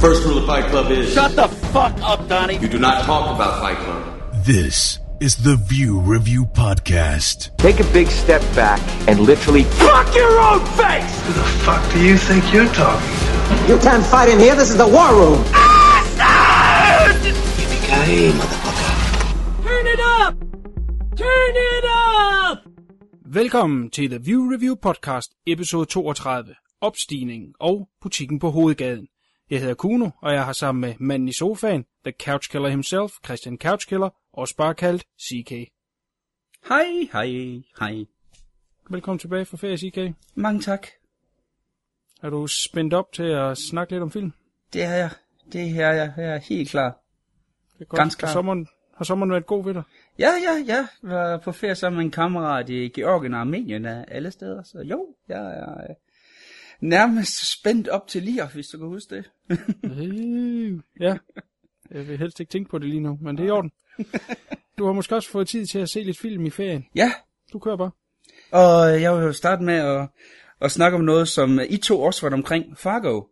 First rule of Fight Club is Shut the fuck up, Donnie. you do not talk about Fight Club. This is the View Review Podcast. Take a big step back and literally fuck your own face! Who the fuck do you think you're talking to? You can't fight in here. This is the war room. Yippee-ki-yay, motherfucker. Turn it up! Turn it up! Velkommen til The View Review Podcast, episode 32, Opstigning og Butikken på Hovedgaden. Jeg hedder Kuno, og jeg har sammen med manden i sofaen, The Couch Killer himself, Christian Couchkiller, også bare kaldt CK. Hej, hej, hej. Velkommen tilbage fra ferie, CK. Mange tak. Er du spændt op til at snakke lidt om film? Det er jeg. Det er jeg. Jeg er helt klar. Det er godt. Ganske Har klart. sommeren, har sommeren været god ved dig? Ja, ja, ja. Jeg var på ferie sammen med en kammerat i Georgien og Armenien af alle steder. Så jo, jeg er øh, nærmest spændt op til lige, hvis du kan huske det. Øh, ja. Jeg vil helst ikke tænke på det lige nu, men det er i orden. Du har måske også fået tid til at se lidt film i ferien. Ja, Du kører bare. og jeg vil jo starte med at, at snakke om noget, som I to også var omkring. Fargo.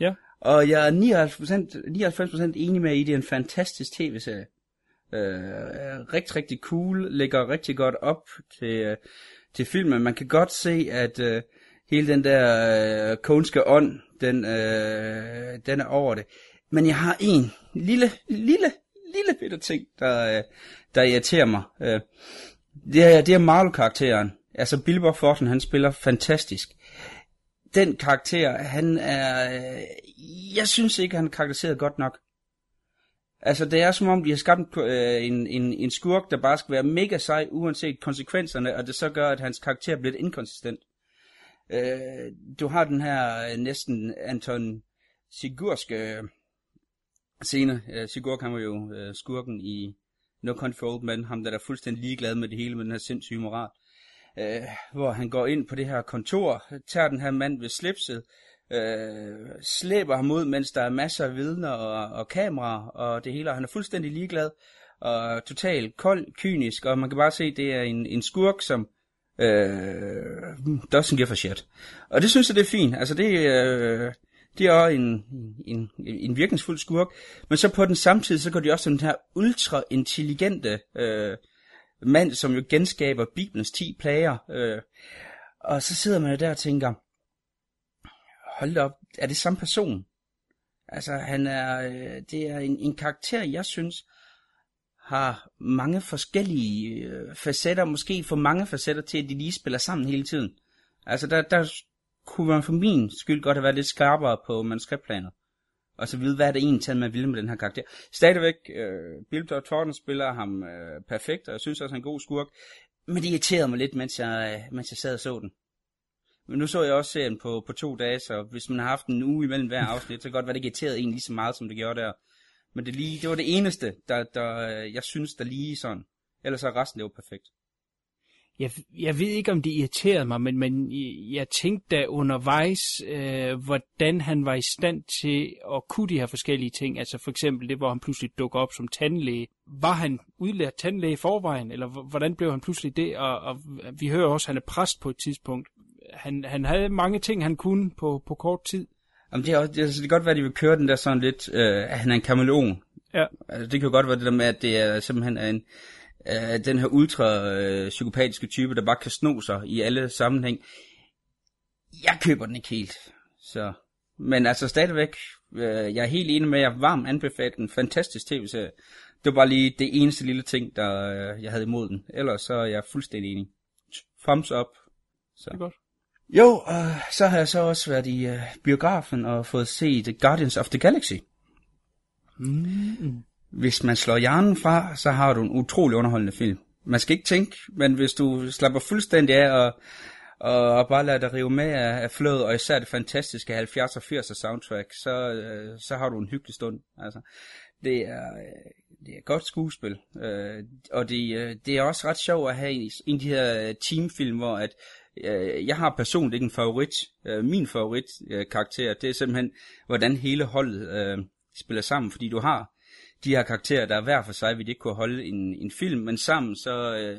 Ja. Og jeg er 99%, 99% enig med, at I det er en fantastisk tv-serie. Øh, rigtig, rigtig cool, lægger rigtig godt op til, øh, til filmen. Man kan godt se, at øh, hele den der øh, konske ånd, den, øh, den er over det. Men jeg har en lille, lille, lille bitte ting, der, øh, der irriterer mig. Øh, det er, det er Marlo-karakteren. Altså, Bilbo Bob han spiller fantastisk. Den karakter, han er... øh, Jeg synes ikke, han er karakteriseret godt nok. Altså, det er som om, de har skabt øh, en, en, en skurk, der bare skal være mega sej, uanset konsekvenserne, og det så gør, at hans karakter bliver lidt inkonsistent. Øh, du har den her øh, næsten Anton Sigurske øh, scene. Øh, Sigurd han var jo øh, skurken i No Control, men ham der er fuldstændig ligeglad med det hele, med den her sindssyge moral. Øh, hvor han går ind på det her kontor, tager den her mand ved slipset, øh, slæber ham ud, mens der er masser af vidner og, og kameraer og det hele, og han er fuldstændig ligeglad og totalt kold, kynisk, og man kan bare se, det er en, en skurk, som øh, doesn't give a shit. Og det synes jeg, det er fint. Altså det, øh, det er også en, en, en virkningsfuld skurk. Men så på den samme tid, så går de også som den her ultra intelligente øh, mand, som jo genskaber Bibelens 10 plager. Øh, og så sidder man jo der og tænker, hold da op, er det samme person? Altså, han er, øh, det er en, en karakter, jeg synes, har mange forskellige øh, facetter, måske for mange facetter til, at de lige spiller sammen hele tiden. Altså, der, der kunne man for min skyld godt have været lidt skarpere på manuskriptplanet. Og så vide, hvad er det egentlig, man ville med den her karakter. Stadigvæk, øh, Bill Thornton spiller ham øh, perfekt, og jeg synes også, han er en god skurk. Men det irriterede mig lidt, mens jeg, øh, mens jeg sad og så den. Men nu så jeg også serien på, på to dage, så hvis man har haft en uge imellem hver afsnit, så kan godt være, det ikke irriterede en lige så meget, som det gjorde der. Men det, lige, det var det eneste, der, der, jeg synes, der lige sådan. Ellers er resten det var perfekt. Jeg, jeg ved ikke, om det irriterede mig, men, men jeg tænkte da undervejs, øh, hvordan han var i stand til at kunne de her forskellige ting. Altså for eksempel det, hvor han pludselig dukker op som tandlæge. Var han udlært tandlæge i forvejen, eller hvordan blev han pludselig det? Og, og vi hører også, at han er præst på et tidspunkt. Han, han havde mange ting, han kunne på, på kort tid. Jamen, det, er også, det, altså, det kan godt være, at de vil køre den der sådan lidt, øh, at han er en kameleon. Ja. Altså, det kan jo godt være det der med, at det er simpelthen er en, øh, den her ultra øh, psykopatiske type, der bare kan sno sig i alle sammenhæng. Jeg køber den ikke helt. Så. Men altså stadigvæk, øh, jeg er helt enig med, at jeg varmt anbefaler den. Fantastisk tv-serie. Det var bare lige det eneste lille ting, der øh, jeg havde imod den. Ellers så er jeg fuldstændig enig. Thumbs up. Så. Det er godt. Jo, og så har jeg så også været i øh, biografen og fået set Guardians of the Galaxy. Mm. Hvis man slår hjernen fra, så har du en utrolig underholdende film. Man skal ikke tænke, men hvis du slapper fuldstændig af og, og bare lader dig rive med af, af flødet, og især det fantastiske 70'er og 80'er soundtrack, så, øh, så har du en hyggelig stund. Altså, det er, øh, det er godt skuespil, øh, og det, øh, det er også ret sjovt at have en, en af de her teamfilm, hvor at øh, jeg har personligt ikke en favorit. Øh, min favorit øh, karakter, det er simpelthen, hvordan hele holdet øh, spiller sammen, fordi du har de her karakterer, der er hver for sig, vi ikke kunne holde en, en film, men sammen, så, øh,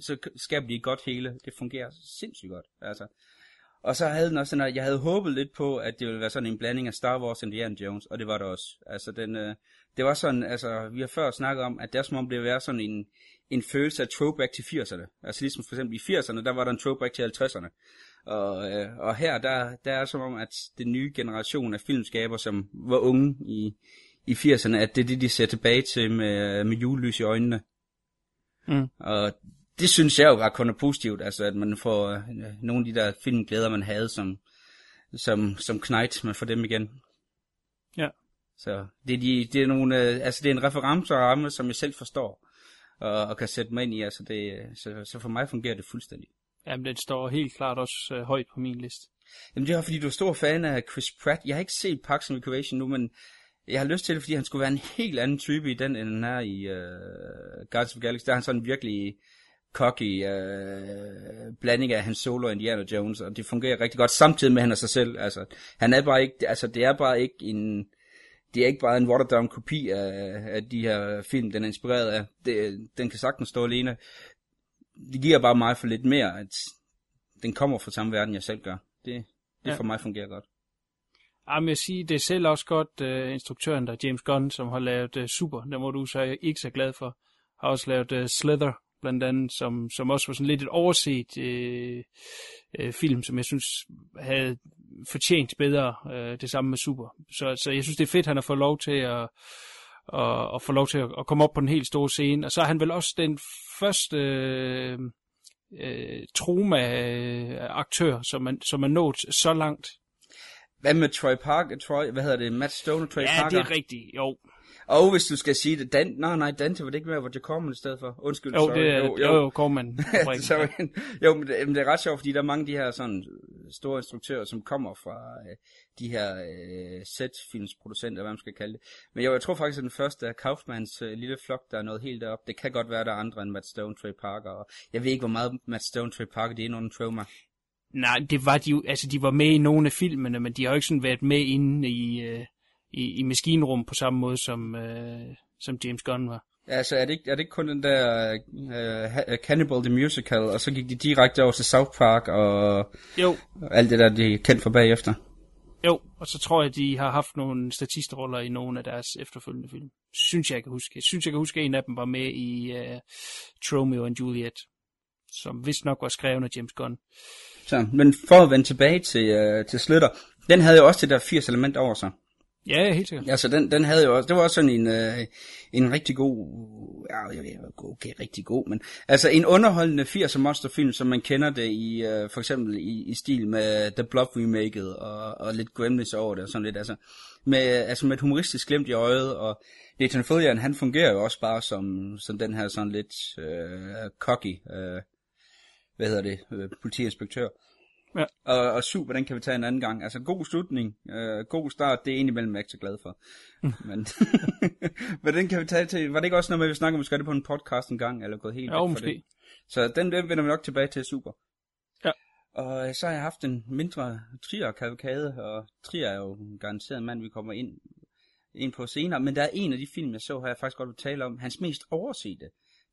så skaber de et godt hele. Det fungerer sindssygt godt. Altså. Og så havde den også sådan, at jeg havde håbet lidt på, at det ville være sådan en blanding af Star Wars og Indiana Jones, og det var det også. Altså, den, øh, det var sådan, altså, vi har før snakket om, at det er som om det vil være sådan en, en følelse af throwback til 80'erne. Altså ligesom for eksempel i 80'erne, der var der en throwback til 50'erne. Og, øh, og her, der, der er som om, at den nye generation af filmskaber, som var unge i, i 80'erne, at det er det, de ser tilbage til med, med julelys i øjnene. Mm. Og det synes jeg jo bare kun er positivt, altså at man får øh, nogle af de der filmglæder, man havde som, som, som knight, man får dem igen. Ja. Så det er, de, det er, nogle, øh, altså det er en referenceramme, som jeg selv forstår, og, og kan sætte mig ind i, altså det, så, så for mig fungerer det fuldstændig. Jamen, den står helt klart også øh, højt på min liste. Jamen det er fordi, du er stor fan af Chris Pratt. Jeg har ikke set Parks and Recreation nu, men jeg har lyst til det, fordi han skulle være en helt anden type i den, end han er i uh, Guardians of the Galaxy. Der er han sådan virkelig cocky uh, blanding af hans Solo og Indiana Jones, og det fungerer rigtig godt, samtidig med, at han er sig selv. Altså, han er bare ikke, altså, det er bare ikke en, det er ikke bare en watered down kopi af, af de her film, den er inspireret af. Det, den kan sagtens stå alene. Det giver bare mig for lidt mere, at den kommer fra samme verden, jeg selv gør. Det, det Ja. for mig fungerer godt. Jamen, jeg siger, det er selv også godt uh, instruktøren, der er James Gunn, som har lavet uh, Super. Den må du så ikke så glad for. Har også lavet uh, Slither, blandt andet, som, som også var sådan lidt et overset uh, uh, film, som jeg synes havde fortjent bedre uh, det samme med Super. Så, så jeg synes, det er fedt, han har fået lov til at, at, at få lov til at, at komme op på den helt store scene. Og så er han vel også den første øh, øh, trauma-aktør, som man, som er nået så langt. Hvad med Troy Parker? Troy, hvad hedder det? Matt Stone og Troy Ja, Parker? det er rigtigt. Jo, Og hvis du skal sige det, Dan, nej, nej, Dante var det ikke med, hvor Corman i stedet for. Undskyld, jo, sorry. det er, jo, jo, jo Corman. sorry. Jo, men det, men det er ret sjovt, fordi der er mange af de her sådan store instruktører, som kommer fra øh, de her øh, set-filmsproducenter, hvad man skal kalde det. Men jo, jeg tror faktisk, at den første er Kaufmans øh, lille flok, der er noget helt derop. Det kan godt være, der er andre end Matt Stone, Trey Parker. Og jeg ved ikke, hvor meget Matt Stone, Trey Parker, det er under trauma. Nej, det var de jo, altså de var med i nogle af filmene, men de har jo ikke sådan været med inde i, øh, i, i maskinrum på samme måde, som, øh, som James Gunn var. Altså, er det ikke, er det ikke kun den der uh, Cannibal the Musical, og så gik de direkte over til South Park og Jo, alt det der, de er kendt for bagefter? jo, og så tror jeg, de har haft nogle statistroller i nogle af deres efterfølgende film. Synes jeg, jeg kan huske. Jeg synes, jeg kan huske, at en af dem var med i øh, Romeo and Juliet, som vist nok var skrevet af James Gunn. Så, men for at vende tilbage til, uh, til Slitter, den havde jo også det der 80 element over sig. Ja, helt sikkert. Altså, den, den havde jo også, det var også sådan en, øh, en rigtig god, ja, jeg ved ikke, okay, rigtig god, men altså en underholdende 80'er monsterfilm, som man kender det i, øh, for eksempel i, i stil med The Blob remaket, og, og lidt Gremlins over det, og sådan lidt, altså med, altså med et humoristisk glemt i øjet, og Nathan Fillion, han fungerer jo også bare som, som den her sådan lidt øh, cocky, øh, hvad hedder det, øh, politiinspektør. Ja. Og, og super, den kan vi tage en anden gang. Altså god slutning, øh, god start, det er indimellem jeg ikke så glad for. men, men den kan vi tage til, var det ikke også noget med, at vi snakker om, at vi skal det på en podcast en gang, eller gået helt Jo, væk måske. det? Så den, den vender vi nok tilbage til, super. Ja. Og øh, så har jeg haft en mindre trier kavalkade og trier er jo en garanteret mand, vi kommer ind, ind på senere, men der er en af de film, jeg så her, jeg faktisk godt vil tale om, hans mest oversete,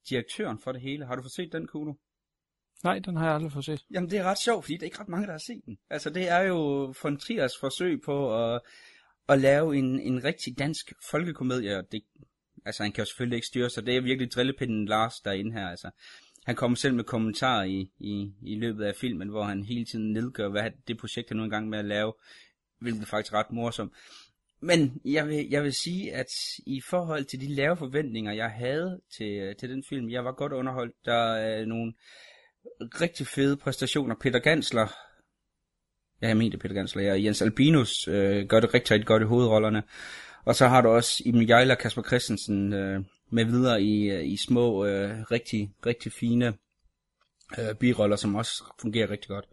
direktøren for det hele. Har du fået set den, Kuno? Nej, den har jeg aldrig fået set. Jamen, det er ret sjovt, fordi der er ikke ret mange, der har set den. Altså, det er jo von Triers forsøg på at, at lave en, en rigtig dansk folkekomedie, og det, altså, han kan jo selvfølgelig ikke styre sig. Det er virkelig drillepinden Lars, der er inde her, altså. Han kommer selv med kommentarer i, i, i løbet af filmen, hvor han hele tiden nedgør, hvad det projekt er nu engang med at lave, hvilket er faktisk ret morsomt. Men jeg vil, jeg vil sige, at i forhold til de lave forventninger, jeg havde til, til den film, jeg var godt underholdt. Der er nogle rigtig fede præstationer. Peter Gansler, ja, jeg mener Peter Gansler, ja, Jens Albinus øh, gør det rigtig, rigtig godt i hovedrollerne. Og så har du også Iben Jejl og Kasper Christensen øh, med videre i, øh, i små, øh, rigtig, rigtig fine øh, biroller, som også fungerer rigtig godt.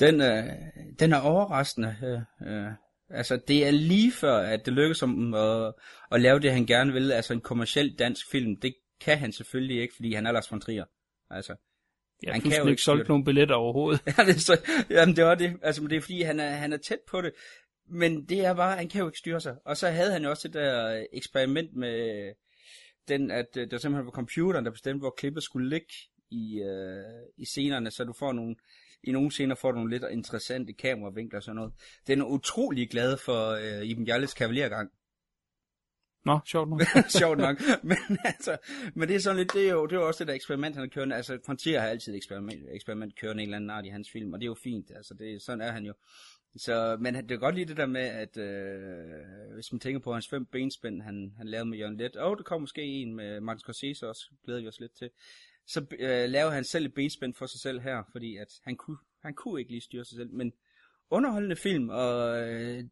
Den, øh, den er overraskende. Øh, øh, altså, det er lige før, at det lykkes om at, øh, at lave det, han gerne vil. Altså en kommersiel dansk film. Det kan han selvfølgelig ikke, fordi han er Lars von Trier. Altså, jeg har Han kan jo ikke solgt nogen billetter overhovedet. Ja, det er så, jamen det var det. Altså, men det er fordi, han er, han er tæt på det. Men det er bare, han kan jo ikke styre sig. Og så havde han jo også det der eksperiment med den, at øh, det var simpelthen var computeren, der bestemte, hvor klippet skulle ligge i, øh, i scenerne, så du får nogle, i nogle scener får du nogle lidt interessante kameravinkler og sådan noget. Den er utrolig glad for øh, Iben Jalles kavalergang. Nå, sjovt nok. Sjovt nok. Men, altså, men det er sådan lidt, det er jo, det er jo også det der eksperiment, han har kørende. Altså, Frontier har altid eksperiment, eksperiment kørende en eller anden art i hans film, og det er jo fint. Altså, det, sådan er han jo. Så, men det er godt lige det der med, at øh, hvis man tænker på hans fem benspænd, han, han lavede med Jørgen Let, og der kommer måske en med Martin Scorsese også, glæder vi os lidt til, så øh, laver han selv et benspænd for sig selv her, fordi at han kunne, han kunne ikke lige styre sig selv, men underholdende film, og øh,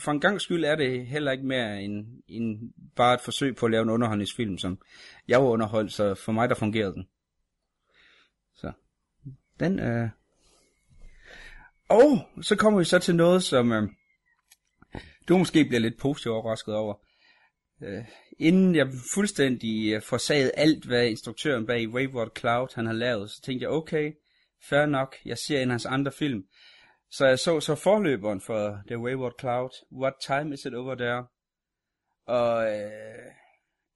for en gang skyld er det heller ikke mere end, end bare et forsøg på at lave en underholdningsfilm, som jeg var underholdt, så for mig der fungerede den. Så, den, øh, og så kommer vi så til noget, som øh, du måske bliver lidt positivt overrasket over. Øh, inden jeg fuldstændig øh, forsaget alt, hvad instruktøren bag Wayward Cloud han har lavet, så tænkte jeg, okay, fair nok, jeg ser en af hans andre film. Så jeg så så forløberen for The Wayward Cloud, What Time Is It Over There? Og øh,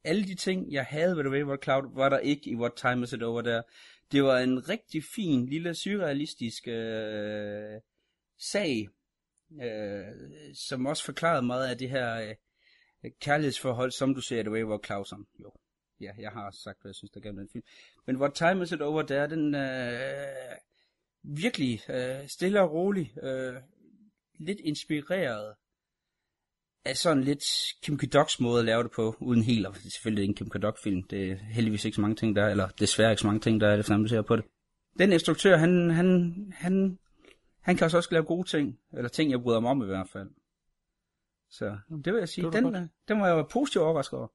alle de ting, jeg havde ved The Wayward Cloud, var der ikke i What Time Is It Over There. Det var en rigtig fin, lille, surrealistisk øh, sag, øh, som også forklarede meget af det her øh, kærlighedsforhold, som du ser i The Wayward Cloud som. Jo, ja, jeg har sagt, hvad jeg synes, der gav den film. Men What Time Is It Over There, den øh, virkelig øh, stille og rolig, øh, lidt inspireret af sådan lidt Kim Kudocks måde at lave det på, uden helt, og selvfølgelig en Kim Kudok film, det er heldigvis ikke så mange ting der er, eller desværre ikke så mange ting der er, det samme ser på det. Den instruktør, han, han, han, han kan også lave gode ting, eller ting, jeg bryder mig om i hvert fald. Så det vil jeg sige, den, godt. øh, den var jeg positivt overrasket over.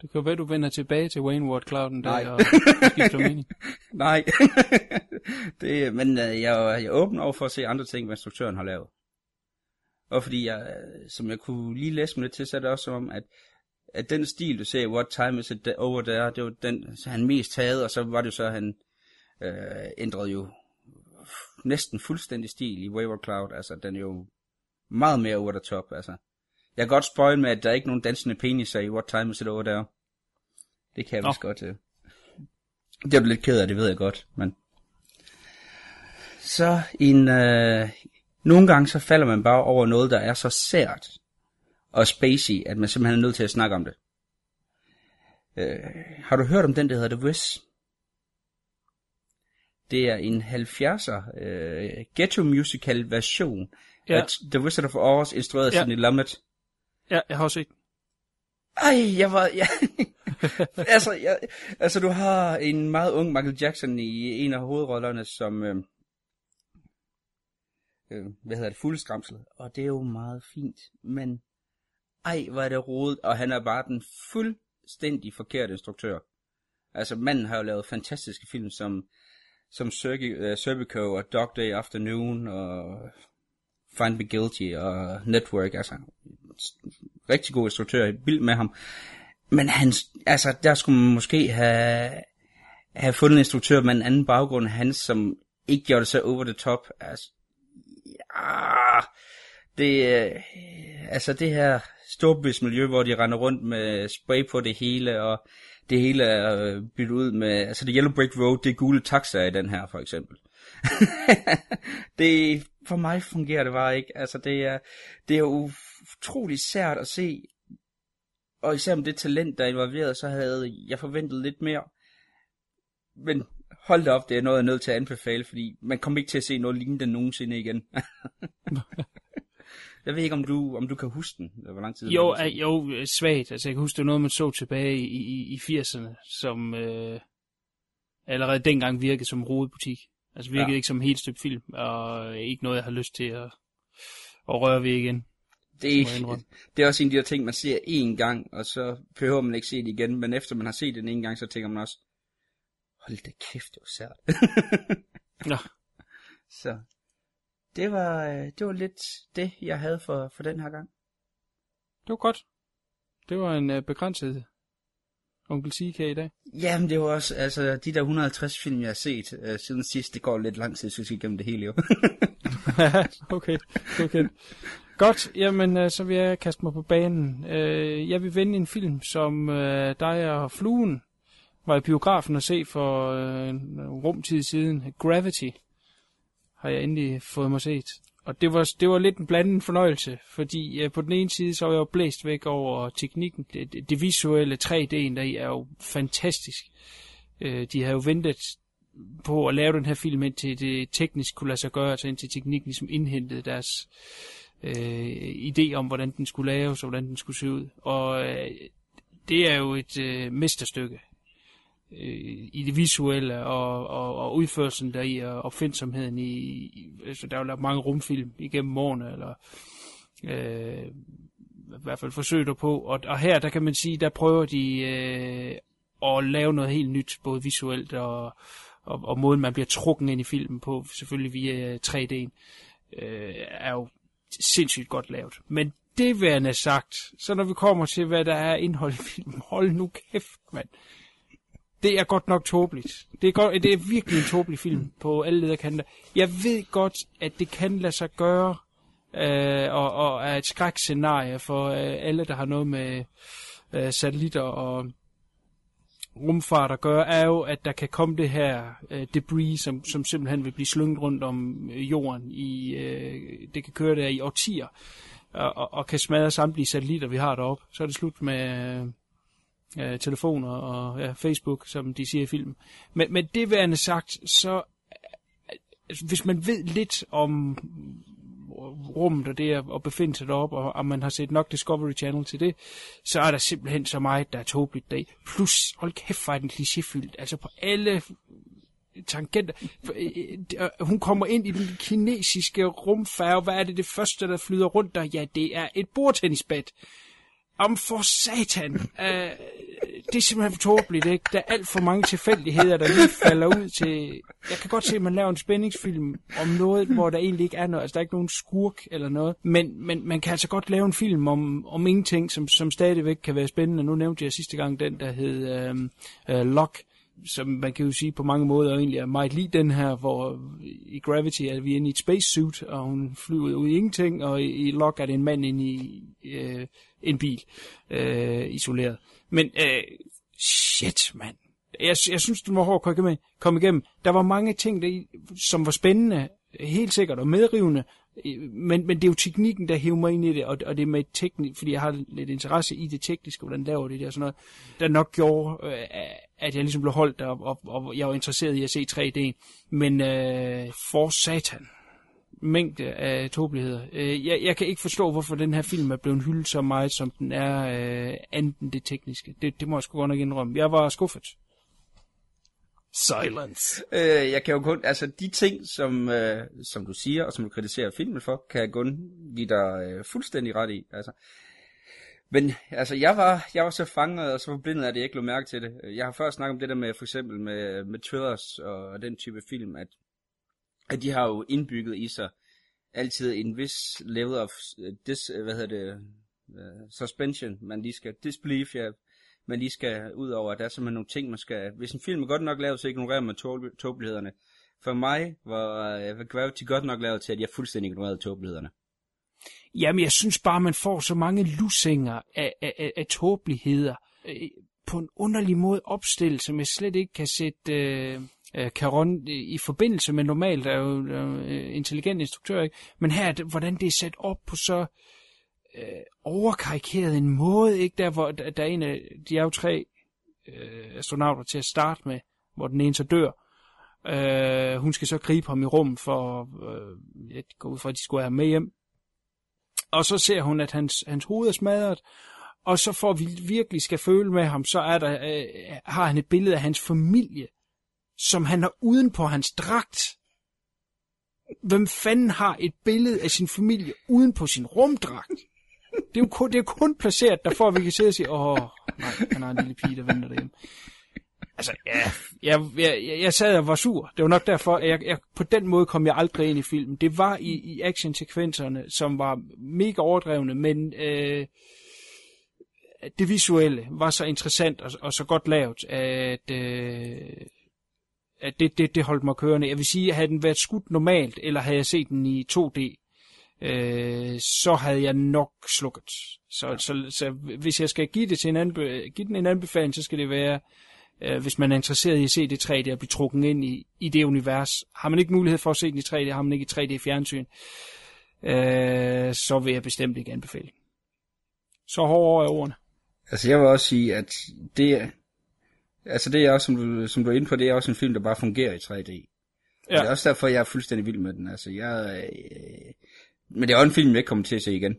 Det kan jo være, du vender tilbage til Wayne Ward Clouden Nej. der og skifter mening. Nej, det, men øh, jeg, jeg er åben over for at se andre ting, hvad instruktøren har lavet. Og fordi jeg, øh, som jeg kunne lige læse mig lidt til, så er det også som om, at, at den stil, du ser i What Time Is It Over There, det var den, så han mest havde, og så var det jo så, at han øh, ændrede jo næsten fuldstændig stil i Wayward Cloud. Altså, den er jo meget mere over the top, altså. Jeg kan godt spoil med, at der er ikke nogen dansende peniser i What Time Is It Over There. Det kan jeg vist godt. Øh. Det er lidt ked af, det ved jeg godt, men... Så en... Øh, nogle gange så falder man bare over noget, der er så sært og spacey, at man simpelthen er nødt til at snakke om det. Øh, har du hørt om den, der hedder The Wiz? Det er en 70'er øh, ghetto musical version Ja. af The Wizard of Oz, instrueret af ja. Sidney Lumet. Ja, jeg har også set. Ej, jeg var... Ja. altså, jeg, altså, du har en meget ung Michael Jackson i en af hovedrollerne som... Øh, øh, hvad hedder det? Fuldskramsel. Og det er jo meget fint. Men... Ej, hvor er det rodet. Og han er bare den fuldstændig forkerte instruktør. Altså, manden har jo lavet fantastiske film som... Som Sergi, uh, Serpico og Dog Day Afternoon og Find Me Guilty og Network. Altså, rigtig god instruktør, i vild med ham. Men han, altså, der skulle man måske have, have fundet en instruktør med en anden baggrund end hans, som ikke gjorde det så over the top. Altså, ja, det, øh, altså det her storbysmiljø, hvor de render rundt med spray på det hele, og det hele er øh, byttet ud med, altså det Yellow Brick Road, det er gule taxaer i den her, for eksempel. det, for mig fungerer det bare ikke. Altså det er, det er jo utrolig sært at se, og især med det talent, der er involveret, så havde jeg forventet lidt mere. Men hold da op, det er noget, jeg er nødt til at anbefale, fordi man kommer ikke til at se noget lignende nogensinde igen. jeg ved ikke, om du, om du kan huske den, hvor lang tid Jo, er. jo, øh, svagt. Altså, jeg kan huske, det var noget, man så tilbage i, i, i 80'erne, som øh, allerede dengang virkede som rodebutik. Altså virkede ja. Ikke som et helt stykke film, og ikke noget, jeg har lyst til at, at røre ved igen. Det, det er også en af de der ting, man ser én gang, og så behøver man ikke se det igen, men efter man har set den en gang, så tænker man også, hold da kæft, det var sært. Nå, så det var, øh, det var lidt det, jeg havde for, for den her gang. det var godt. Det var en øh, begrænset Onkel CK i dag. Jamen, det var også, altså, de der 150 film, jeg har set øh, siden sidst, det går lidt lang tid, så jeg skal igennem det hele jo. okay, okay. Godt, jamen øh, så vil jeg kaste mig på banen. Øh, jeg vil vende en film, som øh, dig og fluen var i biografen at se for øh, en rumtid siden. Gravity har jeg endelig fået mig set. Og det var, det var lidt en blandet fornøjelse, fordi øh, på den ene side, så var jeg jo blæst væk over teknikken. Det, det, det visuelle 3D'en der er jo fantastisk. Øh, de har jo ventet på at lave den her film, indtil det teknisk kunne lade sig gøre, altså indtil teknikken ligesom indhentede deres øh, idé om, hvordan den skulle laves, og hvordan den skulle se ud. Og øh, det er jo et øh, mesterstykke øh, i det visuelle og, og, og udførelsen der i og opfindsomheden i, i altså der er jo lavet mange rumfilm igennem årene, eller øh, i hvert fald forsøger på, og, og her der kan man sige, der prøver de øh, at lave noget helt nyt, både visuelt og, og, og måden man bliver trukken ind i filmen på, selvfølgelig via øh, 3D'en, øh, er jo sindssygt godt lavet. Men det værende sagt, så når vi kommer til, hvad der er indhold i filmen, hold nu kæft, mand. Det er godt nok tåbeligt. Det er, godt, det er virkelig en tåbelig film på alle lederkanter. Jeg ved godt, at det kan lade sig gøre, øh, og, og er et skrækscenarie for øh, alle, der har noget med øh, satellitter og rumfart at gøre, er jo, at der kan komme det her øh, debris, som, som simpelthen vil blive slynget rundt om øh, jorden. i øh, Det kan køre der i årtier, og, og, og kan smadre samtlige satellitter, vi har deroppe. Så er det slut med øh, øh telefoner og ja, Facebook, som de siger i filmen. Men, men det værende sagt, så øh, altså, hvis man ved lidt om rummet og det at befinde sig deroppe, og, og man har set nok Discovery Channel til det, så er der simpelthen så meget, der er tåbeligt dag. Plus, hold kæft, hvor er den klichéfyldt. Altså på alle tangenter. Øh, øh, hun kommer ind i den kinesiske rumfærge. Hvad er det det første, der flyder rundt der? Ja, det er et bordtennisbat. Om for satan. Uh, det er simpelthen for tåbeligt, ikke? Der er alt for mange tilfældigheder, der lige falder ud til... Jeg kan godt se, at man laver en spændingsfilm om noget, hvor der egentlig ikke er noget. Altså, der er ikke nogen skurk eller noget. Men, men man kan altså godt lave en film om, om ingenting, som, som stadigvæk kan være spændende. Nu nævnte jeg sidste gang den, der hed uh, uh, Lock som man kan jo sige på mange måder egentlig er meget lige den her, hvor i Gravity er vi inde i et spacesuit, og hun flyver ud i ingenting, og i, i Lock er det en mand inde i øh, en bil, øh, isoleret. Men øh, shit, mand. Jeg, jeg synes, den var hård at komme, komme igennem. Der var mange ting, der, som var spændende, helt sikkert, og medrivende, men, men det er jo teknikken, der hiver mig ind i det, og, og det er med teknik, fordi jeg har lidt interesse i det tekniske, hvordan laver det der og sådan noget, der nok gjorde, øh, at jeg ligesom blev holdt der, og, og jeg var interesseret i at se 3D. Men øh, for satan, mængde af tåbeligheder. Øh, jeg, jeg kan ikke forstå, hvorfor den her film er blevet hyldet så meget, som den er, øh, anden det tekniske. Det, det må jeg sgu godt nok indrømme. Jeg var skuffet. Silence. Øh, jeg kan jo kun, altså de ting, som, øh, som du siger, og som du kritiserer filmen for, kan jeg kun give dig øh, fuldstændig ret i. Altså, men altså, jeg var, jeg var så fanget og så forblindet, at jeg ikke lå mærke til det. Jeg har før snakket om det der med, for eksempel med, med thrillers og den type film, at, at de har jo indbygget i sig altid en vis level of øh, dis, øh, hvad hedder det, uh, suspension, man lige skal, disbelief, ja, man lige skal ud over, at der er simpelthen nogle ting, man skal... Hvis en film er godt nok lavet, så ignorerer man tåbelighederne. For mig var uh, Gravity godt nok lavet til, at jeg fuldstændig ignorerede tåbelighederne. Jamen, jeg synes bare, man får så mange lusinger af, af, af, af tåbeligheder øh, på en underlig måde opstillet, som jeg slet ikke kan sætte øh, øh, Caron øh, i forbindelse med normalt, der er jo øh, intelligent instruktør, ikke? men her, hvordan det er sat op på så øh, overkarikeret en måde, ikke? Der, hvor der, der er en af, de er jo tre øh, astronauter til at starte med, hvor den ene så dør. Øh, hun skal så gribe ham i rum for, øh, at gå ud fra, at de skulle have med hjem. Og så ser hun, at hans, hans hoved er smadret, og så får vi virkelig skal føle med ham, så er der, øh, har han et billede af hans familie, som han har uden på hans dragt. Hvem fanden har et billede af sin familie uden på sin rumdragt? Det er jo kun, det er kun placeret der, for at vi kan sidde og sige, åh, nej, han har en lille pige, der venter derhjemme. Altså, ja, jeg, jeg, jeg sad og var sur. Det var nok derfor, at jeg, jeg, på den måde kom jeg aldrig ind i filmen. Det var i, i actionsekvenserne, som var mega overdrevne, men øh, det visuelle var så interessant og, og så godt lavet, at, øh, at det, det, det holdt mig kørende. Jeg vil sige, havde den været skudt normalt, eller havde jeg set den i 2D, øh, så havde jeg nok slukket. Så, ja. så, så, så hvis jeg skal give, det til en anbe- give den en anbefaling, så skal det være øh, hvis man er interesseret i at se det 3D og blive trukket ind i, i det univers. Har man ikke mulighed for at se den i 3D, har man ikke i 3D fjernsyn, øh, så vil jeg bestemt ikke anbefale. Så hårde er ordene. Altså jeg vil også sige, at det er, altså det er også, som du, som du er inde på, det er også en film, der bare fungerer i 3D. Ja. Ja. Det er også derfor, jeg er fuldstændig vild med den. Altså jeg, øh, men det er også en film, jeg ikke kommer til at se igen.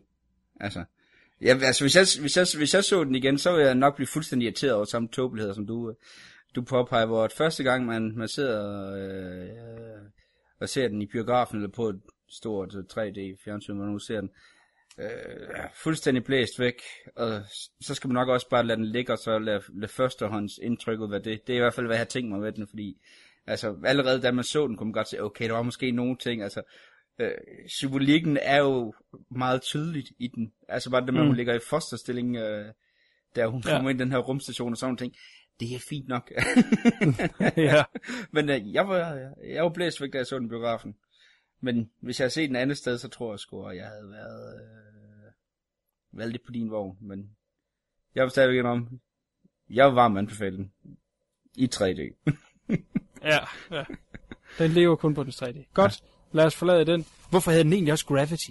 Altså, Ja, altså hvis, jeg, hvis, jeg, hvis jeg så den igen, så vil jeg nok blive fuldstændig irriteret over samme tåbeligheder, som du, øh, du påpeger, hvor at første gang man, man sidder øh, og ser den i biografen eller på et stort øh, 3D fjernsyn, hvor man nu ser den, øh, fuldstændig blæst væk, og så skal man nok også bare lade den ligge, og så lade, lade førstehånds indtryk ud af det. Det er i hvert fald, hvad jeg har tænkt mig ved den, fordi altså, allerede da man så den, kunne man godt se, okay, der var måske nogle ting, altså, øh, symbolikken er jo meget tydeligt i den. Altså bare det med, at hun Mm. ligger i fosterstilling, øh, da hun Ja. kommer ind i den her rumstation og sådan ting. Det er fint nok. ja. Men øh, jeg, var, jeg var blæst væk, da jeg så den biografen. Men hvis jeg havde set den andet sted, så tror jeg sgu, at jeg havde været, øh, været lidt på din vogn. Men jeg vil stadigvæk om, jeg var varm anbefale den i 3D. Ja, ja. Den lever kun på den 3D. Godt, lad os forlade den. Hvorfor hedder den egentlig også Gravity?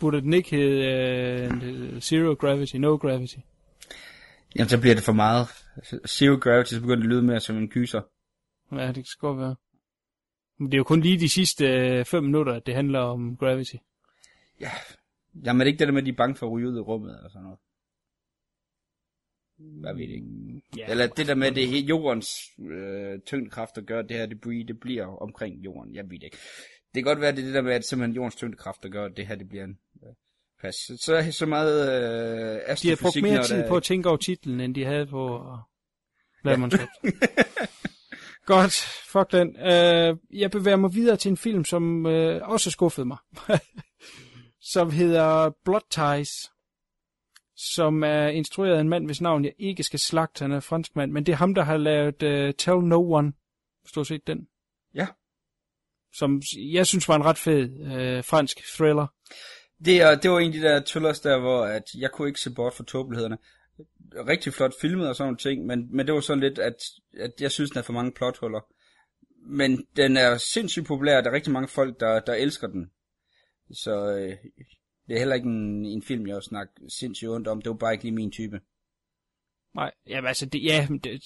Burde den ikke hedde uh, Zero Gravity, No Gravity? Jamen, så bliver det for meget. Zero Gravity, så begynder det at lyde mere som en kyser. Ja, det kan godt være. Men det er jo kun lige de sidste øh, fem minutter, at det handler om Gravity. Ja, jamen er det ikke det der med, at de er bange for at ryge ud i rummet, eller sådan noget? Jeg ved det ikke. Ja, Eller det der med, det er jordens øh, tyngdekraft, der gør, at det her debris, det bliver omkring jorden. Jeg ved det ikke. Det kan godt være, at det er det der med, at simpelthen jordens tyngdekraft, der gør, at det her det bliver en... Øh, pas. Så, så, meget øh, de har astrofysik, brugt mere tid der- på at tænke over titlen, end de havde på at lave manuskript. Godt, fuck den. Uh, jeg bevæger mig videre til en film, som uh, også skuffede mig. som hedder Blood Ties. Som er instrueret af en mand, hvis navn jeg ikke skal slagte. Han er fransk mand, men det er ham, der har lavet uh, Tell No One. Har set den. Ja. Som jeg synes var en ret fed uh, fransk thriller. Det, er, det var en af de der thrillers der, hvor at jeg kunne ikke se bort for tåbelighederne. Rigtig flot filmet og sådan nogle ting, men, men det var sådan lidt, at, at jeg synes, den er for mange plothuller. Men den er sindssygt populær, der er rigtig mange folk, der, der elsker den. Så øh, det er heller ikke en, en film, jeg snakker sindssygt ondt om. Det var bare ikke lige min type. Nej, jamen altså, det, ja, det,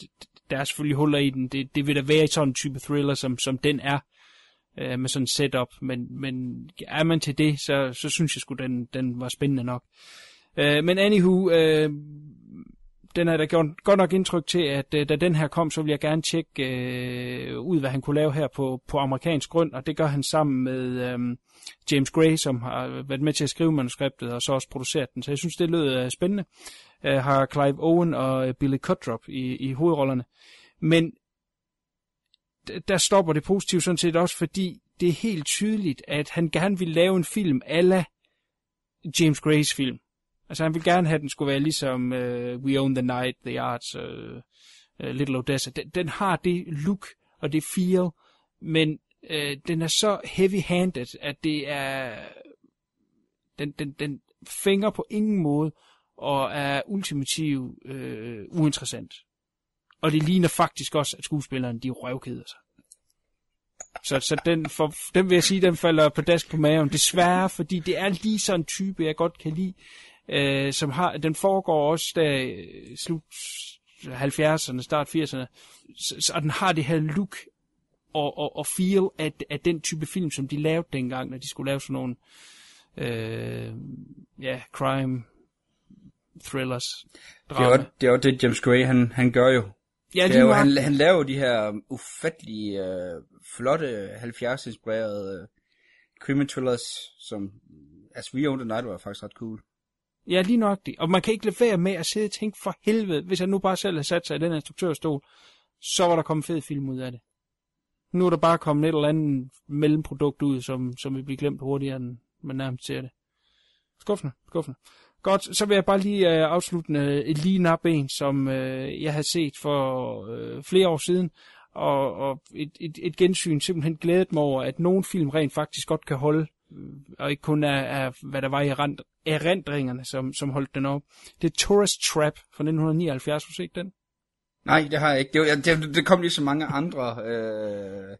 der er selvfølgelig huller i den. Det, det vil da være i sådan en type thriller, som, som den er, øh, med sådan en setup. Men, men er man til det, så, så synes jeg sgu, den, den var spændende nok. Øh, men anywho, øh, den har da gjort godt nok indtryk til, at øh, da den her kom, så ville jeg gerne tjekke øh, ud, hvad han kunne lave her på, på amerikansk grund, og det gør han sammen med øh, James Gray, som har været med til at skrive manuskriptet, og så også produceret den. Så jeg synes, det lød øh, spændende. Øh, har Clive Owen og øh, Billy Cutdrop i, i hovedrollerne. Men der stopper det positivt sådan set også, fordi det er helt tydeligt, at han gerne vil lave en film ala James Grays film. Altså han ville gerne have, at den skulle være ligesom uh, We Own the Night, The Arts, uh, uh, Little Odessa. Den, den har det look og det feel, men uh, den er så heavy-handed, at det er... Den, den, den fænger på ingen måde og er ultimativ øh, uinteressant. Og det ligner faktisk også, at skuespilleren de røvkeder sig. Så, så den, for, den vil jeg sige, den falder på dask på maven. Desværre, fordi det er lige sådan en type, jeg godt kan lide. Øh, som har, den foregår også der i slut 70'erne, start 80'erne. Så, så, og den har det her look og, og, og feel af, af den type film, som de lavede dengang, når de skulle lave sådan nogle øh, ja, crime thrillers. Det er, Drama. jo, det er jo det, James Gray, han, han gør jo. Ja, Det er jo han, han laver jo de her ufattelige, øh, flotte 70-inspirerede øh, crime thrillers, som, altså We Own the Night var faktisk ret cool. Ja, lige nok det. Og man kan ikke lade være med at sidde og tænke, for helvede, hvis jeg nu bare selv havde sat sig i den instruktørstol, så var der kommet fed film ud af det. Nu er der bare kommet et eller andet mellemprodukt ud, som, som vil blive glemt hurtigere, end man nærmest ser det. Skuffende, skuffende. Godt, så vil jeg bare lige øh, afslutte øh, et lige nap en, som øh, jeg havde set for øh, flere år siden, og, og et, et, et gensyn simpelthen glædet mig over, at nogle film rent faktisk godt kan holde, øh, og ikke kun er, er hvad der var i rent, erindringerne, som, som holdt den op. Det er Tourist Trap fra 1979, har du set den? Nej, det har jeg ikke. Det, var, det, det kom lige så mange andre øh,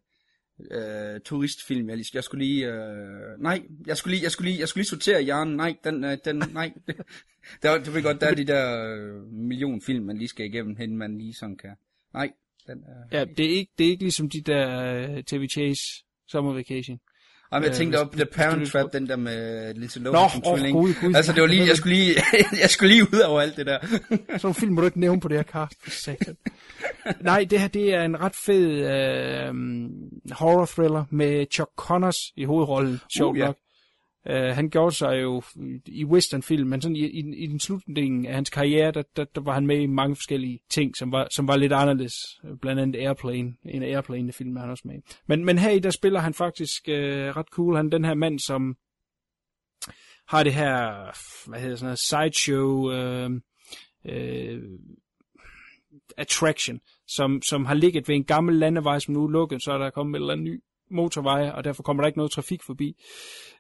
øh, turistfilm. Jeg, lige- jeg skulle lige... Øh, nej, jeg skulle lige, jeg skulle lige, jeg skulle lige sortere hjernen. Nej, den, øh, den, nej. der, det ved godt, der er de der øh, millionfilm, man lige skal igennem, hen man lige sådan kan. Nej, den er... Ja, det er ikke, det er ikke ligesom de der TV Chase Summer Vacation. Ej, men jeg Øh, tænkte hvis- op The Parent du- Trap, den der med Nå, Lohan som åh, gud, gud. Altså, det var lige, jeg skulle lige, jeg skulle lige ud over alt det der. Sådan nogle film må du ikke nævne på det her cast. Nej, det her det er en ret fed uh, horror thriller med Chuck Connors i hovedrollen, sjovt Uh, ja. nok. Øh, han gjorde sig jo i westernfilm, men sådan i, i, i den slutning af hans karriere, der, der, der var han med i mange forskellige ting, som var, som var lidt anderledes. Blandt andet Airplane, en Airplane-film er han også med i. Men, men her i, der spiller han faktisk øh, ret cool. Han den her mand, som har det her, hvad hedder sådan noget, sideshow, øh, øh, attraction, som, som har ligget ved en gammel landevej, som nu er lukket, så er der kommet en eller anden ny motorveje, og derfor kommer der ikke noget trafik forbi.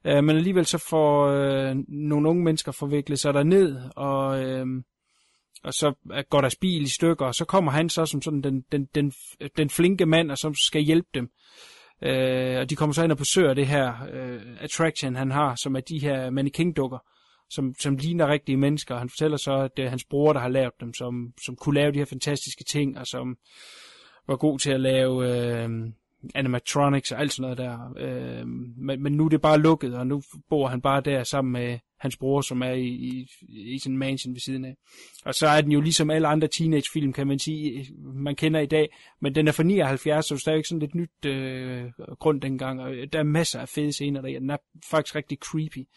Øh, men alligevel så får øh, nogle unge mennesker forviklet sig der ned, og, øh, og så går deres bil i stykker, og så kommer han så som sådan den, den, den, den flinke mand, og som skal hjælpe dem. Øh, og de kommer så ind og besøger det her øh, attraction, han har, som er de her mannequin-dukker, som, som ligner rigtige mennesker. Han fortæller så, at det er hans bror, der har lavet dem, som, som kunne lave de her fantastiske ting, og som var god til at lave øh, animatronics og alt sådan noget der. Øh, men, men nu er det bare lukket, og nu bor han bare der sammen med hans bror, som er i, i, i sådan en mansion ved siden af. Og så er den jo ligesom alle andre teenagefilm, kan man sige, man kender i dag, men den er fra 79, så det er stadigvæk sådan lidt nyt øh, grund dengang, og der er masser af fede scener der. Den er faktisk rigtig creepy.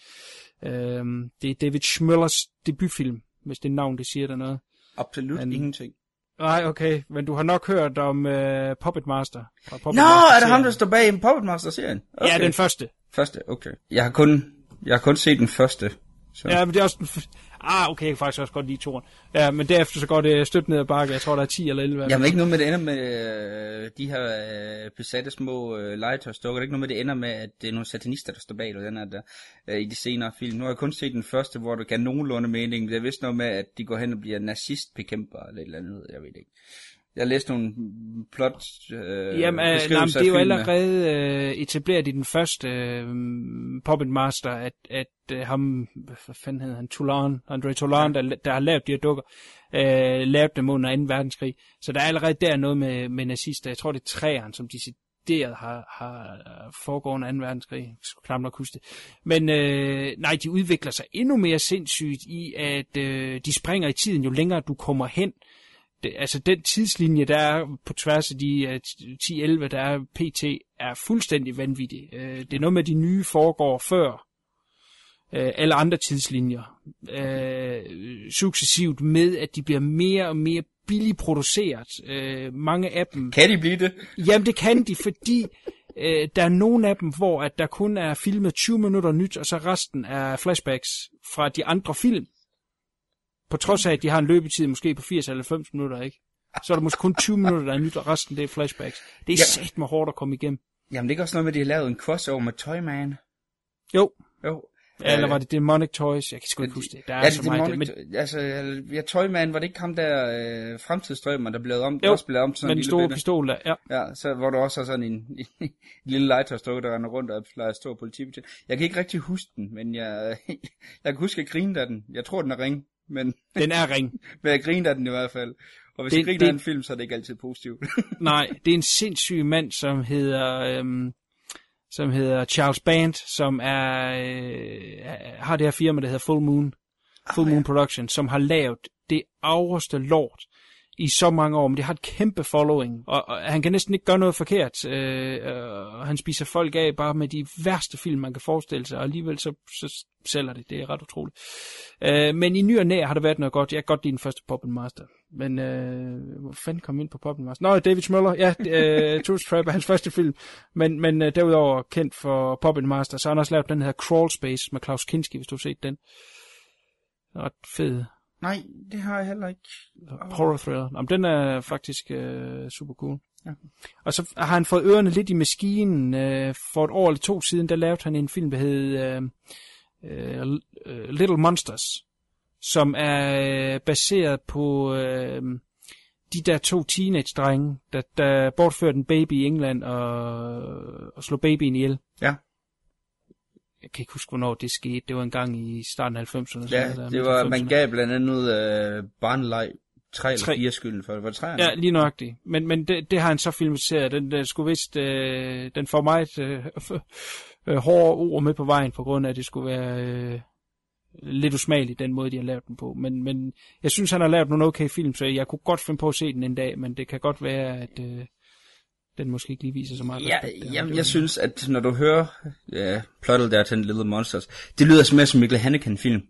Øh, det er David Schmøllers debutfilm, hvis det navn, det siger der noget. Absolut Men- ingenting. Nej, okay, men du har nok hørt om øh, Puppet Master. fra Puppet Nå, er det ham, der står bag en Puppet Master-serien? Ja, den første. Første, okay. Jeg har kun, jeg har kun set den første. Så. Ja, men det er også den... f- Ah, okay, jeg kan faktisk også godt lide toren. Ja, men derefter så går det støbt ned ad bakke. Jeg tror, der er 10 eller 11. Jamen ikke noget med, det ender med øh, de her øh, besatte små øh, legetøjstukker. Det er ikke noget med, det ender med, at det er nogle satanister, der står bag, eller den her der, øh, i de senere film. Nu har jeg kun set den første, hvor du kan nogenlunde mening. Det er vist noget med, at de går hen og bliver nazistbekæmpere, eller et eller andet, jeg ved det ikke. Jeg læste nogle plot øh, Jamen, øh, nej, det er jo allerede øh, etableret i den første øh, Puppet Master, at, at øh, ham, hvad fanden hedder han, Toulon, André Toulon, ja. der, der har lavet de her dukker, øh, lavet dem under 2. verdenskrig. Så der er allerede der noget med, med nazister. Jeg tror, det er træerne, som decideret har, har foregået under 2. verdenskrig. Jeg skal knap nok huske det. Men øh, nej, de udvikler sig endnu mere sindssygt i, at øh, de springer i tiden, jo længere du kommer hen det, altså den tidslinje, der er på tværs af de uh, 10-11, der er PT, er fuldstændig vanvittig. Uh, det er noget med, at de nye foregår før uh, alle andre tidslinjer. Uh, successivt med, at de bliver mere og mere billigt produceret. Uh, mange af dem... Kan de blive det? Jamen det kan de, fordi øh, der er nogle af dem, hvor at der kun er filmet 20 minutter nyt, og så resten er flashbacks fra de andre film. På trods af, at de har en løbetid måske på 80 eller 90 minutter, ikke? Så er der måske kun 20 minutter, der er nyt, og resten det er flashbacks. Det er Ja. ja. sat med hårdt at komme igennem. Jamen, det er også noget med, at de har lavet en crossover med Toyman. Jo, Jo. eller var det Demonic Toys? Jeg kan sgu ikke huske det. Der er ja, så det, meget. det, men. Altså, ja, Toyman, var det ikke ham der øh, fremtidsstrømmer, der blev om, jo, også blev om til sådan en lille store bitte- pistol der. Ja. Ja, så, hvor du også har sådan en, en lille legetøjsdukke, der render rundt og leger stor politibetjent. Jeg kan ikke rigtig huske den, men jeg, jeg kan huske, at jeg grinede af den. Jeg tror, den er ring, men, Den er ring. jeg grinede af den i hvert fald. Og hvis Det- jeg griner det- af en film, så er det ikke altid positivt. Nej, det er en sindssyg mand, som hedder, øhm, som hedder Charles Band, som er, øh, har det her firma, der hedder Full Moon, Full Moon Production, som har lavet det avreste lort i så mange år, men det har et kæmpe following, og, og han kan næsten ikke gøre noget forkert, øh, øh, og han spiser folk af bare med de værste film, man kan forestille sig, og alligevel så, så sælger det, det er ret utroligt. Øh, men i ny og næ har der været noget godt, jeg kan godt lide den første Puppet Master, men øh, hvor fanden kom ind på Puppet Master? Nå, David Schmøller, ja, øh, Tourist Trap er hans første film, men, men øh, derudover kendt for Puppet Master, så har han også lavet den her Crawl Space med Klaus Kinski, hvis du har set den. Ret fed Nej, det har jeg heller ikke. horror thriller. Jamen, den er faktisk øh, super cool. Ja. Og så har han fået ørerne lidt i maskinen. Øh, for et år eller to siden, der lavede han en film, der hed øh, øh, Little Monsters, som er øh, baseret på øh, de der to teenage-drenge, der, der bortførte en baby i England og, og slog babyen ihjel. Ja. Jeg kan ikke huske, hvornår det skete. Det var en gang i starten af 90'erne. Ja, eller det midt var, 90'erne. man gav blandt andet øh, barnleg 3 eller Tre. 4 skylden for det. Var det 3? Ja, lige nøjagtigt. Men, men det, det har han så filmatiseret. Den, den skulle vist, øh, den får meget øh, øh, hårde ord med på vejen, på grund af, at det skulle være øh, lidt usmageligt, den måde, de har lavet den på. Men, men jeg synes, han har lavet nogle okay film, så jeg kunne godt finde på at se den en dag, men det kan godt være, at øh, den måske ikke lige viser så meget. Ja, respekt der. jeg, var- jeg synes, at når du hører ja, plottet der til Little Monsters, det lyder som mere som Mikkel Haneken-film.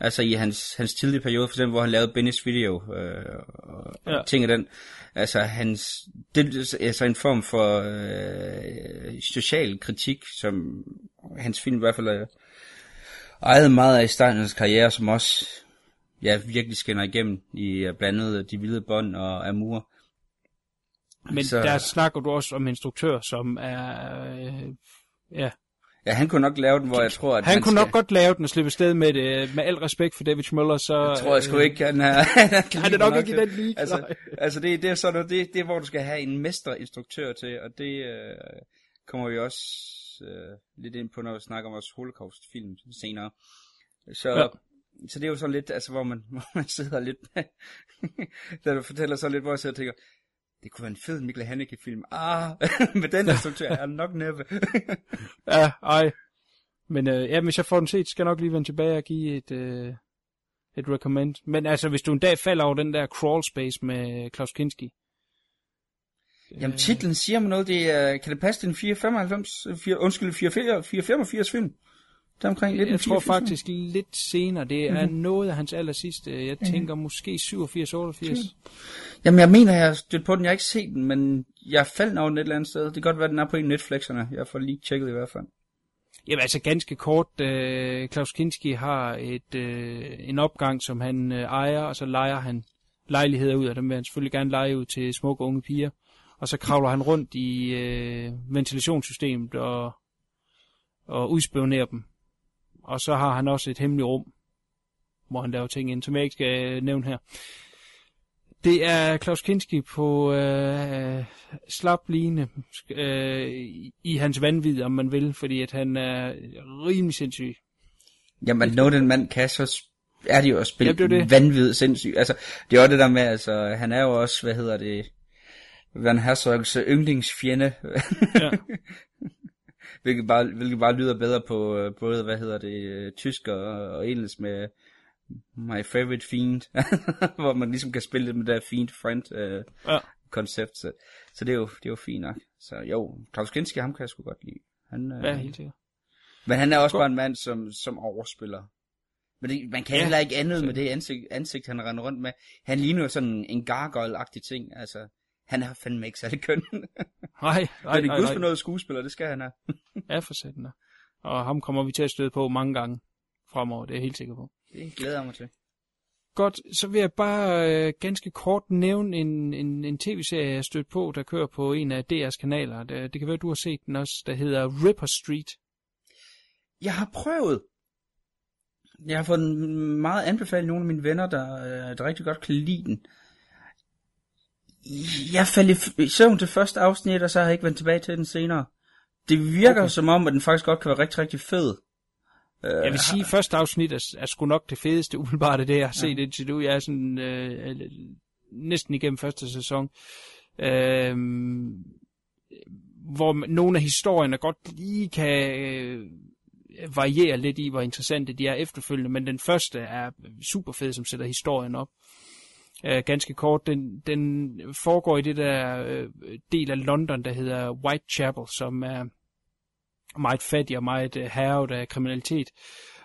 Altså i hans, hans tidlige periode, for eksempel, hvor han lavede Benny's Video øh, og, ja. Ting af den. Altså hans, det er altså en form for øh, social kritik, som hans film i hvert fald er ejet meget af i starten af hans karriere, som også ja, virkelig skinner igennem i øh, blandt andet De Hvide Bånd og Amour. Men så- der snakker du også om en instruktør, som er... Øh, ja, Ja, han kunne nok lave den, hvor jeg tror, at han man kunne skal... nok godt lave den og slippe sted med det. Med al respekt for David Schmuller, så... Jeg tror jeg sgu øh, ikke, han er... Han er nok ikke i den liga, Altså, nej. altså det, det er sådan noget, det, det er, hvor du skal have en mesterinstruktør til, og det øh, kommer vi også øh, lidt ind på, når vi snakker om vores holocaust-film senere. Så, Ja. så det er jo sådan lidt, altså hvor man, hvor man sidder lidt da du fortæller så lidt, hvor jeg sidder og tænker, det kunne være en fed Mikkel Haneke-film. Ah, med den instruktør er nok næppe. Ja, ej. Men øh, ja, hvis jeg får den set, skal jeg nok lige vende tilbage og give et, øh, et recommend. Men altså, hvis du en dag falder over den der crawl space med Klaus Kinski. Jamen titlen siger mig noget, det er, kan det passe til en 495, 4, undskyld, 485 film? Det er omkring lidt Jeg tror faktisk lidt senere, det er Mhm. noget af hans aller sidste. Jeg tænker måske 87-88. Jamen, jeg mener, jeg har stødt på den. Jeg har ikke set den, men jeg faldt over den et eller andet sted. Det kan godt være, den er på en af Netflixerne. Jeg får lige tjekket i hvert fald. Jamen altså ganske kort, øh, Klaus Kinski har et, øh, en opgang, som han øh, ejer, og så leger han lejligheder ud, og dem vil han selvfølgelig gerne lege ud til smukke unge piger. Og så kravler han rundt i øh, ventilationssystemet og, og udspionerer dem. Og så har han også et hemmeligt rum, hvor han laver ting ind, som jeg ikke skal øh, nævne her. Det er Klaus Kinski på øh, slap line øh, i- hans vanvid, om man vil, fordi at han er rimelig sindssyg. Jamen, når den mand kan, så er det jo at spille Jamen, det det. vanvittigt sindssygt. Altså, det er jo det der med, altså, han er jo også, hvad hedder det, Van Herzogs yndlingsfjende. Ja. hvilket, bare, hvilket bare lyder bedre på øh, både, hvad hedder det, øh, tysk og, og engelsk med My Favorite Fiend, hvor man ligesom kan spille lidt med det der Fiend Friend øh, Ja. koncept. Så, så det, er jo, det er jo fint nok. Så jo, Klaus Kinski, ham kan jeg sgu godt lide. Han, øh, Ja, helt sikkert. men han er også bare en mand, som, som overspiller. Men det, man kan ja. heller ikke andet med det ansigt, ansigt, han render rundt med. Han ligner jo sådan en gargoyle-agtig ting. Altså, han er fandme ikke særlig køn. Nej, Nej, nej, Men det er noget skuespiller, det skal han have. Ja, for satan. Og ham kommer vi til at støde på mange gange fremover, det er jeg helt sikker på. Det glæder jeg mig til. Godt, så vil jeg bare øh, ganske kort nævne en, en, en tv-serie, jeg stødt på, der kører på en af DR's kanaler. Det, det kan være, du har set den også, der hedder Ripper Street. Jeg har prøvet. Jeg har fået den meget anbefalet nogle af mine venner, der, øh, der rigtig godt kan lide den. Jeg faldt i søvn til første afsnit, og så har jeg ikke vendt tilbage til den senere. Det virker okay. Som om, at den faktisk godt kan være rigtig, rigtig fed. Øh, Jeg vil sige, at første afsnit er, er sgu nok det fedeste, umiddelbart af det, jeg har set indtil nu. Jeg er sådan øh, næsten igennem første sæson. Øh, hvor nogle af historierne godt lige kan øh, variere lidt i, hvor interessante de er efterfølgende, men den første er super fed, som sætter historien op. Øh, ganske kort, den, den foregår i det der øh, del af London, der hedder Whitechapel, som er meget fattig og meget øh, hervet af kriminalitet.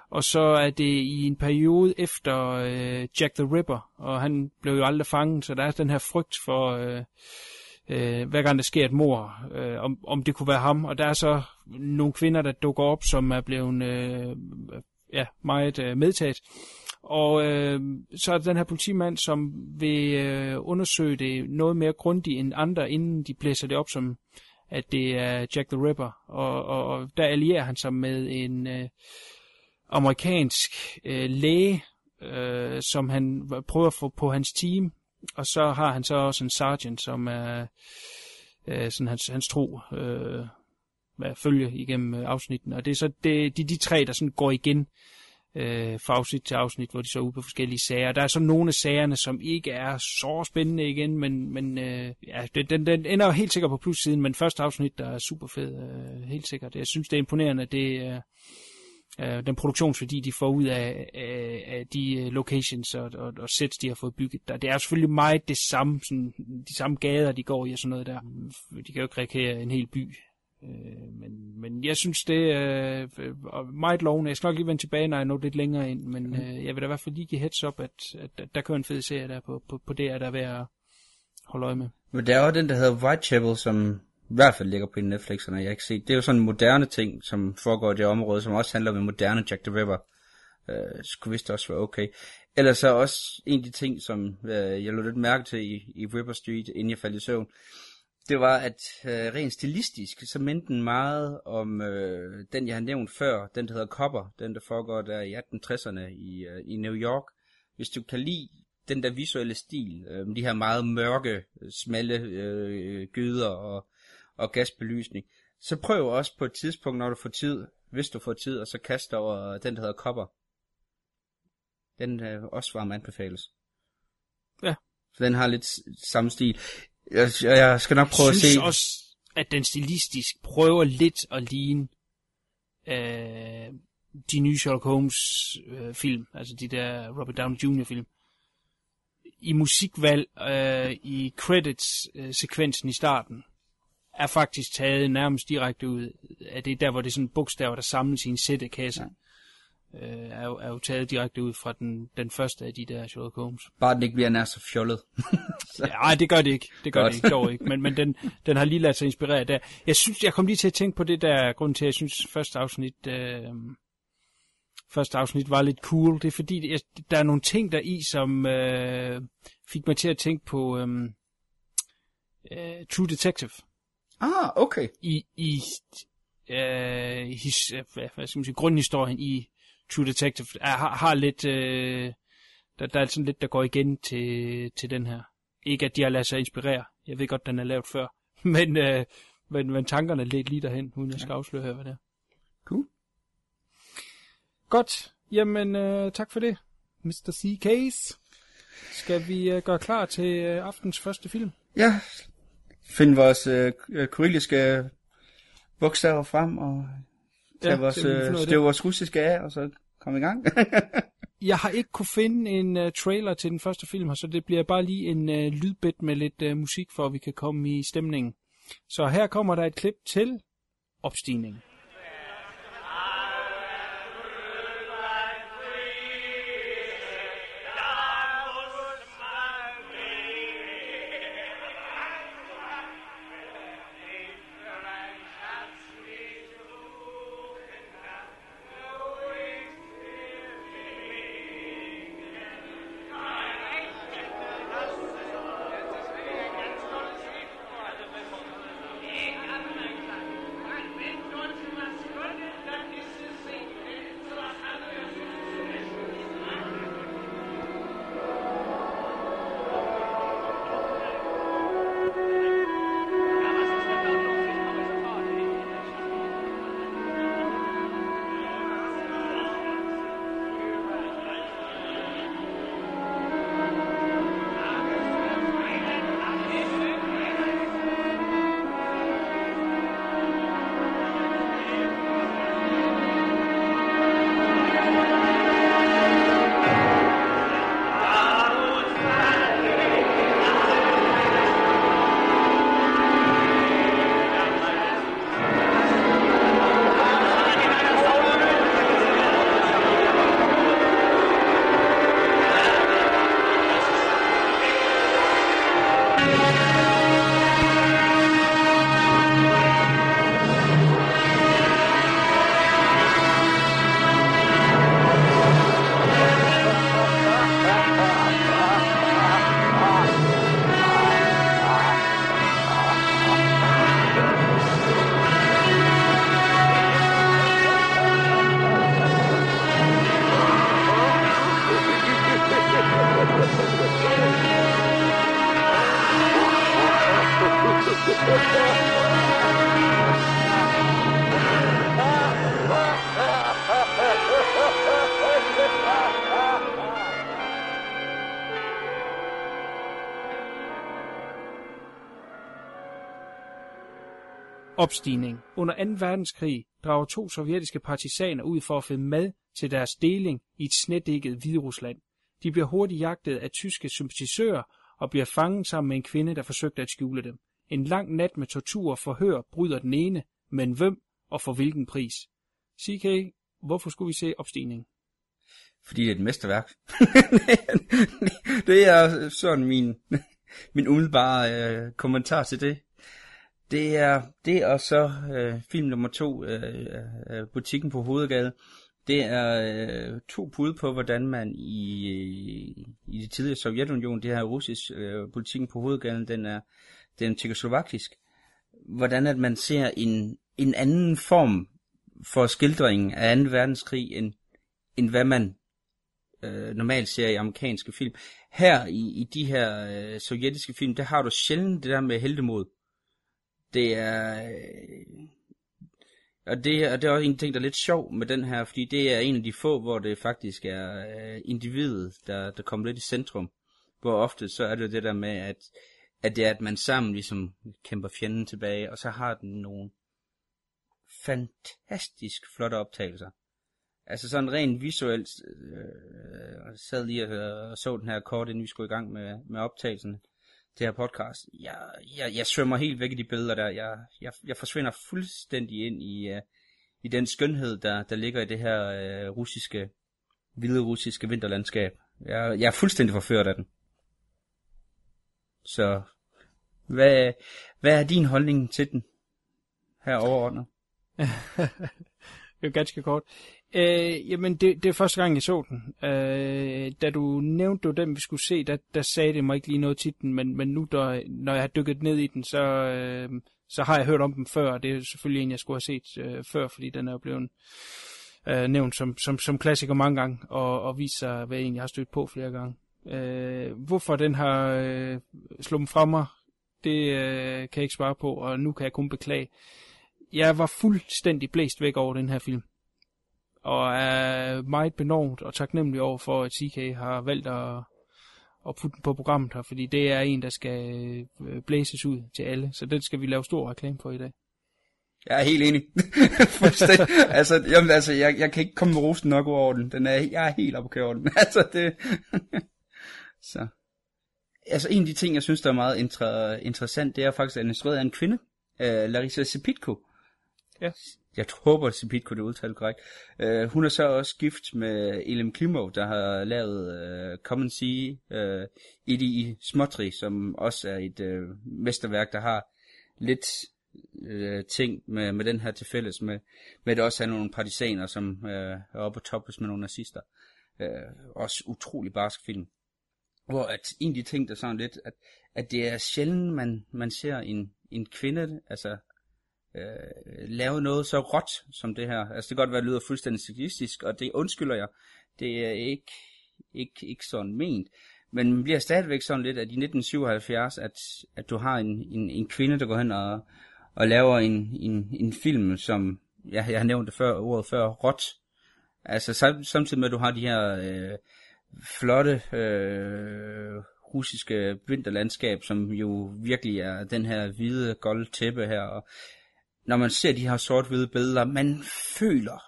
Og så er det i en periode efter øh, Jack the Ripper, og han blev jo aldrig fanget, så der er den her frygt for, øh, øh, hver gang der sker et mor, øh, om, om det kunne være ham. Og der er så nogle kvinder, der dukker op, som er blevet øh, ja, meget øh, medtaget. Og øh, så er der den her politimand, som vil øh, undersøge det noget mere grundigt end andre, inden de blæser det op som, at det er Jack the Ripper. Og, og, og der allierer han sig med en øh, amerikansk øh, læge, øh, som han prøver at få på hans team, og så har han så også en sergeant, som er øh, sådan hans, hans tro øh, hvad, følge igennem øh, afsnitten. Og det er så det, de, de tre, der sådan går igen øh, fra afsnit til afsnit, hvor de så er ude på forskellige sager. Der er så nogle af sagerne, som ikke er så spændende igen, men, men øh, ja, den, den ender helt sikkert på plussiden, men første afsnit, der er super fed, øh, helt sikkert. Jeg synes, det er imponerende, det. Øh, øh, den produktionsværdi, de får ud af, af, af de øh, locations og, og, og sets, de har fået bygget der. Det er selvfølgelig meget det samme, sådan, de samme gader, de går i og sådan noget der. De kan jo ikke rekreere en hel by. Øh, men, men jeg synes, det er øh, meget lovende. Jeg skal nok lige vende tilbage, når jeg når lidt længere ind, men mm. øh, jeg vil da i hvert fald lige give heads up, at, at, at der kører en fed serie der på, på, på det, er der er ved at holde øje med. Men der er også den, der hedder Whitechapel, som i hvert fald ligger på Netflix, og jeg ikke set. Det er jo sådan en moderne ting, som foregår i det område, som også handler om en moderne Jack the Ripper. Øh, skulle vist også være okay. Ellers så også en af de ting, som øh, jeg lå lidt mærke til i, i Ripper Street, inden jeg faldt i søvn, det var, at øh, rent stilistisk, så mindte den meget om øh, den, jeg har nævnt før, den der hedder Copper, den der foregår der i 1860'erne i, øh, i New York. Hvis du kan lide den der visuelle stil, øh, de her meget mørke, smalle øh, gyder og og gasbelysning. Så prøv også på et tidspunkt, når du får tid, hvis du får tid, og så kast over den, der hedder Copper. Den øh, også varmt anbefales. Ja. Så den har lidt samme stil. Jeg, jeg skal nok prøve jeg at se... synes også, at den stilistisk prøver lidt at ligne øh, de nye Sherlock Holmes øh, film, altså de der Robert Downey Jr. film. I musikvalg, øh, i credits øh, sekvensen i starten, er faktisk taget nærmest direkte ud af det der, hvor det er sådan bogstaver, der samles i en sættekasse. Ja. Øh, er, jo, er jo taget direkte ud fra den, den første af de der Sherlock Holmes. Bare den ikke bliver nær så fjollet. Nej, det gør det ikke. Det gør Godt. det ikke, dog ikke. Men, men den, den har lige ladet sig inspirere der. Jeg synes, jeg kom lige til at tænke på det der grund til, at jeg synes, første afsnit, øh, første afsnit var lidt cool. Det er fordi, jeg, der er nogle ting der i, som øh, fik mig til at tænke på øh, øh, True Detective. Ah, okay. I, i øh, his, hvad, hvad skal man sige, grundhistorien i True Detective er, har, har lidt, øh, der, der er sådan lidt, der går igen til, til den her. Ikke at de har ladet sig inspirere. Jeg ved godt, den er lavet før. Men, øh, men, men tankerne er lidt lige derhen, uden jeg skal afsløre her, hvad det er. Cool. Godt. Jamen, øh, tak for det, Mr. C. Case. Skal vi øh, gøre klar til øh, aftens første film? Ja, finde vores øh, kyrilliske bogstaver frem og tage ja, vores, øh, vores russiske af, og så komme i gang. jeg har ikke kunne finde en uh, trailer til den første film her, så det bliver bare lige en uh, lydbit med lidt uh, musik, for at vi kan komme i stemningen. Så her kommer der et klip til opstigningen. Opstigning. Under 2. verdenskrig drager to sovjetiske partisaner ud for at finde mad til deres deling i et snedækket Hviderusland. De bliver hurtigt jagtet af tyske sympatisører og bliver fanget sammen med en kvinde, der forsøgte at skjule dem. En lang nat med tortur og forhør bryder den ene, men hvem og for hvilken pris? CK, hvorfor skulle vi se opstigning? Fordi det er et mesterværk. det er sådan min, min umiddelbare øh, kommentar til det. Det er det og så øh, film nummer to, øh, øh, øh, Butikken på Hovedgade. Det er øh, to bud på, hvordan man i, i det tidligere Sovjetunion, det her russisk øh, politikken på hovedgaden, den er, den er tjekoslovakisk. Hvordan at man ser en, en anden form for skildring af 2. verdenskrig, end, end hvad man øh, normalt ser i amerikanske film. Her i, i de her øh, sovjetiske film, der har du sjældent det der med heldemod. Det er... Øh, og det, og det er også en ting, der er lidt sjov med den her, fordi det er en af de få, hvor det faktisk er øh, individet, der, der kommer lidt i centrum. Hvor ofte så er det det der med, at, at det er, at man sammen ligesom kæmper fjenden tilbage, og så har den nogle fantastisk flotte optagelser. Altså sådan rent visuelt, øh, jeg sad lige og, og så den her kort, inden vi skulle i gang med, med optagelserne det her podcast. Jeg, jeg, jeg svømmer helt væk i de billeder der. Jeg, jeg, jeg forsvinder fuldstændig ind i, uh, i den skønhed, der, der ligger i det her uh, russiske, vilde russiske vinterlandskab. Jeg, jeg er fuldstændig forført af den. Så hvad, hvad er din holdning til den her overordnet? det er ganske kort. Øh, jamen, det, det er første gang, jeg så den. Øh, da du nævnte du den, vi skulle se, der, der sagde det mig ikke lige noget til den, men, men nu, der, når jeg har dykket ned i den, så, øh, så har jeg hørt om den før, og det er selvfølgelig en, jeg skulle have set øh, før, fordi den er jo blevet øh, nævnt som, som, som klassiker mange gange, og, og viser hvad en, jeg har stødt på flere gange. Øh, hvorfor den har øh, slået fra mig, det øh, kan jeg ikke svare på, og nu kan jeg kun beklage. Jeg var fuldstændig blæst væk over den her film og er meget benovet og taknemmelig over for, at CK har valgt at, at putte den på programmet her, fordi det er en, der skal øh, blæses ud til alle, så den skal vi lave stor reklame for i dag. Jeg er helt enig. altså, jamen, altså jeg, jeg kan ikke komme med rosen nok over den. den er, jeg er helt oppe på over den. altså, det... så. Altså, en af de ting, jeg synes, der er meget inter- interessant, det er faktisk, at den er af en kvinde, uh, Larissa Sepitko. Ja jeg håber, at Sipit kunne det udtale korrekt. Uh, hun er så også gift med Elim Klimov, der har lavet uh, Come and See uh, i Smotri, som også er et uh, mesterværk, der har lidt uh, ting med, med den her til fælles, med, med at det også har nogle partisaner, som uh, er oppe på toppes med nogle nazister. Uh, også utrolig barsk film. Hvor at en af de ting, der sådan lidt, at, at det er sjældent, man, man ser en, en kvinde, altså øh, lave noget så råt som det her. Altså det kan godt være, at det lyder fuldstændig sexistisk, og det undskylder jeg. Det er ikke, ikke, ikke sådan ment. Men man bliver stadigvæk sådan lidt, at i 1977, at, at du har en, en, en kvinde, der går hen og, og laver en, en, en film, som, ja, jeg har nævnt det før, ordet før, råt. Altså samtidig med, at du har de her øh, flotte øh, russiske vinterlandskab, som jo virkelig er den her hvide, golde tæppe her, og når man ser de her sort-hvide billeder, man føler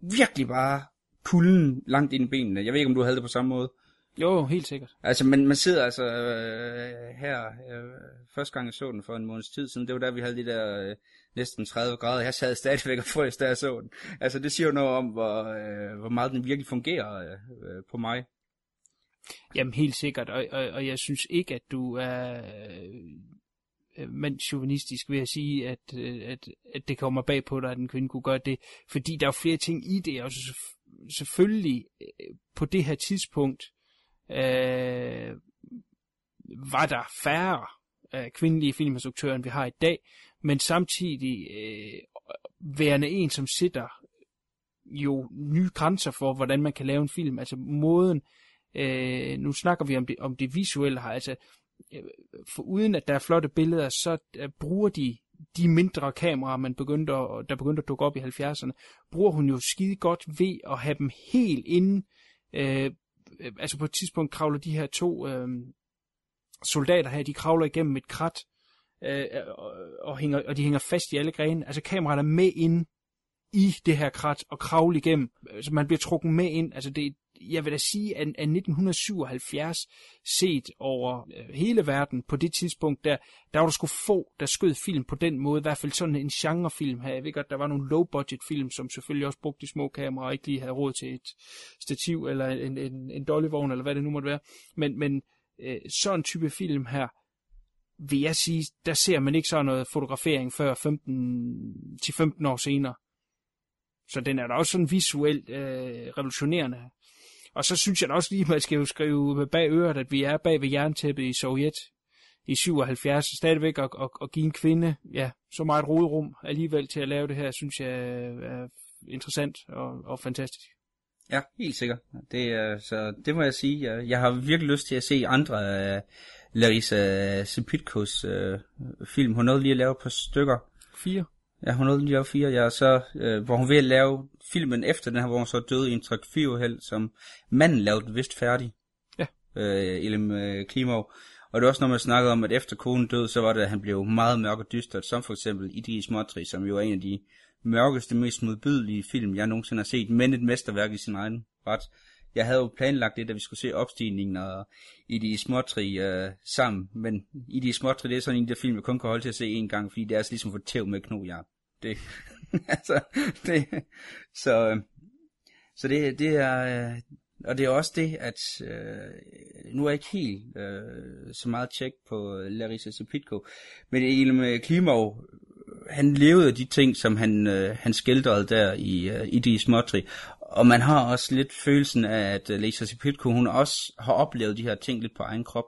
virkelig bare kulden langt ind i benene. Jeg ved ikke, om du havde det på samme måde. Jo, helt sikkert. Altså, man, man sidder altså øh, her, øh, første gang jeg så den for en måneds tid siden, det var der, vi havde de der øh, næsten 30 grader. Jeg sad stadigvæk og frøs, da jeg så den. Altså, det siger jo noget om, hvor, øh, hvor meget den virkelig fungerer øh, på mig. Jamen, helt sikkert, og, og, og jeg synes ikke, at du er Øh, mandsjuvenistisk ved at sige, at, øh, at, at det kommer bag på dig, at en kvinde kunne gøre det, fordi der er flere ting i det, og selvfølgelig øh, på det her tidspunkt øh, var der færre øh, kvindelige filminstruktører, end vi har i dag, men samtidig øh, værende en, som sætter jo nye grænser for, hvordan man kan lave en film. Altså måden, øh, nu snakker vi om det, om det visuelle her, altså Øh, for uden at der er flotte billeder, så øh, bruger de de mindre kameraer, man begyndte at, der begyndte at dukke op i 70'erne, bruger hun jo skide godt ved at have dem helt inde. Øh, øh, altså på et tidspunkt kravler de her to øh, soldater her, de kravler igennem et krat øh, og, og, hænger, og de hænger fast i alle grene. Altså kameraet er med ind i det her krat og kravle igennem, så man bliver trukket med ind. Altså det, jeg vil da sige, at, at 1977 set over øh, hele verden på det tidspunkt, der, der var der sgu få, der skød film på den måde, i hvert fald sådan en genrefilm her. Jeg ved godt, der var nogle low-budget film, som selvfølgelig også brugte de små kameraer, og ikke lige havde råd til et stativ eller en, en, en dollyvogn, eller hvad det nu måtte være. Men, men øh, sådan en type film her, vil jeg sige, der ser man ikke sådan noget fotografering før 15, til 15 år senere. Så den er da også sådan visuelt øh, revolutionerende. Og så synes jeg da også lige, at man skal jo skrive bag øret, at vi er bag ved jerntæppet i Sovjet i 77, stadigvæk at, at, at give en kvinde ja, så meget rodrum alligevel til at lave det her, synes jeg er interessant og, og fantastisk. Ja, helt sikkert. Det, så det må jeg sige. Jeg, jeg har virkelig lyst til at se andre af Larissa Sepitkos uh, film. Hun nåede lige at lave et par stykker. Fire. Ja, hun nåede lige at lave fire. Ja, så, uh, hvor hun vil lave filmen efter den her, hvor hun så døde i en trafikuheld, som manden lavede den vist færdig. Ja. Uh, Elim uh, Klimov. Og det er også når man snakkede om, at efter konen døde, så var det, at han blev meget mørk og dystert, som for eksempel i de småtri, som jo er en af de mørkeste, mest modbydelige film, jeg nogensinde har set, men et mesterværk i sin egen ret. Jeg havde jo planlagt det, da vi skulle se opstigningen og i de småtri øh, sammen, men i de småtri, det er sådan en der film, jeg kun kan holde til at se en gang, fordi det er altså ligesom for tæv med knogjern. Det, altså, det, så, øh, så det, det er, øh, og det er også det, at øh, nu er jeg ikke helt øh, så meget tjek på øh, Larissa Sepitko, men Elem med Klimov, han levede de ting, som han, øh, han skildrede der i, øh, i de småtri. Og man har også lidt følelsen af, at Larissa Sepitko, hun også har oplevet de her ting lidt på egen krop.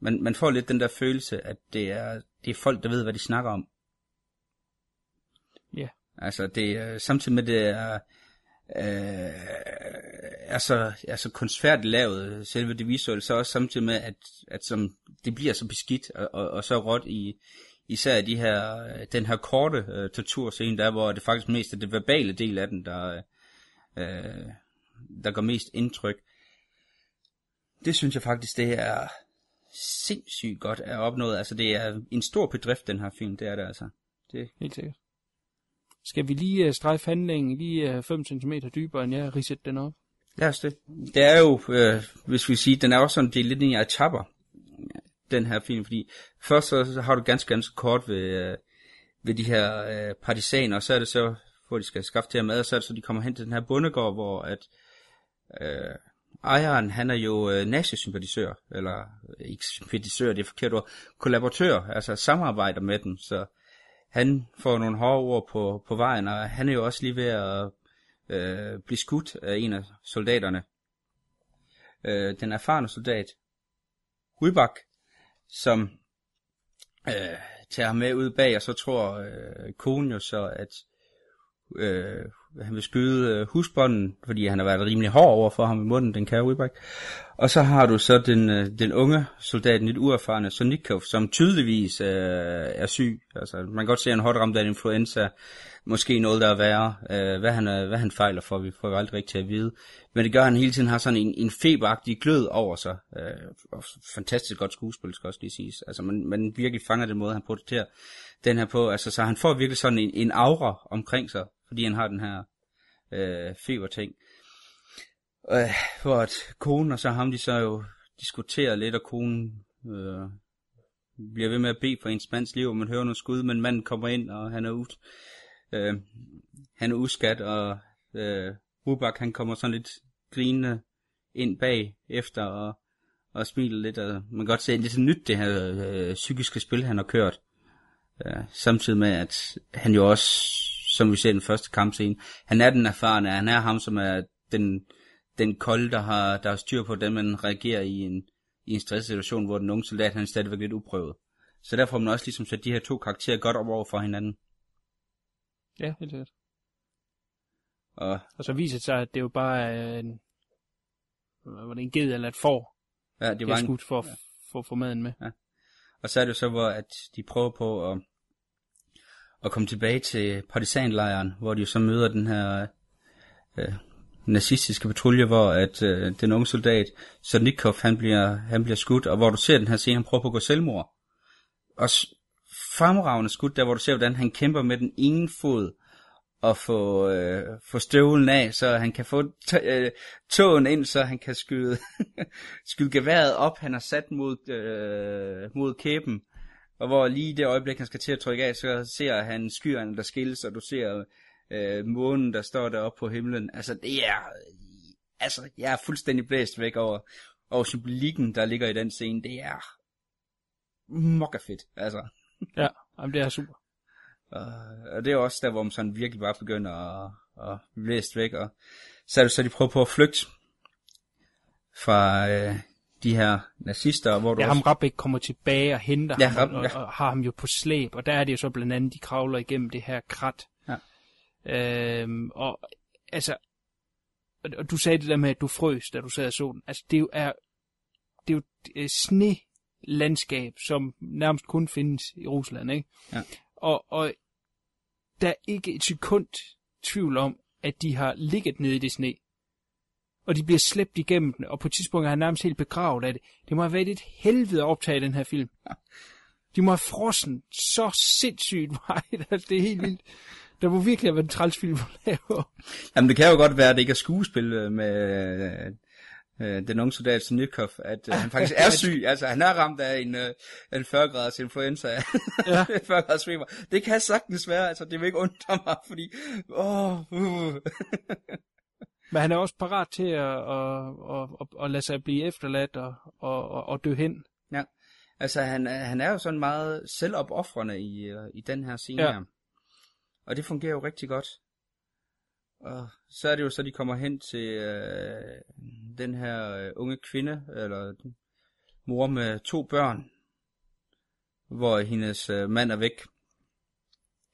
Man, man får lidt den der følelse, at det er, det er folk, der ved, hvad de snakker om. Ja. Yeah. Altså, det er samtidig med, det er øh, er så, er så kunstfærdigt lavet, selve det visuelle, så også samtidig med, at, at som, det bliver så beskidt og, og, og så råt i, især de her, den her korte uh, torturscene, der hvor det faktisk mest er det verbale del af den, der, uh, der gør mest indtryk. Det synes jeg faktisk, det er sindssygt godt at opnået. Altså det er en stor bedrift, den her film, det er det altså. Det... Helt sikkert. Skal vi lige uh, strejfe handlingen lige uh, 5 cm dybere, end jeg riset den op? Lad os det. Det er jo, øh, hvis vi siger, den er også sådan, det er lidt en etaper, den her film, fordi først så, så har du ganske, ganske kort ved, øh, ved de her øh, partisaner, og så er det så, hvor de skal skaffe til her mad, så så, de kommer hen til den her bondegård, hvor at øh, ejeren, han er jo øh, nazisympatisør, eller øh, ikke sympatisør, det er forkert ord, kollaboratør, altså samarbejder med dem, så han får nogle hårde ord på, på vejen, og han er jo også lige ved at øh, blive skudt af en af soldaterne. Øh, den erfarne soldat, Rybak, som øh, tager ham med ud bag, og så tror øh, konen jo så, at øh, han vil skyde øh, husbånden, fordi han har været rimelig hård over for ham i munden, den kære Rybak. Og så har du så den, øh, den unge soldat, lidt uerfarne Sonikov, som tydeligvis øh, er syg. Altså, man kan godt se, at han er hårdt ramt af influenza, måske noget, der er værre. Øh, hvad, han, øh, hvad han fejler for, vi får jo aldrig rigtig at vide. Men det gør, at han hele tiden har sådan en, en feberagtig glød over sig. Øh, og fantastisk godt skuespil, skal også lige siges. Altså, man, man virkelig fanger den måde, han portrætterer den her på. Altså, så han får virkelig sådan en, en aura omkring sig, fordi han har den her øh, feberting. Øh, hvor at konen og så ham, de så jo diskuterer lidt, og konen øh, bliver ved med at bede for ens mands liv, og man hører noget skud, men manden kommer ind, og han er ud. Øh, han er uskat, og øh, Rubak, han kommer sådan lidt grinende ind bag efter, og, og smiler lidt, og man kan godt se, at det er så nyt, det her øh, psykiske spil, han har kørt. Øh, samtidig med, at han jo også, som vi ser i den første kampscene, han er den erfarne, han er ham, som er den, den kolde, der har, der har styr på, den man reagerer i en, i en stresssituation, hvor den unge soldat, han er stadigvæk lidt uprøvet. Så derfor har man også ligesom sat de her to karakterer godt op over for hinanden. Ja, helt sikkert. Og, Og så viser det sig, at det jo bare er en, var det en ged eller et får, ja, det var er en, skudt for at få for maden med og så er det jo så, hvor at de prøver på at, at komme tilbage til partisanlejren, hvor de jo så møder den her øh, nazistiske patrulje, hvor at øh, den unge soldat, Sonikov, han bliver, han bliver skudt, og hvor du ser den her scene, han prøver på at gå selvmord. Og fremragende skud, der hvor du ser, hvordan han kæmper med den ene fod, at få, øh, få støvlen af, så han kan få t- øh, tåen ind, så han kan skyde, skyde geværet op, han har sat mod, øh, mod kæben. Og hvor lige i det øjeblik, han skal til at trykke af, så ser han skyerne, der skilles, og du ser øh, månen, der står deroppe på himlen. Altså, det er... Altså, jeg er fuldstændig blæst væk over, over symbolikken, der ligger i den scene. Det er mokka fedt, altså. Ja, jamen, det er super. Og, og det er også der, hvor man sådan virkelig bare begynder at, at blæst væk. Og så er det så, de prøver på at flygte fra øh, de her nazister, hvor du Ja, også... ham Rabeck kommer tilbage og henter Ja, ham, Rab- og, ja. og, har ham jo på slæb, og der er det jo så blandt andet, de kravler igennem det her krat. Ja. Øhm, og altså, og, og du sagde det der med, at du frøs, da du sad og så den. Altså, det er jo, det er jo et sne landskab, som nærmest kun findes i Rusland, ikke? Ja. Og, og der er ikke et sekund tvivl om, at de har ligget nede i det sne. Og de bliver slæbt igennem den, og på et tidspunkt er han nærmest helt begravet af det. Det må have været et helvede at optage den her film. De må have frossen så sindssygt meget, at det er helt vildt. Der må virkelig have været en træls film at lave. Jamen, det kan jo godt være, at det ikke er skuespil øh, med øh, den unge soldat Snikov, at øh, han faktisk er syg. Altså, han er ramt af en, øh, en 40-graders influenza. Ja. 40-graders feber. Det kan sagtens være, altså, det vil ikke undre mig, fordi... Åh, uh. Men han er også parat til at, at, at, at, at lade sig blive efterladt og, og, og, og dø hen. Ja, altså han, er- han er jo sådan meget selvopoffrende i, øh, i den her scene ja. her. Og det fungerer jo rigtig godt. Og så er det jo så, de kommer hen til øh, den her øh, unge kvinde, eller mor med to børn, hvor hendes øh, mand er væk.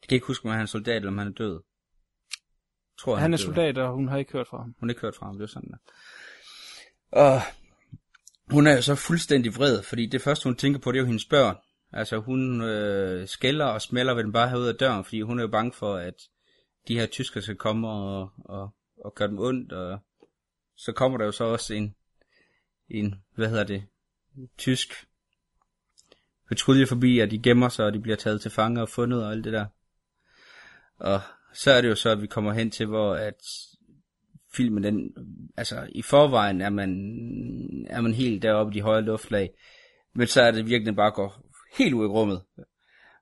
Jeg kan ikke huske, om han er soldat, eller om han er død. Tror, Han er død. soldat, og hun har ikke hørt fra ham. Hun har ikke hørt fra ham, det er sådan der. Og hun er jo så fuldstændig vred, fordi det første, hun tænker på, det er jo hendes børn. Altså hun øh, skælder og smælder ved den bare herud af døren, fordi hun er jo bange for, at de her tyskere skal komme og, og, og gøre dem ondt, og så kommer der jo så også en, en hvad hedder det, tysk patrulje forbi, og de gemmer sig, og de bliver taget til fange og fundet og alt det der. Og så er det jo så, at vi kommer hen til, hvor at filmen, den, altså i forvejen er man, er man helt deroppe i de høje luftlag, men så er det virkelig bare går helt ud i rummet,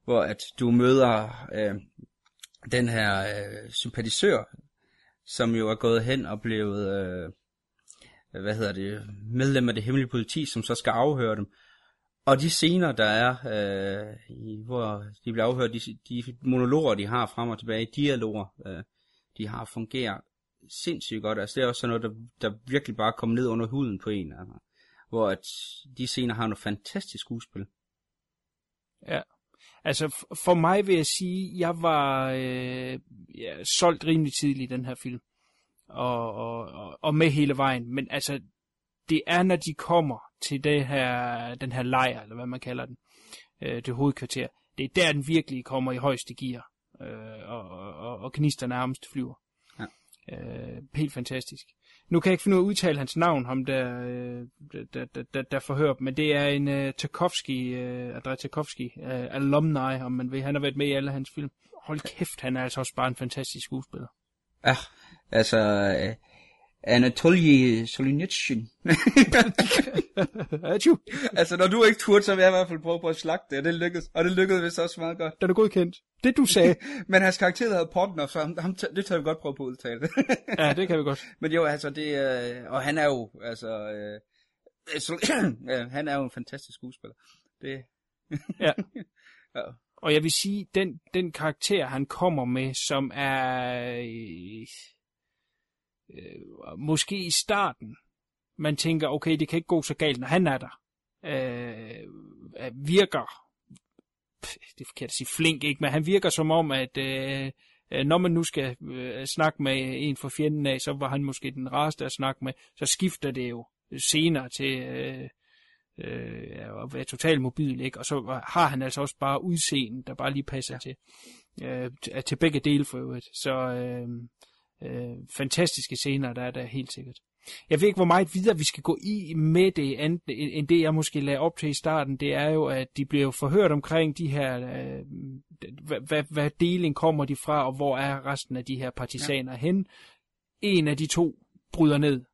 hvor at du møder øh, den her øh, sympatisør, som jo er gået hen og blevet, øh, hvad hedder det, medlem af det hemmelige politi, som så skal afhøre dem. Og de scener, der er, øh, i, hvor de bliver afhørt, de, de monologer, de har frem og tilbage, dialoger, øh, de har fungeret sindssygt godt. Altså det er også sådan noget, der, der virkelig bare kommer ned under huden på en. Altså. Hvor at de scener har noget fantastisk skuespil. Ja. Altså, for mig vil jeg sige, jeg var øh, ja, solgt rimelig tidligt i den her film. Og, og, og, og med hele vejen. Men altså, det er, når de kommer til det her, den her lejr, eller hvad man kalder den, øh, det hovedkvarter. Det er der, den virkelig kommer i højeste gear. Øh, og, og, og knisterne nærmest flyver. Ja. Øh, helt fantastisk. Nu kan jeg ikke finde ud af at udtale hans navn, ham der, øh, der, der, der, der forhører dem, men det er en øh, Tarkovsky, øh, Andrei Tarkovsky, øh, alumni, om man vil. Han har været med i alle hans film. Hold kæft, han er altså også bare en fantastisk skuespiller. Ja, altså øh, Anatoly Solinitsyn. Altså når du ikke turde, så vil jeg i hvert fald prøve på at slagte det, og det lykkedes, og det lykkedes vist også meget godt. den er godkendt. Det du sagde. Men hans karakter hedder Portnoy, så ham, ham, det tager vi godt prøve på at udtale. ja, det kan vi godt. Men jo, altså det, øh, og han er jo, altså, øh, øh, han er jo en fantastisk skuespiller. Det, Ja. Ja. Og jeg vil sige, den, den karakter, han kommer med, som er øh, øh, måske i starten, man tænker, okay, det kan ikke gå så galt, når han er der. Øh, virker, pff, det er forkert at sige flink, ikke, men han virker som om, at øh, øh, når man nu skal øh, snakke med en for fjenden af, så var han måske den rareste at snakke med, så skifter det jo senere til... Øh, øh, at være totalt mobil, ikke? Og så har han altså også bare udseende, der bare lige passer ja. til, øh, til- til begge dele for øvrigt. Så øh, øh, fantastiske scener, der er der helt sikkert. Jeg ved ikke, hvor meget videre vi skal gå i med det, andet, end det, jeg måske lagde op til i starten. Det er jo, at de bliver forhørt omkring de her, øh, hvad, hvad, hvad deling kommer de fra, og hvor er resten af de her partisaner ja. hen. En af de to bryder ned.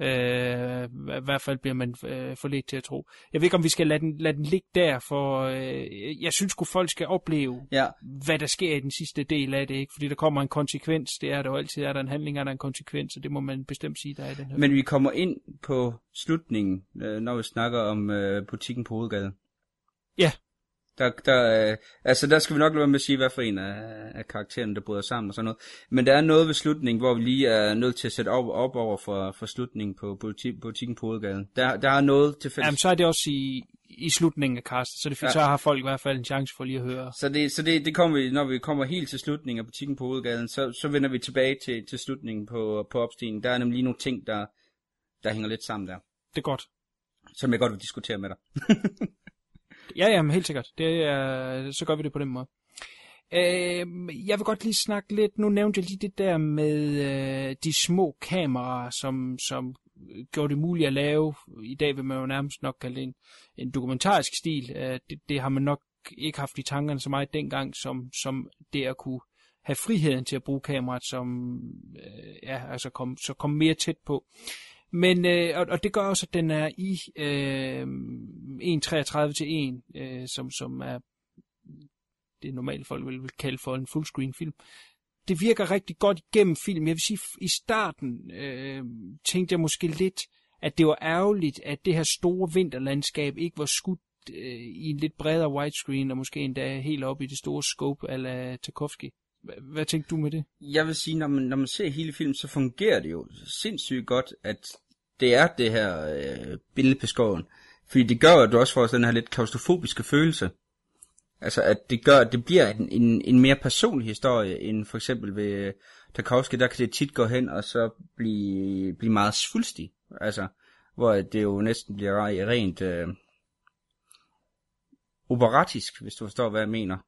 Øh, I hvert fald bliver man øh, for lidt til at tro. Jeg ved ikke, om vi skal lade den, lade den ligge der, for øh, jeg synes at folk skal opleve, Ja. hvad der sker i den sidste del af det, ikke? Fordi der kommer en konsekvens, det er der jo altid, er der en handling, er der en konsekvens, og det må man bestemt sige, der er i den her. Men vi kommer ind på slutningen, øh, når vi snakker om øh, butikken på hovedgade. Ja. Der, der, øh, altså der skal vi nok lade være med at sige, hvad for en af, af karaktererne, der bryder sammen og sådan noget. Men der er noget ved slutningen, hvor vi lige er nødt til at sætte op, op over for, for slutningen på butik, butikken på hovedgaden. Der, der er noget til fælles. Jamen, så er det også i, i slutningen af castet, så, det, ja. Så har folk i hvert fald en chance for lige at høre. Så, det, så det, det kommer vi, når vi kommer helt til slutningen af butikken på hovedgaden, så, så vender vi tilbage til, til slutningen på, på opstigningen. Der er nemlig nogle ting, der, der hænger lidt sammen der, Det er godt. som jeg godt vil diskutere med dig. Ja, ja, men helt sikkert. Det er, så gør vi det på den måde. Øh, jeg vil godt lige snakke lidt, nu nævnte jeg lige det der med øh, de små kameraer, som, som gjorde det muligt at lave, i dag vil man jo nærmest nok kalde det en, en dokumentarisk stil, øh, det, det har man nok ikke haft i tankerne så meget dengang, som, som det at kunne have friheden til at bruge kameraet, som øh, ja, altså kom, så kom mere tæt på. Men, øh, og, og det gør også, at den er i øh, 1.33 til 1, øh, som, som er det normalt folk vil, vil kalde for en fullscreen film. Det virker rigtig godt igennem film. Jeg vil sige, i starten øh, tænkte jeg måske lidt, at det var ærgerligt, at det her store vinterlandskab ikke var skudt øh, i en lidt bredere widescreen, og måske endda helt op i det store scope ala Tarkovsky. H- hvad tænkte du med det? Jeg vil sige, når man, når man ser hele filmen, så fungerer det jo sindssygt godt, at det er det her øh, billede på skoven. Fordi det gør, at du også får den her lidt klaustrofobiske følelse. Altså, at det gør, at det bliver en, en, en mere personlig historie, end for eksempel ved øh, Tarkovsky, der kan det tit gå hen og så blive, blive meget svulstig. Altså, hvor det jo næsten bliver rent øh, operatisk, hvis du forstår, hvad jeg mener.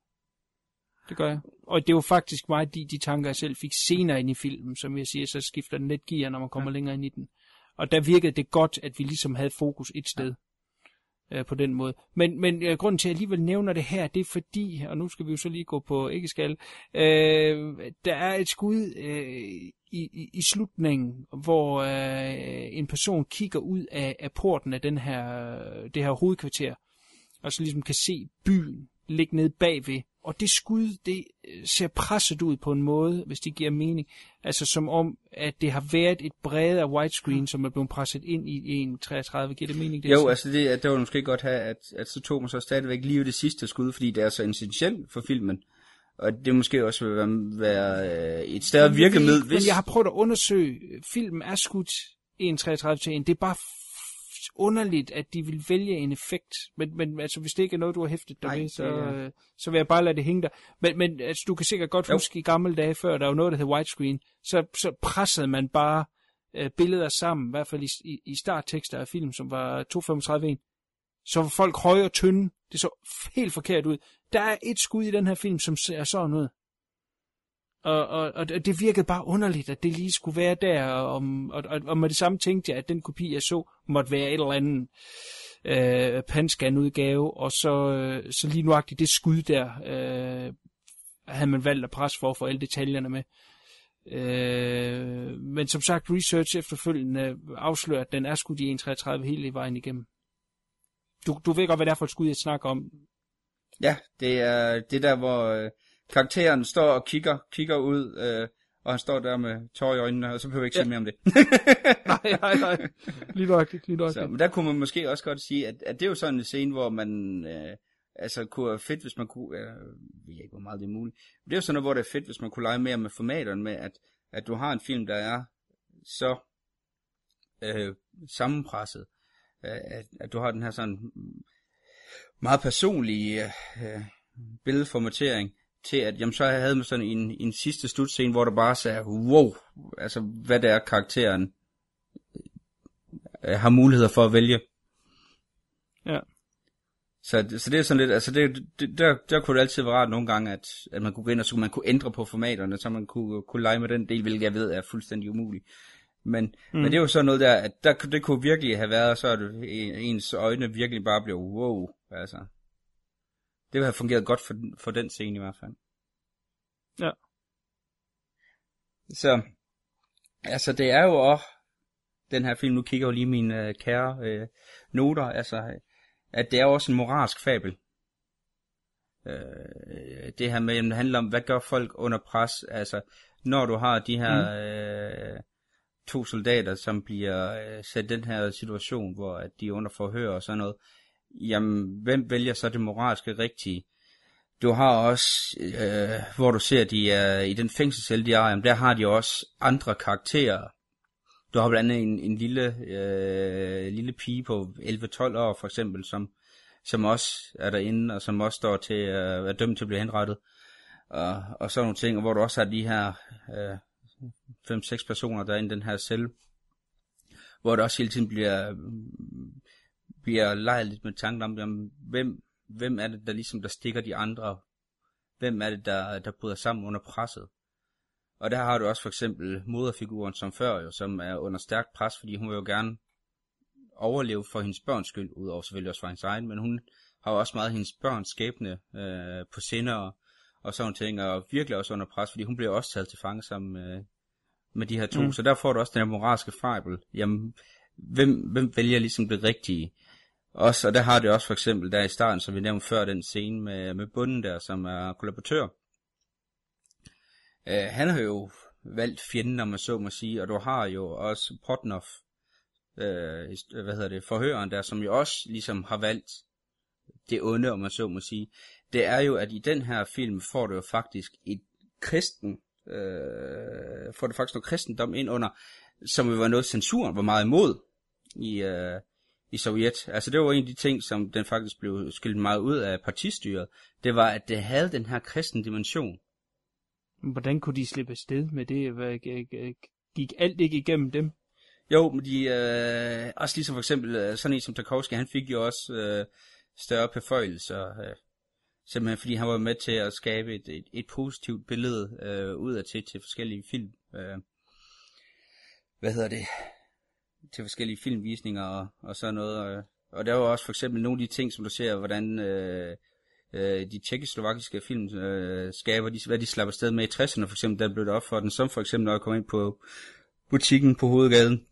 Det gør jeg. Og det var faktisk meget de, de tanker, jeg selv fik senere ind i filmen, som jeg siger, så skifter den lidt gear, når man kommer ja. længere ind i den. Og der virkede det godt, at vi ligesom havde fokus et sted ja. øh, på den måde. Men, men øh, grunden til, at jeg alligevel nævner det her, det er fordi, og nu skal vi jo så lige gå på ikke skal, øh, der er et skud øh, i, i, i slutningen, hvor øh, en person kigger ud af, af porten af den her, det her hovedkvarter, og så ligesom kan se byen ligge nede bagved. Og det skud, det øh, ser presset ud på en måde, hvis det giver mening. Altså som om, at det har været et bredere widescreen, som er blevet presset ind i 1.33. Giver det mening? Det Jo, altså det, det var måske godt have, at, at så tog man så stadigvæk lige det sidste skud, fordi det er så essentielt for filmen. Og det måske også vil være, være øh, et større virkemiddel, hvis... Men jeg har prøvet at undersøge, filmen er skudt 1.33 til 1. Det er bare underligt, at de vil vælge en effekt. Men, men altså, hvis det ikke er noget, du har hæftet dig Nej, ved, så, øh, så vil jeg bare lade det hænge der. Men, men altså, du kan sikkert godt Jo. huske i gamle dage før, der var noget, der hed widescreen, så, så pressede man bare øh, billeder sammen, i hvert fald i, i, i starttekster af film, som var 2.35.1. Så var folk høje og tynde. Det så helt forkert ud. Der er et skud i den her film, som ser sådan ud. Og, og, og det virkede bare underligt, at det lige skulle være der, og, og, og, og med det samme tænkte jeg, at den kopi, jeg så, måtte være et eller andet øh, panscan-udgave, og så, øh, så lige nuagtigt det skud der, øh, havde man valgt at presse for at få alle detaljerne med. Øh, men som sagt, research efterfølgende afslører, at den er skudt i 1.33 hele vejen igennem. Du, du ved godt, hvad det er for et skud, jeg snakker om. Ja, det er det der, hvor øh, karakteren står og kigger, kigger ud, øh, og han står der med tår i øjnene, og så behøver jeg ikke Ja. sige mere om det. nej, nej, nej. Lige nøjagtigt, lige nøjagtigt. så, men der kunne man måske også godt sige, at, at det er jo sådan en scene, hvor man... Øh, altså kunne være fedt, hvis man kunne, øh, jeg ved ikke, hvor meget det er muligt, men det er jo sådan noget, hvor det er fedt, hvis man kunne lege mere med formaterne med, at, at du har en film, der er så øh, sammenpresset, øh, at, at du har den her sådan meget personlige øh, billedformatering, til at, jamen så havde man sådan en, en sidste slutscene, hvor der bare sagde, wow, altså hvad det er karakteren øh, har muligheder for at vælge. Ja. Så, så det er sådan lidt, altså det, det, der, der kunne det altid være rart nogle gange, at, at man kunne gå ind, og så man kunne ændre på formaterne, så man kunne, kunne lege med den del, hvilket jeg ved er fuldstændig umuligt. Men, mm. men det er jo sådan noget der, at der, det kunne virkelig have været, så det ens øjne virkelig bare bliver wow, altså. Det ville have fungeret godt for, for den scene i hvert fald. Ja. Så, altså det er jo også, den her film, nu kigger jeg jo lige mine øh, kære øh, noter, altså, at det er også en moralsk fabel. Øh, det her med, at det handler om, hvad gør folk under pres, altså, når du har de her mm. øh, to soldater, som bliver øh, sat i den her situation, hvor at de er under forhør og sådan noget, jamen, hvem vælger så det moralske rigtige? Du har også, øh, hvor du ser, de er i den fængselscelle, de er, jamen, der har de også andre karakterer. Du har blandt andet en, en lille, øh, lille pige på 11-12 år, for eksempel, som, som også er derinde, og som også står til at øh, være dømt til at blive henrettet. Og, og sådan nogle ting, og hvor du også har de her øh, 5-6 personer, der er i den her celle, hvor det også hele tiden bliver, bliver leget lidt med tanken om, jamen, hvem, hvem er det, der ligesom der stikker de andre? Hvem er det, der, der bryder sammen under presset? Og der har du også for eksempel moderfiguren som før, jo, som er under stærkt pres, fordi hun vil jo gerne overleve for hendes børns skyld, udover selvfølgelig også for hendes egen, men hun har jo også meget hendes børns skæbne øh, på sinde og, og sådan ting, og virkelig også under pres, fordi hun bliver også taget til fange sammen med, med de her to. Mm. Så der får du også den her moralske fejl. Jamen, hvem, hvem vælger ligesom det rigtige? Også, og der har det også for eksempel der i starten, som vi nævnte før, den scene med, med bunden der, som er kollaboratør. Øh, han har jo valgt fjenden, om man så må sige, og du har jo også Potnov, øh, hvad hedder det, forhøren der, som jo også ligesom har valgt det onde, om man så må sige. Det er jo, at i den her film får du jo faktisk et kristen, øh, får du faktisk noget kristendom ind under, som var noget censuren var meget imod i, øh, i Sovjet. Altså det var en af de ting, som den faktisk blev skilt meget ud af partistyret. Det var, at det havde den her kristen dimension. Hvordan kunne de slippe afsted med det? Gik alt ikke igennem dem? Jo, men de, øh, også ligesom for eksempel, øh, sådan en som Tarkovsky, han fik jo også øh, større beføjelser, øh, simpelthen fordi han var med til at skabe et, et, et positivt billede øh, ud af til, til forskellige film. Øh, hvad hedder det? Til forskellige filmvisninger og, og sådan noget. Og, og der var også for eksempel nogle af de ting, som du ser, hvordan øh, øh, de tjekkoslovakiske film øh, skaber, de, hvad de slapper sted med i 60'erne for eksempel, der blev det op for den, som for eksempel når jeg kom ind på butikken på hovedgaden.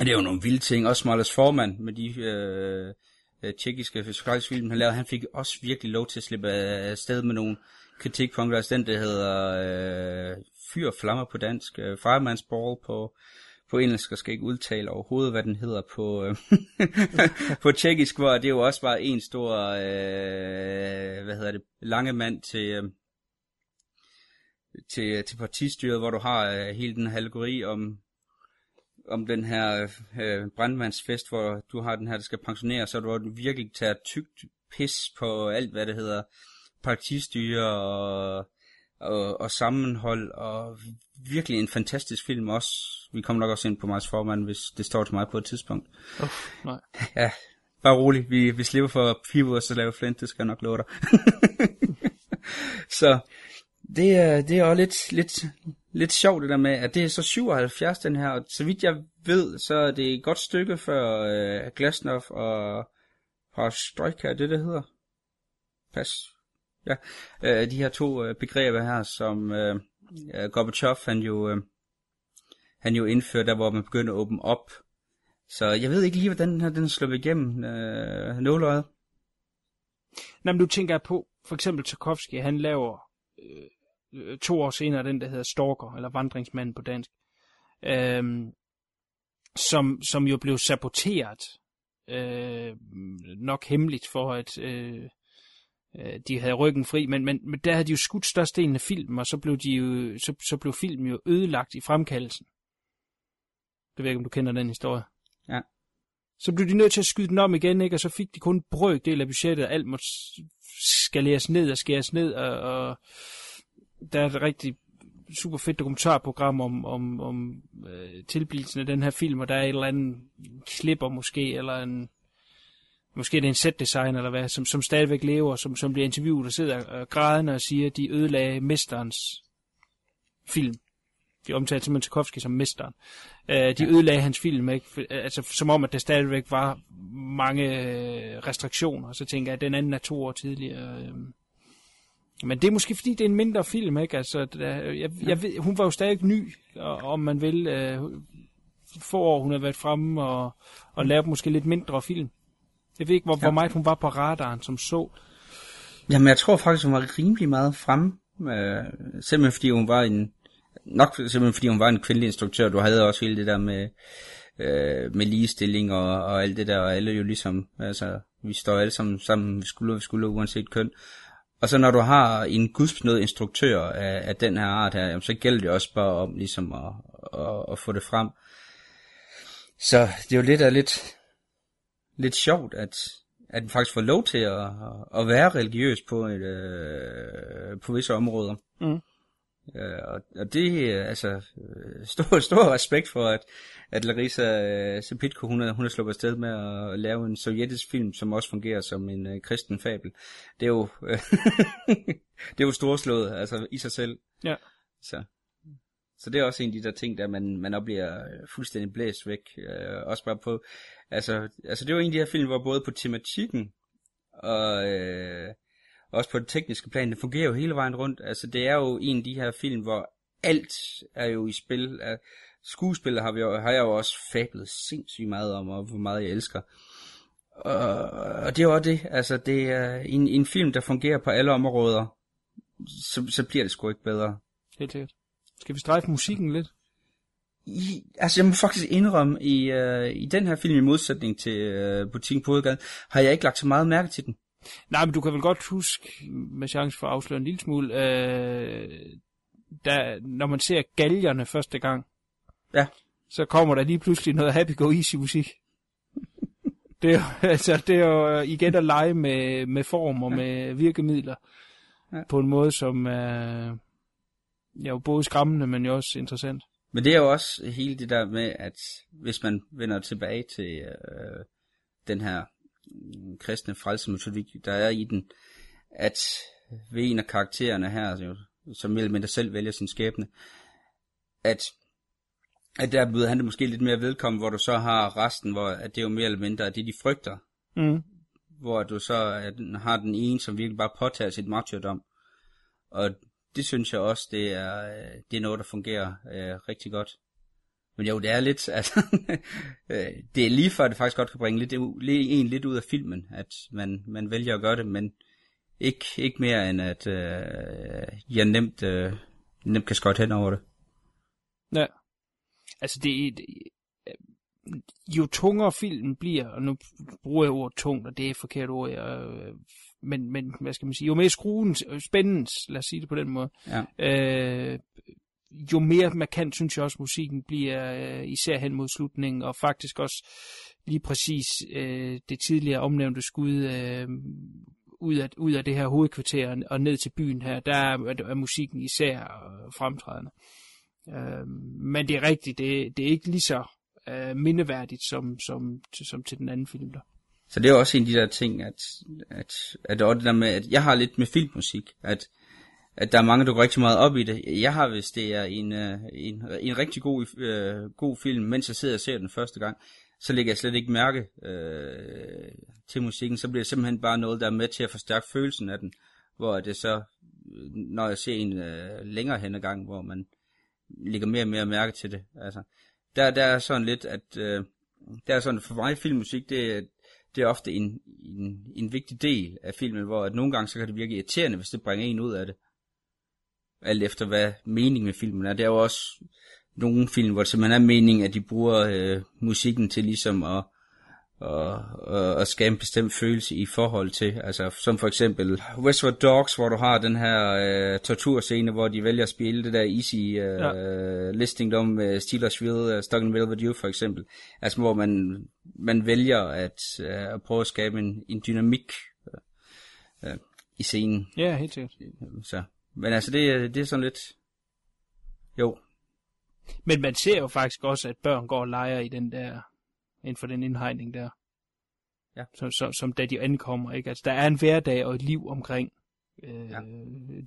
Og det er jo nogle vilde ting. Også Marlers formand med de øh, øh tjekkiske film, han lavede, han fik også virkelig lov til at slippe af sted med nogle kritikpunkter. Altså den, der hedder øh, Fyr og Flammer på dansk, øh, Fireman's Ball på på engelsk, og skal ikke udtale overhovedet, hvad den hedder på, øh, på tjekkisk, hvor det er jo også bare en stor, øh, hvad hedder det, lange mand til, øh, til, til partistyret, hvor du har øh, hele den her allegori om, om den her øh, brandmandsfest, hvor du har den her, der skal pensionere, så du virkelig tager tykt pis på alt, hvad det hedder, partistyre og, og, og sammenhold, og virkelig en fantastisk film også. Vi kommer nok også ind på Mars Formand, hvis det står til mig på et tidspunkt. Uh, nej. Ja, bare rolig. Vi, vi slipper for Pivot så lave Flint, det skal jeg nok love dig. så det er, det er også lidt, lidt, lidt sjovt det der med, at det er så 77 den her, og så vidt jeg ved, så er det et godt stykke før uh, Glasnov og Strøjka, det det hedder. Pas. Ja, øh, de her to øh, begreber her, som... øh, Gorbachev, han jo, øh, han jo indførte, der hvor man begyndte at åbne op. Så jeg ved ikke lige, hvordan den her den slår igennem øh, nåløjet. Nå, men du tænker på, for eksempel Tchaikovsky, han laver øh, to år senere den, der hedder Stalker, eller Vandringsmanden på dansk, øh, som, som jo blev saboteret, øh, nok hemmeligt for, at øh, øh, de havde ryggen fri, men, men, men der havde de jo skudt størstedelen af filmen, og så blev, de jo, så, så blev filmen jo ødelagt i fremkaldelsen. Det ved ikke, om du kender den historie. Ja. Så blev de nødt til at skyde den om igen, ikke? og så fik de kun brøkdel af budgettet, og alt måtte skaleres ned og skæres ned, og, og der er et rigtig super fedt dokumentarprogram om, om, om øh, tilblivelsen af den her film, og der er et eller andet klipper måske, eller en måske det er en set design eller hvad, som, som stadigvæk lever, som, som bliver interviewet og sidder og grædende og siger, at de ødelagde mesterens film. De omtalte simpelthen Tarkovsky som mesteren. Øh, de ødelagde hans film, ikke? Altså, som om, at der stadigvæk var mange øh, restriktioner. Så tænker jeg, at den anden er to år tidligere. Øh. Men det er måske, fordi det er en mindre film, ikke? Altså, der, jeg, jeg ved, hun var jo stadig ny, og, om man vil. Øh, få år, hun har været fremme og, og lavet måske lidt mindre film. Jeg ved ikke, hvor, ja. hvor meget hun var på radaren som så. Jamen, jeg tror faktisk, hun var rimelig meget fremme. Øh, simpelthen fordi hun var en... Nok simpelthen fordi hun var en kvindelig instruktør. Du havde også hele det der med, øh, med ligestilling og, og alt det der. Og alle jo ligesom... Altså, vi står alle sammen sammen skulder ved skulder, uanset køn. Og så når du har en gudsbenået instruktør af, af den her art her, jamen, så gælder det også bare om ligesom at, at, at få det frem. Så det er jo lidt af lidt, lidt sjovt, at, at den faktisk får lov til at, at være religiøs på, et, øh, på visse områder. Mm. Øh, og, og det er altså øh, stor, stor respekt for, at, at Larissa øh, Sepitko, hun er, hun er sluppet afsted med at lave en sovjetisk film, som også fungerer som en øh, kristen fabel. Det er jo, øh, det er jo storslået, altså i sig selv. Ja. Så, så det er også en af de der ting, der man, man oplever fuldstændig blæst væk. Øh, også bare på, altså, altså det er jo en af de her film, hvor både på tematikken og øh, også på det tekniske plan, det fungerer jo hele vejen rundt. Altså det er jo en af de her film, hvor alt er jo i spil. Øh, skuespillet har, vi jo, har jeg jo også fablet sindssygt meget om, og hvor meget jeg elsker. Og, og det er jo det, altså det er en, en film, der fungerer på alle områder, så, så bliver det sgu ikke bedre. Helt sikkert. Skal vi strejfe musikken lidt? I, altså jeg må faktisk indrømme, i, uh, i den her film i modsætning til uh, Butikken på Hovedgaden, har jeg ikke lagt så meget mærke til den. Nej, men du kan vel godt huske, med chance for at afsløre en lille smule, øh, da, når man ser galgerne første gang, ja. så kommer der lige pludselig noget Happy Go Easy musik. det, er jo, altså, det er jo igen at lege med, med form og ja. med virkemidler, ja. på en måde, som er øh, jo både skræmmende, men jo også interessant. Men det er jo også hele det der med, at hvis man vender tilbage til øh, den her kristne frelsemetodik, der er i den, at ved en af karaktererne her, altså, som mellem selv vælger sin skæbne, at, at der byder han det måske lidt mere velkommen, hvor du så har resten, hvor at det er jo mere eller mindre at det, de frygter. Mm. Hvor du så at, har den ene, som virkelig bare påtager sit martyrdom. Og det synes jeg også, det er, øh, det er noget, der fungerer øh, rigtig godt. Men jo, det er lidt, altså, øh, det er lige før, det faktisk godt kan bringe lidt, en lidt ud af filmen, at man, man vælger at gøre det, men ikke, ikke mere end at øh, jeg nemt, øh, nemt kan skøjte hen over det. Ja, altså det, det øh, jo tungere filmen bliver, og nu bruger jeg ordet tungt, og det er et forkert ord, jeg, øh, men, men hvad skal man sige, jo mere skruen spændende, lad os sige det på den måde, ja. øh, jo mere markant synes jeg også, musikken bliver øh, især hen mod slutningen, og faktisk også lige præcis øh, det tidligere omnævnte skud øh, ud, af, ud af det her hovedkvarter og ned til byen her, der er, er musikken især øh, fremtrædende. Øh, men det er rigtigt, det, det er ikke lige så øh, mindeværdigt som, som, som til den anden film der. Så det er også en af de der ting, at, at, at det det der med, at jeg har lidt med filmmusik, at at der er mange, der går rigtig meget op i det. Jeg har, hvis det er en, øh, en, en rigtig god, øh, god film, mens jeg sidder og ser den første gang, så lægger jeg slet ikke mærke øh, til musikken. Så bliver det simpelthen bare noget, der er med til at forstærke følelsen af den. Hvor det så, når jeg ser en øh, længere hen gang, hvor man lægger mere og mere mærke til det. Altså, der, der er sådan lidt, at øh, der er sådan, for mig filmmusik, det, det er ofte en, en, en vigtig del af filmen, hvor at nogle gange så kan det virke irriterende, hvis det bringer en ud af det alt efter hvad meningen med filmen er. Det er jo også nogle film, hvor det simpelthen er meningen, at de bruger øh, musikken til ligesom at, og, og, skabe en bestemt følelse i forhold til, altså som for eksempel Westworld Dogs, hvor du har den her øh, torturscene, hvor de vælger at spille det der easy øh, ja. listing om med Steelersville, uh, Stuck in Velvet You for eksempel, altså hvor man, man vælger at, øh, at prøve at skabe en, en dynamik øh, i scenen. Ja, helt sikkert. Så men altså, det, det er sådan lidt... Jo. Men man ser jo faktisk også, at børn går og leger i den der, inden for den indhegning der. Ja. Som, som, som da de ankommer, ikke? Altså, der er en hverdag og et liv omkring øh, ja.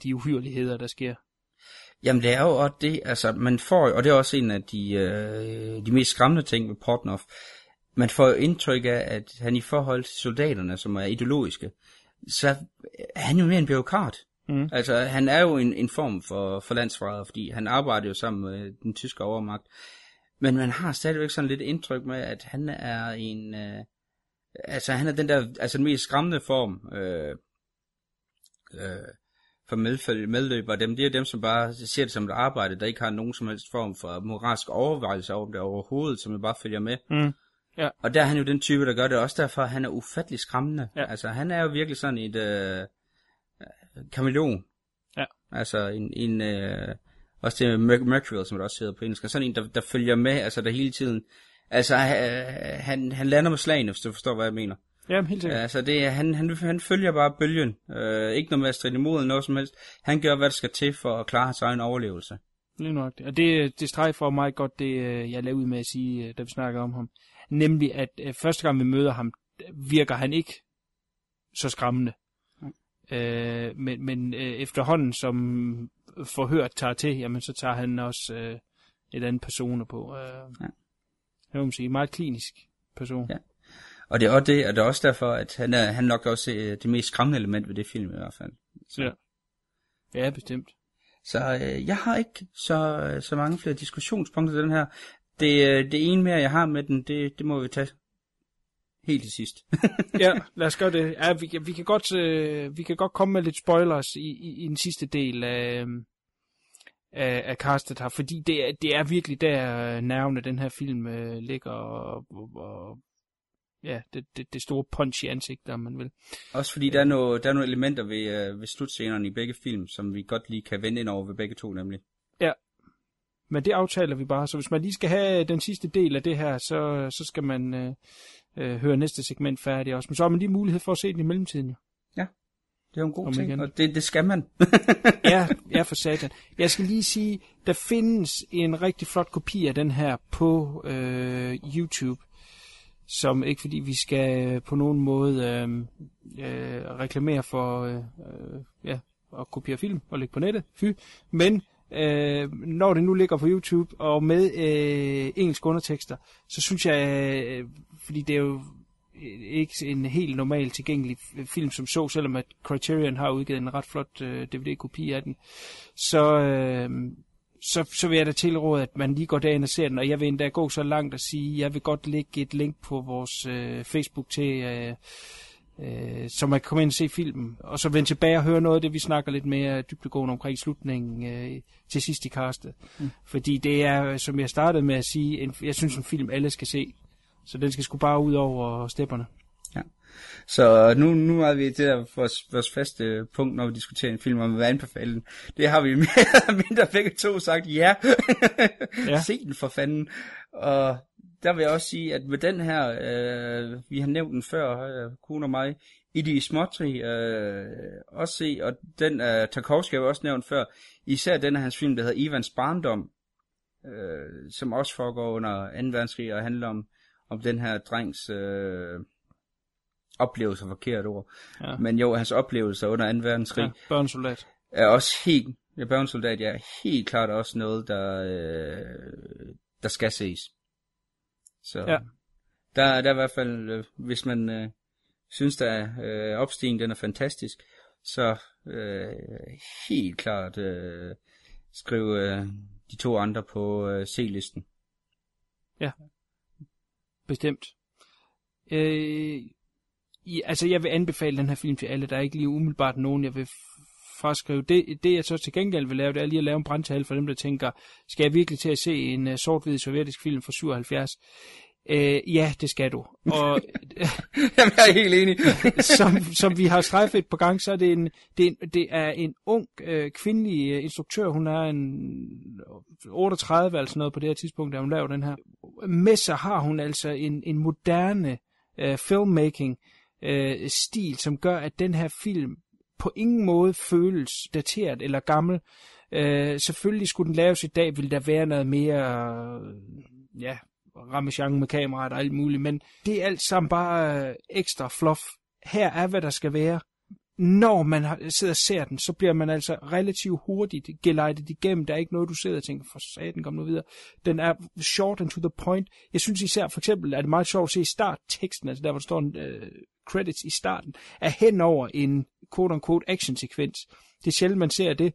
de uhyreligheder, der sker. Jamen det er jo også det, altså man får og det er også en af de, øh, de mest skræmmende ting med Portnoff, man får jo indtryk af, at han i forhold til soldaterne, som er ideologiske, så er han jo mere en byråkrat. Mm. Altså han er jo en, en form for, for landsforræder, fordi han arbejder jo sammen med den tyske overmagt. Men man har stadigvæk sådan lidt indtryk med, at han er en... Øh, altså han er den der, altså den mest skræmmende form øh, øh, for medfølge, medløbere. Dem, det er dem, som bare ser det som et arbejde, der ikke har nogen som helst form for moralsk overvejelse over det overhovedet, som bare følger med. Mm. Ja. Og der er han jo den type, der gør det også derfor, han er ufattelig skræmmende. Ja. Altså han er jo virkelig sådan et øh, kameleon. Ja. Altså en, en øh, også det med Merc- Mercurial, som det også hedder på engelsk. Sådan en, der, der følger med, altså der hele tiden. Altså øh, han, han lander med slagene, hvis du forstår, hvad jeg mener. Jamen, helt sikkert. Altså det er, han, han, han følger bare bølgen. Øh, ikke noget med at stride imod eller noget som helst. Han gør, hvad der skal til for at klare hans egen overlevelse. Lige nok. Og det, det streg for mig godt, det øh, jeg lavede ud med at sige, øh, da vi snakkede om ham. Nemlig, at første gang vi møder ham, virker han ikke så skræmmende. Øh, men men øh, efterhånden, som forhørt tager til, jamen så tager han også øh, et andet personer på. Øh, Ja. Jeg må sige, meget klinisk person. Ja. Og det er også det, og det er også derfor, at han er, han er nok også øh, det mest skræmmende element ved det film i hvert fald. Så, Ja. Ja, bestemt. så øh, jeg har ikke så, så mange flere diskussionspunkter til den her. Det, øh, det ene mere, jeg har med den, det, det må vi tage helt til sidst. ja, lad os gøre det. Ja, vi, kan- vi, kan godt, øh, vi kan godt komme med lidt spoilers i, i, i den sidste del af, af, af castet her, fordi det er, det er virkelig der nerven af den her film øh, ligger, og, og, og ja, det, det, det store punch i ansigtet, om man vil. også fordi der er, nogle, der er nogle elementer ved, øh, ved slutscenerne i begge film, som vi godt lige kan vende ind over ved begge to nemlig. Men det aftaler vi bare, så hvis man lige skal have den sidste del af det her, så, så skal man øh, øh, høre næste segment færdig også. Men så har man lige mulighed for at se den i mellemtiden. Jo. Det er jo en god Om ting, igen. og det, det skal man. ja, ja, for satan. Jeg skal lige sige, der findes en rigtig flot kopi af den her på øh, YouTube, som ikke fordi vi skal på nogen måde øh, øh, reklamere for øh, øh, ja, at kopiere film og lægge på nettet, fy. Men øh, når det nu ligger på YouTube og med øh, engelske undertekster, så synes jeg, øh, fordi det er jo øh, ikke en helt normal tilgængelig film som så, selvom at Criterion har udgivet en ret flot øh, DVD-kopi af den, så, øh, så, så vil jeg da tilråde, at man lige går derind og ser den, og jeg vil endda gå så langt at sige, jeg vil godt lægge et link på vores øh, Facebook til, øh, øh, så man kan komme ind og se filmen, og så vende tilbage og høre noget af det, vi snakker lidt mere dybdegående omkring slutningen øh, til sidst i castet. Mm. Fordi det er, som jeg startede med at sige, en, jeg synes en film alle skal se, så den skal sgu bare ud over stepperne. Så nu, nu er vi det der vores, vores faste punkt, når vi diskuterer en film, om den. Det har vi mere eller mindre begge to sagt, ja, Ja. se den for fanden. Og der vil jeg også sige, at med den her, øh, vi har nævnt den før, øh, kone og mig, i de småtri, øh, også se, og den øh, Tarkovsky har også nævnt før, især den af hans film, der hedder Ivans Barndom, øh, som også foregår under 2. verdenskrig og handler om, om den her drengs øh, oplevelser, forkert ord. Ja. Men jo, hans oplevelser under 2. verdenskrig Ja, børnesoldat. er også helt, ja, børnesoldat, ja, helt klart også noget, der, øh, der skal ses. Så Ja. der, der er i hvert fald, øh, hvis man øh, synes, der øh, opstigen den er fantastisk, så øh, helt klart øh, skriv øh, de to andre på øh, C-listen. Bestemt. Øh, i, altså, jeg vil anbefale den her film til alle. Der er ikke lige umiddelbart nogen, jeg vil f- fraskrive. Det, det, jeg så til gengæld vil lave, det er lige at lave en brandtal for dem, der tænker, skal jeg virkelig til at se en uh, sort-hvid sovjetisk film fra 77? Øh, ja, det skal du. Og Jamen, jeg er helt enig. som, som vi har strejfet et par gange, så er det en, det er en, det er en ung øh, kvindelig øh, instruktør. Hun er en 38 altså noget på det her tidspunkt, da hun laver den her. Med sig har hun altså en, en moderne øh, filmmaking øh, stil, som gør, at den her film på ingen måde føles dateret eller gammel. Øh, selvfølgelig skulle den laves i dag, ville der være noget mere, øh, ja, ramachan med kameraet og alt muligt, men det er alt sammen bare øh, ekstra fluff. Her er, hvad der skal være når man sidder og ser den, så bliver man altså relativt hurtigt gelejtet igennem. Der er ikke noget, du sidder og tænker, for satan, kom nu videre. Den er short and to the point. Jeg synes især, for eksempel, er det meget sjovt at se startteksten, altså der, hvor der står en uh, credits i starten, er hen over en quote-unquote action-sekvens. Det er sjældent, man ser det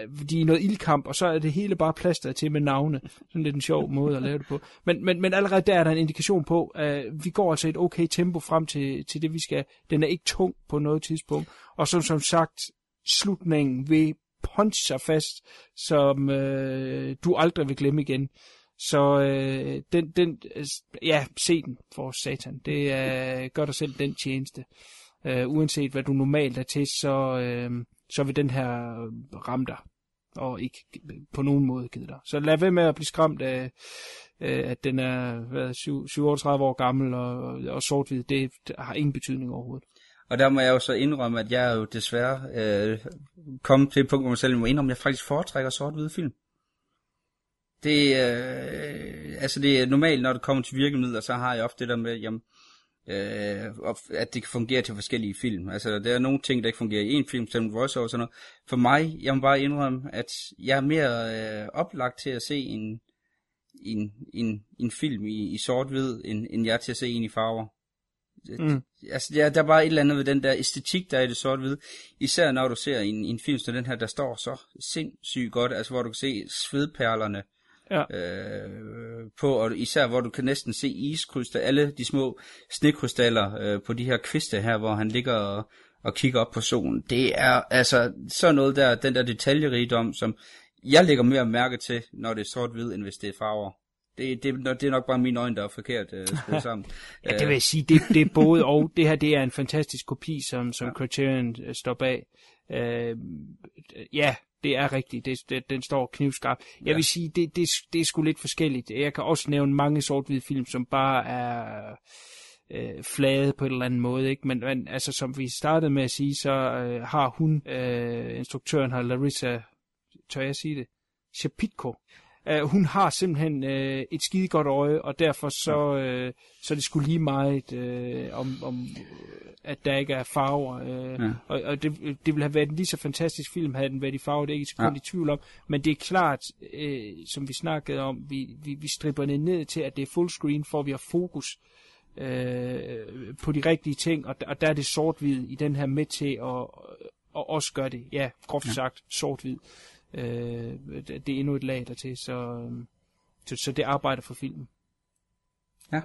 Øh, de er noget ildkamp, og så er det hele bare plaster til med navne. Sådan lidt en sjov måde at lave det på. Men, men, men allerede der er der en indikation på, at vi går altså et okay tempo frem til, til det, vi skal. Den er ikke tung på noget tidspunkt. Og som, som sagt, slutningen vil punch sig fast, som øh, du aldrig vil glemme igen. Så øh, den, den, øh, ja, se den for satan. Det øh, gør dig selv den tjeneste. Øh, uanset hvad du normalt er til, så... Øh, så vil den her øh, ramme dig, og ikke på nogen måde give dig. Så lad være med at blive skræmt af, øh, at den er 37 år gammel og, og sort-hvid. Det, har ingen betydning overhovedet. Og der må jeg jo så indrømme, at jeg er jo desværre øh, kommet til et punkt, hvor jeg selv må indrømme, at jeg faktisk foretrækker sort-hvide film. Det, øh, altså det er normalt, når det kommer til virkemidler, så har jeg ofte det der med, jamen, øh, at det kan fungere til forskellige film. Altså, der er nogle ting, der ikke fungerer i en film, som voiceover og sådan noget. For mig, jeg må bare indrømme, at jeg er mere øh, oplagt til at se en, en, en, en film i, i sort-hvid, end, end jeg er til at se en i farver. Mm. Altså, der, der er bare et eller andet ved den der æstetik, der er i det sort-hvide. Især når du ser en, en film som den her, der står så sindssygt godt, altså hvor du kan se svedperlerne ja. øh, på, og især hvor du kan næsten se iskryster, alle de små snekrystaller øh, på de her kviste her, hvor han ligger og, og kigger op på solen. Det er altså sådan noget der, den der detaljerigdom, som jeg lægger mere mærke til, når det er sort-hvid, end hvis det er farver. Det, det, det er nok bare mine øjne, der er forkert uh, skruet sammen. ja, det vil jeg sige, det, det er både og. Det her, det er en fantastisk kopi, som, som ja. Criterion øh, står bag. Uh, ja, det er rigtigt. Det, det, den står knivskarp. Jeg ja. vil sige, det, det, det er sgu lidt forskelligt. Jeg kan også nævne mange sort-hvide film, som bare er øh, flade på en eller anden måde. Ikke? Men, men altså, som vi startede med at sige, så øh, har hun, øh, instruktøren har Larissa, tør jeg sige det, Chapitko, Uh, hun har simpelthen uh, et skide godt øje, og derfor så, uh, så er det skulle lige meget uh, om, om at der ikke er farver. Uh, ja. Og, og det, det ville have været en lige så fantastisk film, havde den været i farver, det er ikke sekund ja. i tvivl om. Men det er klart, uh, som vi snakkede om, vi, vi, vi stripper det ned til, at det er fullscreen, for vi har fokus uh, på de rigtige ting, og, og der er det sort-hvid i den her med til at og også gøre det, ja, groft ja. sagt, sort-hvid. Øh, det er endnu et lag dertil, så, så, så det arbejder for filmen. Ja.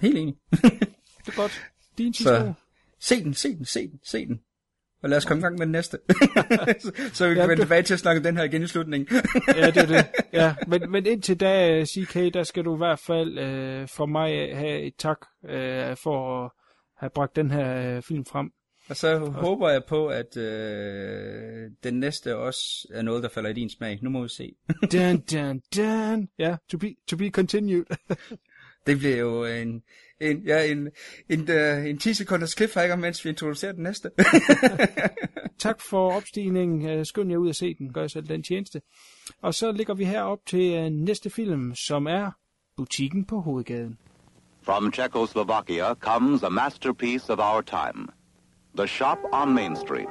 Helt enig. det er godt. Din så, se den, se den, se den, se den. Og lad os komme i gang med den næste. så, så vi kan ja, vende du... tilbage til at snakke den her igen i slutningen. ja, det er det. Ja, men, men indtil da, CK, der skal du i hvert fald øh, for mig have et tak øh, for at have bragt den her øh, film frem. Og så håber jeg på, at øh, den næste også er noget, der falder i din smag. Nu må vi se. dun, dun, dun. Ja, yeah, to be, to be continued. det bliver jo en, en, ja, en, en, uh, en 10 sekunders cliffhanger, mens vi introducerer den næste. tak for opstigningen. Skynd jer ud og se den. Gør selv den tjeneste. Og så ligger vi her op til uh, næste film, som er Butikken på Hovedgaden. From Czechoslovakia comes a masterpiece of our time. The Shop on Main Street.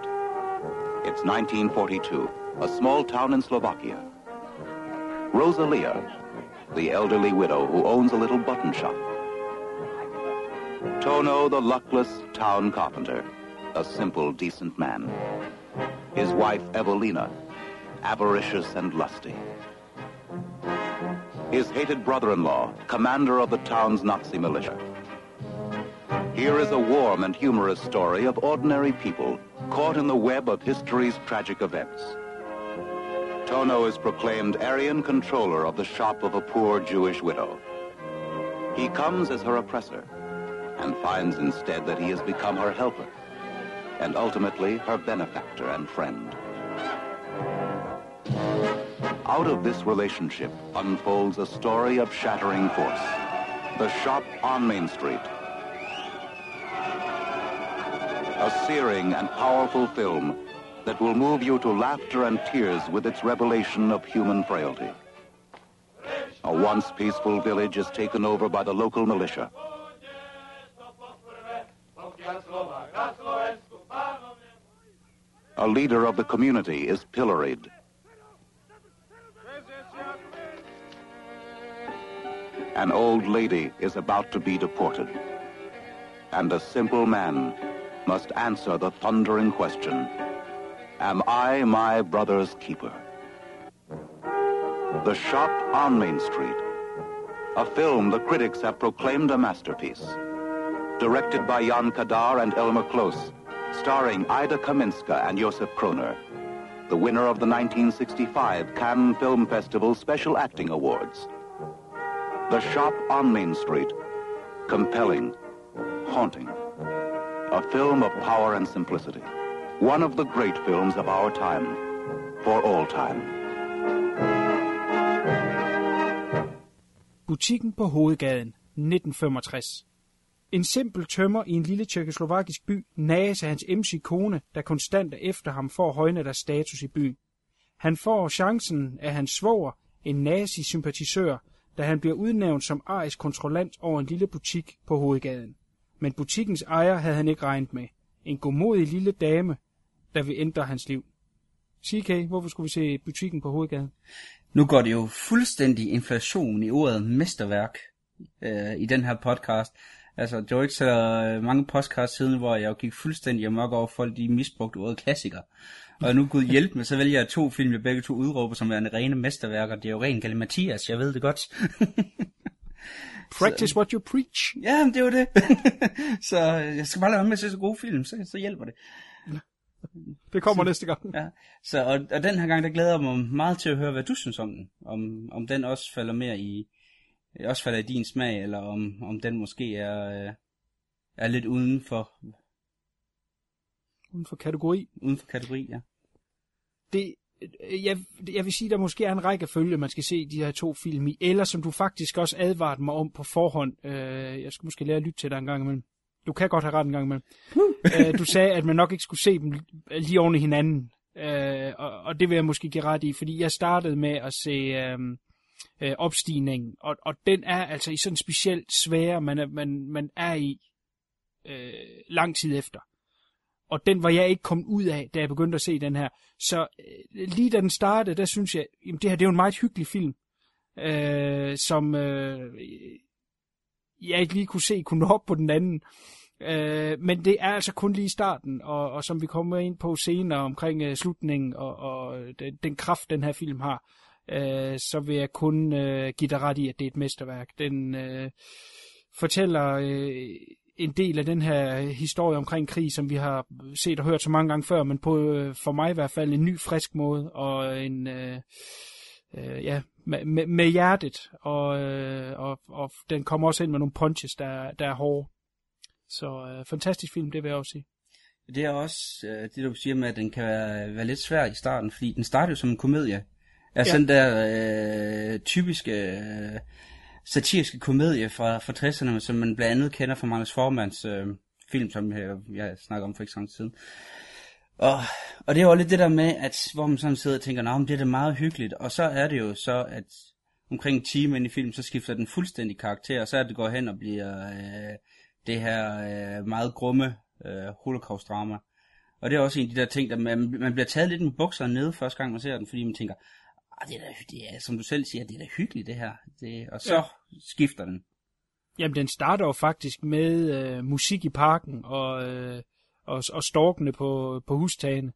It's 1942, a small town in Slovakia. Rosalia, the elderly widow who owns a little button shop. Tono, the luckless town carpenter, a simple, decent man. His wife, Evelina, avaricious and lusty. His hated brother-in-law, commander of the town's Nazi militia. Here is a warm and humorous story of ordinary people caught in the web of history's tragic events. Tono is proclaimed Aryan controller of the shop of a poor Jewish widow. He comes as her oppressor and finds instead that he has become her helper and ultimately her benefactor and friend. Out of this relationship unfolds a story of shattering force. The shop on Main Street a searing and powerful film that will move you to laughter and tears with its revelation of human frailty. A once peaceful village is taken over by the local militia. A leader of the community is pilloried. An old lady is about to be deported. And a simple man must answer the thundering question Am I my brother's keeper? The Shop on Main Street. A film the critics have proclaimed a masterpiece. Directed by Jan Kadar and Elmer Close, starring Ida Kaminska and Josef Kroner. The winner of the 1965 Cannes Film Festival Special Acting Awards. The Shop on Main Street. Compelling, haunting. A film of power and simplicity. One of the great films of our time. For all time. Butikken på Hovedgaden, 1965. En simpel tømmer i en lille tjekkoslovakisk by nages af hans MC kone, der konstant er efter ham for at højne deres status i byen. Han får chancen af hans svoger, en nazi-sympatisør, da han bliver udnævnt som arisk kontrollant over en lille butik på Hovedgaden. Men butikkens ejer havde han ikke regnet med. En godmodig lille dame, der vil ændre hans liv. CK, hvorfor skulle vi se butikken på Hovedgaden? Nu går det jo fuldstændig inflation i ordet mesterværk øh, i den her podcast. Altså, det var ikke så øh, mange podcasts siden, hvor jeg jo gik fuldstændig amok over folk, de misbrugte ordet klassiker. Og nu gud hjælp mig, så vælger jeg to film, jeg begge to udråber som værende rene mesterværker. Det er jo ren galimatias, jeg ved det godt. Practice så, what you preach. Ja, det var det. så jeg skal bare lade være med at se så gode film, så, så hjælper det. Det kommer så, næste gang. Ja. Så, og, og den her gang, der glæder jeg mig meget til at høre, hvad du synes om den. Om, om den også falder mere i, også falder i din smag, eller om, om den måske er, øh, er lidt uden for... Uden for kategori? Uden for kategori, ja. Det, jeg, jeg vil sige, der måske er en række følge, man skal se de her to film i, eller som du faktisk også advarede mig om på forhånd. Øh, jeg skal måske lære at lytte til dig en gang imellem. Du kan godt have ret en gang imellem. øh, du sagde, at man nok ikke skulle se dem lige oven i hinanden. Øh, og, og det vil jeg måske give ret i, fordi jeg startede med at se øh, øh, opstigningen, og, og den er altså i sådan en specielt svære, man er, man, man er i øh, lang tid efter. Og den var jeg ikke kommet ud af, da jeg begyndte at se den her. Så øh, lige da den startede, der synes jeg, jamen det her det er jo en meget hyggelig film, øh, som øh, jeg ikke lige kunne se kunne hoppe på den anden. Øh, men det er altså kun lige starten, og, og som vi kommer ind på senere omkring øh, slutningen og, og øh, den, den kraft, den her film har, øh, så vil jeg kun øh, give dig ret i, at det er et mesterværk. Den øh, fortæller øh, en del af den her historie omkring krig, som vi har set og hørt så mange gange før, men på øh, for mig i hvert fald en ny, frisk måde, og en... Øh, øh, ja, med, med, med hjertet, og, øh, og, og den kommer også ind med nogle punches, der, der er hårde. Så øh, fantastisk film, det vil jeg også sige. Det er også øh, det, du siger med, at den kan være, være lidt svær i starten, fordi den starter jo som en komedie. Altså ja. den der øh, typiske øh, satiriske komedie fra, fra 60'erne, som man blandt andet kender fra Magnus Formands øh, film, som jeg, jeg snakker om for ikke så lang tid siden. Og, og det er jo lidt det der med, at hvor man sådan sidder og tænker, nah, det er da meget hyggeligt, og så er det jo så, at omkring en time ind i filmen, så skifter den fuldstændig karakter, og så er det går hen og bliver øh, det her øh, meget grumme øh, holocaust-drama. Og det er også en af de der ting, der man, man bliver taget lidt med bukserne nede første gang, man ser den, fordi man tænker, ah, det er, da, det er, som du selv siger, det er da hyggeligt det her. Det, og så ja. skifter den. Jamen, den starter jo faktisk med øh, musik i parken, og... Øh og, og storkene på, på hustagene.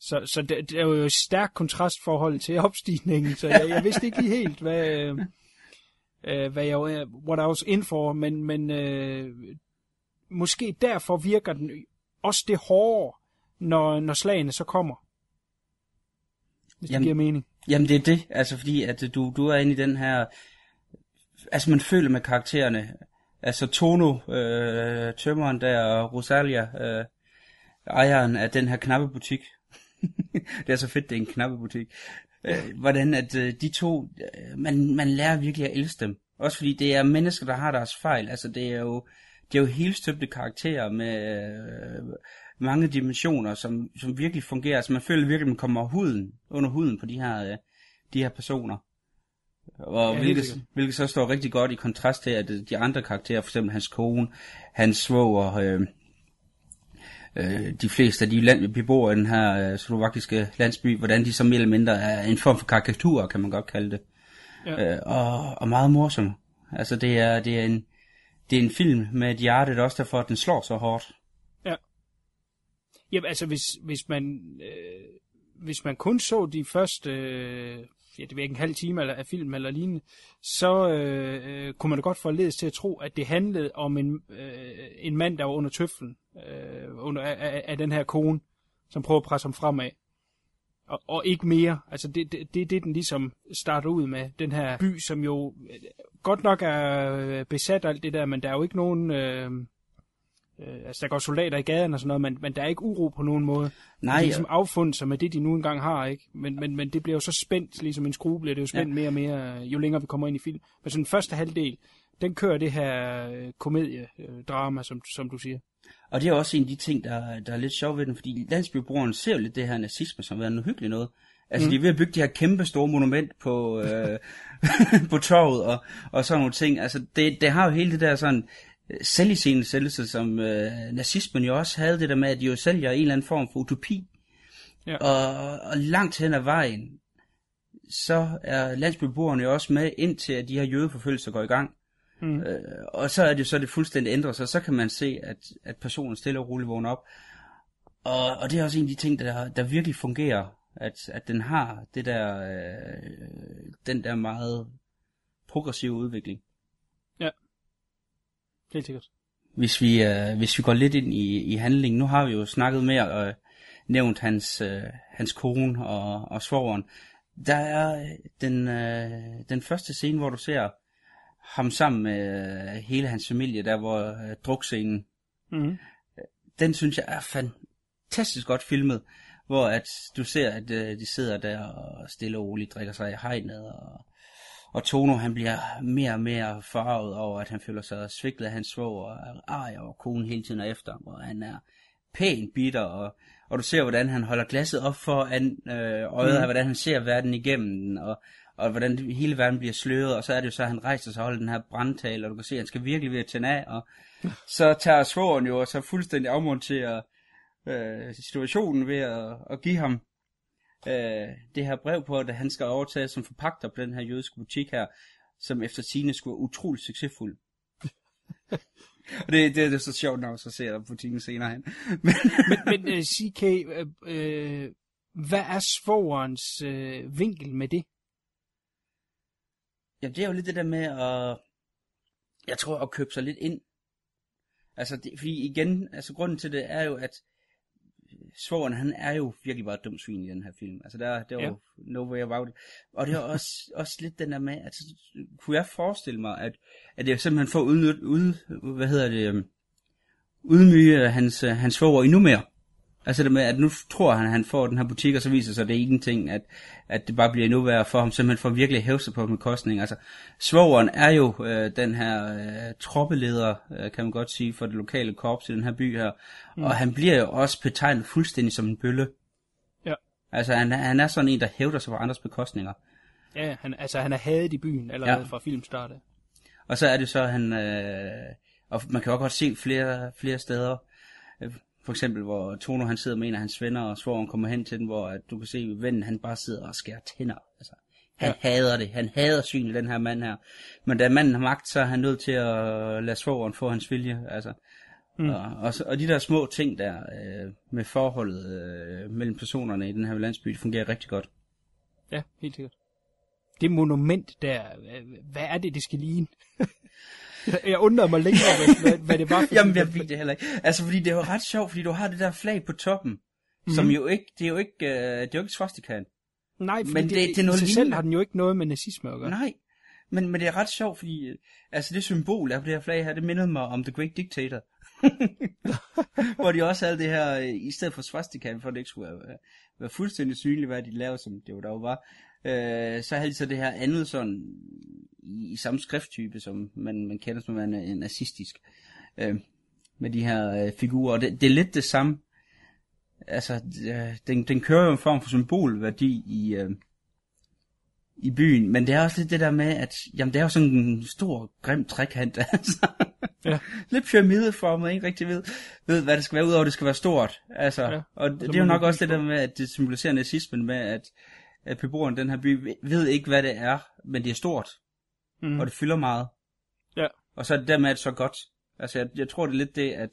Så, så det, det er jo et stærkt kontrastforhold til opstigningen, så jeg, jeg vidste ikke lige helt, hvad, øh, hvad jeg, what I was in for, men, men øh, måske derfor virker den også det hårde, når, når slagene så kommer. Hvis jamen, det giver mening. Jamen det er det, altså fordi at øh, du, du er inde i den her, altså man føler med karaktererne, altså Tono, øh, tømmeren der, og Rosalia, øh, ejeren af den her knappebutik. det er så fedt, det er en knappebutik. Øh, hvordan at øh, de to, øh, man, man lærer virkelig at elske dem. Også fordi det er mennesker, der har deres fejl. Altså det er jo, det er jo helt støbte karakterer med øh, mange dimensioner, som, som virkelig fungerer. Altså man føler virkelig, at man kommer huden, under huden på de her, øh, de her personer. Og ja, hvilket, hvilket så står rigtig godt i kontrast til, at de andre karakterer, for eksempel hans kone, hans svoger, øh, øh, de fleste af de land, beboere i den her øh, slovakiske landsby, hvordan de som mere eller mindre er en form for karikatur, kan man godt kalde det. Ja. Øh, og, og meget morsom. Altså det er, det er en, det er en film med et hjerte, det er også derfor, at den slår så hårdt. Jamen, altså, hvis, hvis man... Øh, hvis man kun så de første, øh, ja, det ved ikke, en halv time eller, af film eller lignende, så øh, øh, kunne man da godt forledes til at tro, at det handlede om en, øh, en mand, der var under tøflen øh, under, af, af den her kone, som prøver at presse ham fremad. Og, og ikke mere. Altså, det er det, det, det, den ligesom starter ud med. Den her by, som jo øh, godt nok er besat alt det der, men der er jo ikke nogen... Øh, Øh, altså, der går soldater i gaden og sådan noget, men, men der er ikke uro på nogen måde. Nej, de er ligesom affundet sig med det, de nu engang har, ikke? Men, men, men det bliver jo så spændt, ligesom en skrue bliver det jo spændt ja. mere og mere, øh, jo længere vi kommer ind i film. Men sådan den første halvdel, den kører det her øh, komediedrama, som, som du siger. Og det er også en af de ting, der, der er lidt sjov ved den, fordi landsbybrugeren ser jo lidt det her nazisme som værende noget hyggeligt noget. Altså, mm. de er ved at bygge det her kæmpe store monument på, øh, på torvet og, og sådan nogle ting. Altså, det, det har jo hele det der sådan selviscenesættelse, som øh, nazismen jo også havde det der med, at de jo sælger en eller anden form for utopi. Ja. Og, og langt hen ad vejen, så er landsbyboerne jo også med, indtil at de her jødeforfølgelser går i gang. Mm. Øh, og så er det så det fuldstændig ændret sig, så kan man se, at, at personen stille og roligt vågner op. Og, og det er også en af de ting, der, der virkelig fungerer, at, at den har det der, øh, den der meget progressive udvikling. Helt sikkert. Hvis vi, øh, hvis vi går lidt ind i, i handlingen, nu har vi jo snakket mere og øh, nævnt hans, øh, hans kone og, og svogeren. Der er øh, den, øh, den første scene, hvor du ser ham sammen med øh, hele hans familie, der hvor øh, drukscenen, Mm-hmm. den synes jeg er fantastisk godt filmet, hvor at du ser, at øh, de sidder der og stille og roligt drikker sig i hegnet, og, og Tono han bliver mere og mere farvet over, at han føler sig svigtet af hans svoger, og ej og konen hele tiden er efter, hvor han er pænt bitter, og, og du ser, hvordan han holder glasset op for an, øh, øjet, mm. og hvordan han ser verden igennem den, og, og hvordan hele verden bliver sløret, og så er det jo så, at han rejser sig og holder den her brandtale, og du kan se, at han skal virkelig ved at tænde af, og så tager svogeren jo og så fuldstændig afmonterer øh, situationen ved at, at give ham øh, det her brev på, at han skal overtage som forpagter på den her jødiske butik her, som efter sine skulle være utrolig succesfuld. og det, det, det er så sjovt, når man så ser butikken senere hen. Men, Men uh, CK, øh, øh, hvad er svogerens øh, vinkel med det? Jamen, det er jo lidt det der med at, jeg tror, at købe sig lidt ind. Altså, det, fordi igen, altså grunden til det er jo, at svogeren, han er jo virkelig bare et dumt svin i den her film. Altså, der, der er Ja. jo no way about it. Og det er også, også lidt den der med, at kunne jeg forestille mig, at, at det er simpelthen for at ud, hvad hedder det, øhm, udmyge hans, øh, hans svoger endnu mere. Altså det med, at nu tror han, at han får den her butik, og så viser sig, at det er ingenting, at, at det bare bliver endnu værre for ham, simpelthen for virkelig at hæve sig på bekostning. Altså, svogeren er jo øh, den her øh, troppeleder, øh, kan man godt sige, for det lokale korps i den her by her, mm. og han bliver jo også betegnet fuldstændig som en bølle. Ja. Altså, han, er- han er sådan en, der hævder sig på andres bekostninger. Ja, han, altså han er hadet i byen allerede Ja. fra filmstart. Og så er det så, han, øh, og man kan også godt se flere, flere steder, øh, for eksempel, hvor Tono han sidder med en af hans venner, og svogeren kommer hen til den, hvor at du kan se, at vennen han bare sidder og skærer tænder. Altså, han ja. hader det. Han hader synet, den her mand her. Men da manden har magt, så er han nødt til at lade svogeren få hans vilje. Altså, mm. og, og, og de der små ting der øh, med forholdet øh, mellem personerne i den her landsby, det fungerer rigtig godt. Ja, helt sikkert. Det monument der, øh, hvad er det, det skal ligne? jeg undrede mig længe over, hvad, hvad det var for Jamen, jeg ved det heller ikke. Altså, fordi det jo ret sjovt, fordi du har det der flag på toppen, mm-hmm. som jo ikke, det er jo ikke, øh, det er jo ikke swastikaen. Nej, Men det, det- det, det er noget sig selv har den jo ikke noget med nazisme at gøre. Nej, men, men det er ret sjovt, fordi øh, altså det symbol, der er på det her flag her, det mindede mig om The Great Dictator. Hvor de også havde det her, øh, i stedet for swastikaen, for det ikke skulle være, være fuldstændig synligt, hvad de lavede, som det jo der jo var, øh, så havde de så det her andet sådan, i, i samme skrifttype, som man, man kender som en, en nazistisk, øh, med de her øh, figurer. Og det, det er lidt det samme. Altså, øh, den, den kører jo en form for symbolværdi i, øh, i byen, men det er også lidt det der med, at jamen, det er jo sådan en stor, grim trekant, altså. Ja. Lidt pyramideformet, ikke rigtig ved, ved, hvad det skal være, udover det skal være stort. Altså, Ja, og det, det er jo nok også det der med, at det symboliserer nazismen med, at, at beboerne i den her by ved ikke, hvad det er, men det er stort, Mm. og det fylder meget. Ja. Og så er det dermed så godt. Altså, jeg, jeg tror, det er lidt det, at,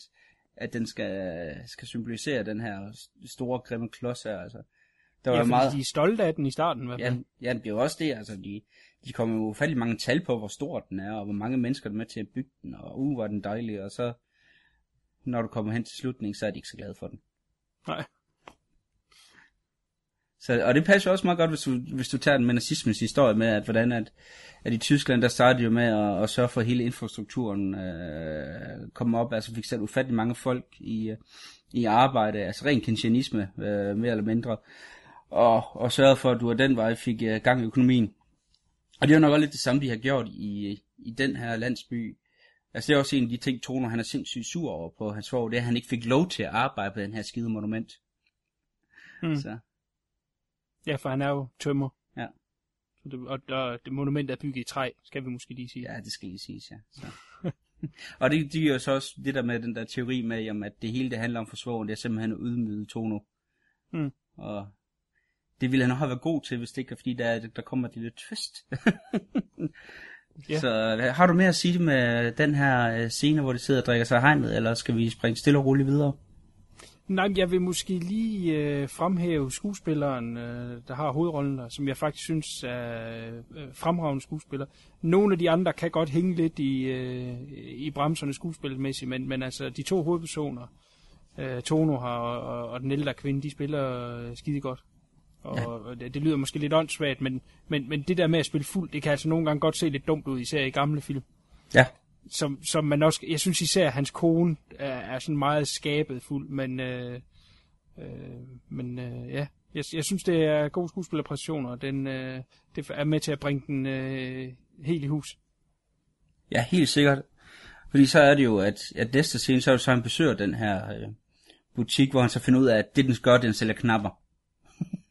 at den skal, skal symbolisere den her store, grimme klods her, altså. Der var ja, meget... de er stolte af den i starten. hvert Ja, ja, det er jo også det, altså, de, de kommer jo fat i mange tal på, hvor stor den er, og hvor mange mennesker der er med til at bygge den, og uh, hvor er den dejlig, og så, når du kommer hen til slutningen, så er de ikke så glade for den. Nej. Så, og det passer også meget godt, hvis du, hvis du tager den med nazismens historie med, at hvordan at, at i Tyskland, der startede jo med at, at sørge for, at hele infrastrukturen øh, kom op, altså fik sat ufattelig mange folk i, øh, i arbejde, altså ren keynesianisme, øh, mere eller mindre, og, og sørgede for, at du af den vej fik øh, gang i økonomien. Og det er jo nok også lidt det samme, de har gjort i, i den her landsby. Altså det er også en af de ting, Tono han er sindssygt sur over på hans svog, det er, at han ikke fik lov til at arbejde på den her skide monument. Mm. Så, Ja, for han er jo tømmer. Ja. Så det, og, og det monument er bygget i træ, skal vi måske lige sige. ja, det skal lige siges, ja. Så. og det, det er jo så også det der med den der teori med, jamen, at det hele det handler om forsvogen, det er simpelthen at ydmyge Tono. Mm. Og det ville han nok have været god til, hvis det ikke er fordi, der, der kommer et lille twist. Ja. Så hvad- har du mere at sige med den her øh, scene, hvor de sidder og drikker sig hegnet, eller skal vi springe stille og roligt videre? Nej, jeg vil måske lige øh, fremhæve skuespilleren, øh, der har hovedrollen der, som jeg faktisk synes er øh, fremragende skuespiller. Nogle af de andre kan godt hænge lidt i, øh, i bremserne skuespilmæssigt, men, men altså de to hovedpersoner, øh, Tono her og, og, og den ældre kvinde, de spiller øh, skide godt. Og, ja. og det, det lyder måske lidt åndssvagt, men, men, men det der med at spille fuld, det kan altså nogle gange godt se lidt dumt ud, især i gamle film Ja. Som, som man også, jeg synes især, at hans kone er, er sådan meget skabet fuld, men, øh, øh, men øh, ja, jeg, jeg synes, det er gode skuespillerpræstationer, og den, øh, det er med til at bringe den øh, helt i hus. Ja, helt sikkert. Fordi så er det jo, at, at næste scene, så er det så, han besøger den her øh, butik, hvor han så finder ud af, at det, den skal gøre, den sælger knapper.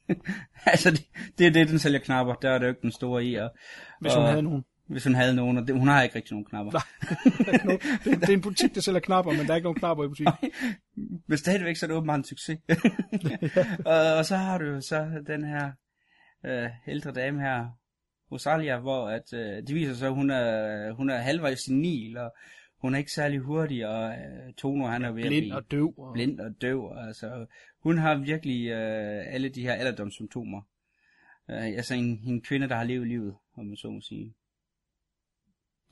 altså, det, det er det, den sælger knapper. Der er det jo ikke den store i. Og, Hvis hun og, havde nogen. Hvis hun havde nogen, og det, hun har ikke rigtig nogen knapper. Nej. det, det er en butik, der sælger knapper, men der er ikke nogen knapper i butikken. Men stadigvæk så er det åbenbart en succes. og, og så har du så den her øh, ældre dame her, Rosalia, hvor at, øh, det viser sig, at hun er, hun er halvvejs senil, og hun er ikke særlig hurtig, og øh, Tono, han er ved at Blind blive og døv. Og... blind og døv. Altså, hun har virkelig øh, alle de her alderdomssymptomer. Øh, altså en, en kvinde, der har levet livet, om man så må sige.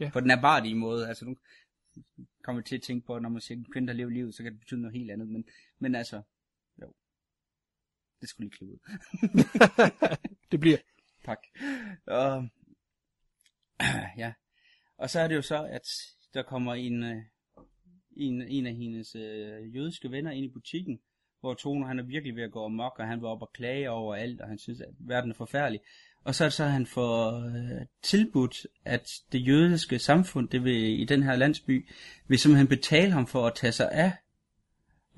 Ja. På den erbardige måde. Altså, nu kommer til at tænke på, at når man siger en kvinde, der lever livet, så kan det betyde noget helt andet. Men, men altså, jo. Det skulle lige klippe ud. det bliver. Tak. Og, ja. Og så er det jo så, at der kommer en, øh, en, en af hendes øh, jødiske venner ind i butikken, hvor Tono han er virkelig ved at gå amok, og han var op og klage over alt, og han synes, at verden er forfærdelig. Og så er det så, at han får øh, tilbudt, at det jødiske samfund, det vil, i den her landsby, vil simpelthen betale ham for at tage sig af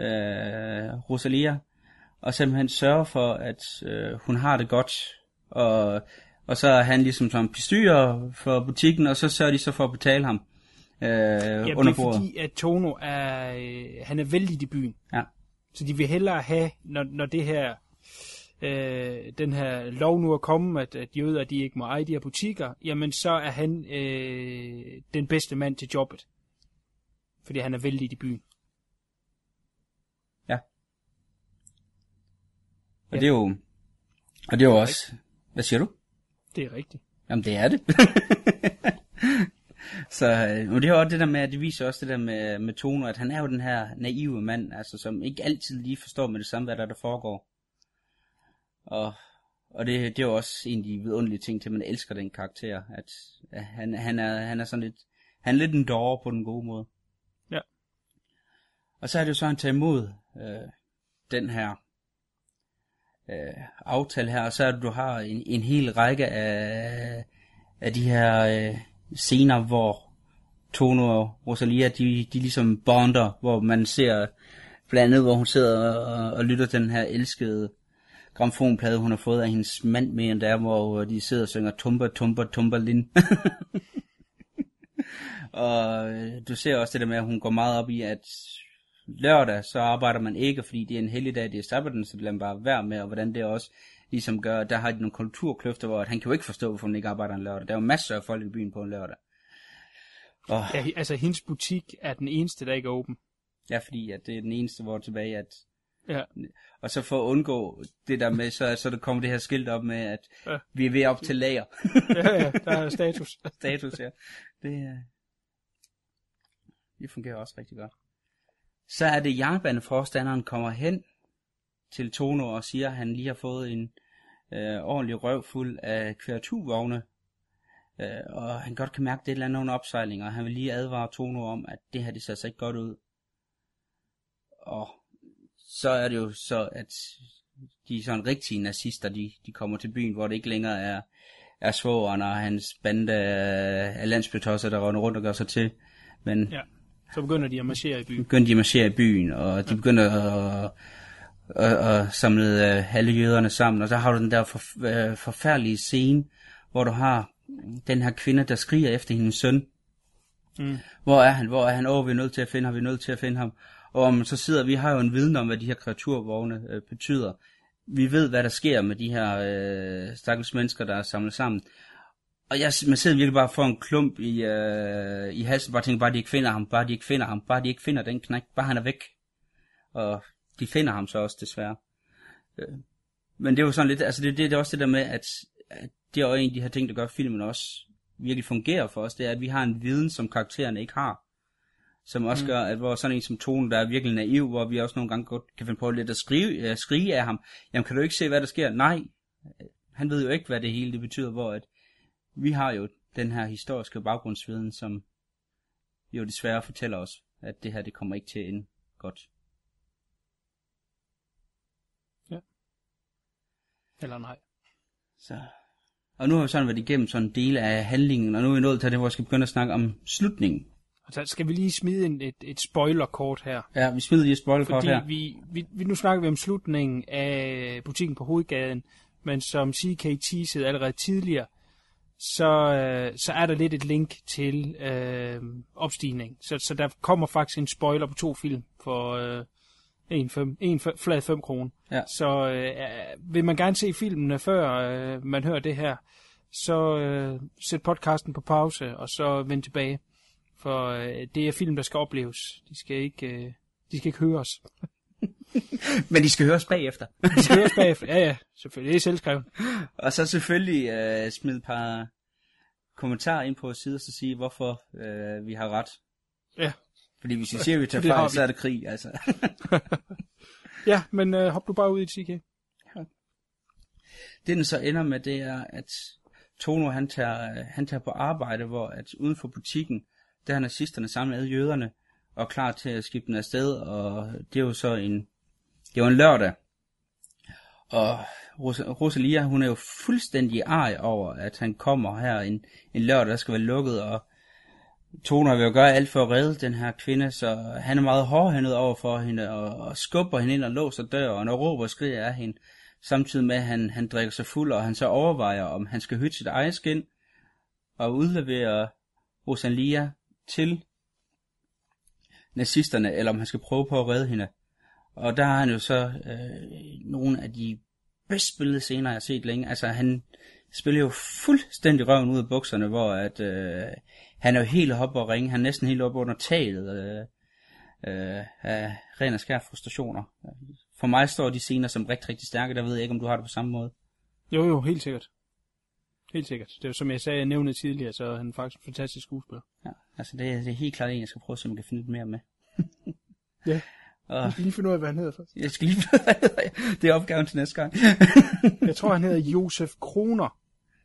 øh, Rosalia, og simpelthen sørge for, at øh, hun har det godt, og, og så er han ligesom som bestyrer for butikken, og så sørger de så for at betale ham øh, Ja, under det er bordet. fordi, at Tono er, øh, han er vældig i byen. Ja. Så de vil hellere have, når, når det her, øh, den her lov nu er kommet, at, at jøder de ikke må eje de her butikker, jamen så er han øh, den bedste mand til jobbet. Fordi han er vældig i byen. Og det er jo, og det er jo også, hvad siger du? Det er rigtigt. Jamen det er det. så øh, og det er også det der med, at det viser også det der med, med Tono, at han er jo den her naive mand, altså som ikke altid lige forstår med det samme, hvad der, der foregår. Og, og det, det er jo også en af de vidunderlige ting til, at man elsker den karakter, at, at han, han, er, han er sådan lidt, han er lidt en dårer på den gode måde. Ja. Og så er det jo så, at han tager imod øh, den her øh, aftale her, og så er det, du har en, en hel række af, af de her øh, scener, hvor Tono og Rosalia, de, de ligesom bonder, hvor man ser blandt andet, hvor hun sidder og, og lytter den her elskede gramfonplade, hun har fået af hendes mand med en der, hvor de sidder og synger Tumba, Tumba, Tumba Lin. og øh, du ser også det der med, at hun går meget op i, at lørdag, så arbejder man ikke, fordi det er en helligdag, det er sabbaten, så det lader bare være med, og hvordan det også ligesom gør, der har de nogle kulturkløfter, hvor at han kan jo ikke forstå, hvorfor hun ikke arbejder en lørdag. Der er jo masser af folk i byen på en lørdag. Og, Ja, altså, hendes butik er den eneste, der ikke er åben. ja, fordi at det er den eneste, hvor tilbage, at Ja, og så for at undgå det der med, så, så der kommer det her skilt op med, at Ja. vi er ved op til lager. ja, ja der er status. Status, ja. Det, øh, det fungerer også rigtig godt. Så er det jernbaneforstanderen kommer hen til Tono og siger, at han lige har fået en øh, ordentlig røv fuld af kreaturvogne. Øh, og han godt kan mærke, at det er et eller andet under opsejling, og han vil lige advare Tono om, at det her, det ser så ikke godt ud. Og så er det jo så, at de sådan rigtige nazister, de, de kommer til byen, hvor det ikke længere er, er svogeren og hans bande af, landsbytosser, der render rundt og gør sig til. Men Ja. Så begynder de at marchere i byen. begynder de at marchere i byen, og de begynder at, at, at samle øh, alle jøderne sammen, og så har du den der for, øh, forfærdelige scene, hvor du har den her kvinde, der skriger efter hendes søn. Mm. Hvor er han? Hvor er han? Åh, vi er nødt til at finde ham, vi er nødt til at finde ham. Og om så sidder vi har jo en viden om, hvad de her kreaturvogne øh, betyder. Vi ved, hvad der sker med de her øh, stakkels mennesker, der er samlet sammen. Og jeg, man sidder virkelig bare for en klump i, øh, i halsen, bare tænker, bare de ikke finder ham, bare de ikke finder ham, bare de ikke finder den knæk, bare han er væk. Og de finder ham så også, desværre. Øh, men det er jo sådan lidt, altså det, det, det er også det der med, at, at det er jo en af de her ting, der gør filmen også virkelig fungerer for os, det er, at vi har en viden, som karaktererne ikke har. Som også mm. gør, at hvor sådan en som Tone, der er virkelig naiv, hvor vi også nogle gange godt kan finde på lidt at skrive, uh, skrige af ham, jamen kan du ikke se, hvad der sker? Nej, han ved jo ikke, hvad det hele det betyder, hvor at vi har jo den her historiske baggrundsviden, som jo desværre fortæller os, at det her, det kommer ikke til at ende godt. Eller nej. Så. Og nu har vi sådan været igennem sådan en del af handlingen, og nu er vi nået til det, hvor vi skal begynde at snakke om slutningen. Og så skal vi lige smide en, et, et spoilerkort her. Ja, vi smider lige et spoilerkort her. vi, vi, vi, nu snakker vi om slutningen af butikken på hovedgaden, men som CK teasede allerede tidligere, så, øh, så er der lidt et link til øh, opstigning. Så, så der kommer faktisk en spoiler på to film for øh, en, fem, en flad 5 kroner. Ja. Så øh, vil man gerne se filmene før øh, man hører det her, så øh, sæt podcasten på pause, og så vend tilbage. For øh, det er film, der skal opleves. De skal ikke, øh, de skal ikke høres. Men de skal høres bagefter. De skal høres bagefter. Ja, ja, selvfølgelig. Det er selvskrevet. og så selvfølgelig øh, smide et par kommentarer ind på siden, og så sige, hvorfor øh, vi har ret. Ja. Fordi hvis vi siger, at vi tager fejl, så er det krig, altså. Ja, men øh, hop du bare ud i det, CK. det den så ender med, det er, at Tono han tager, han tager på arbejde, hvor at uden for butikken, der er nazisterne samlet alle jøderne, og klar til at skifte den afsted, og det er jo så en, det var en lørdag. Og Ros- Rosalia, hun er jo fuldstændig arg over, at han kommer her en, en lørdag, der skal være lukket, og Toner vil jo gøre alt for at redde den her kvinde, så han er meget hårdhændet over for hende, og, og skubber hende ind og låser døren, og råber og skriger af hende, samtidig med, at han, han drikker sig fuld, og han så overvejer, om han skal hytte sit eget skin, og udlevere Rosalia til nazisterne, eller om han skal prøve på at redde hende. Og der har han jo så øh, nogle af de bedst spillede scener, jeg har set længe. Altså han spiller jo fuldstændig røven ud af bukserne, hvor at, øh, han er jo helt oppe og ringe. Han er næsten helt oppe under taget øh, øh, af ren og skær frustrationer. For mig står de scener som rigtig, rigtig stærke. Der ved jeg ikke, om du har det på samme måde. Jo, jo, helt sikkert. Helt sikkert. Det er jo, som jeg sagde, jeg nævnte tidligere, så er han faktisk en fantastisk skuespiller. Ja, altså det, er- det er helt klart en, jeg skal prøve om jeg kan finde lidt mere med. Ja. Og Jeg skal lige finde ud af, hvad han hedder først. jeg skal lige Det er opgaven til næste gang. Jeg tror, han hedder Josef Kroner.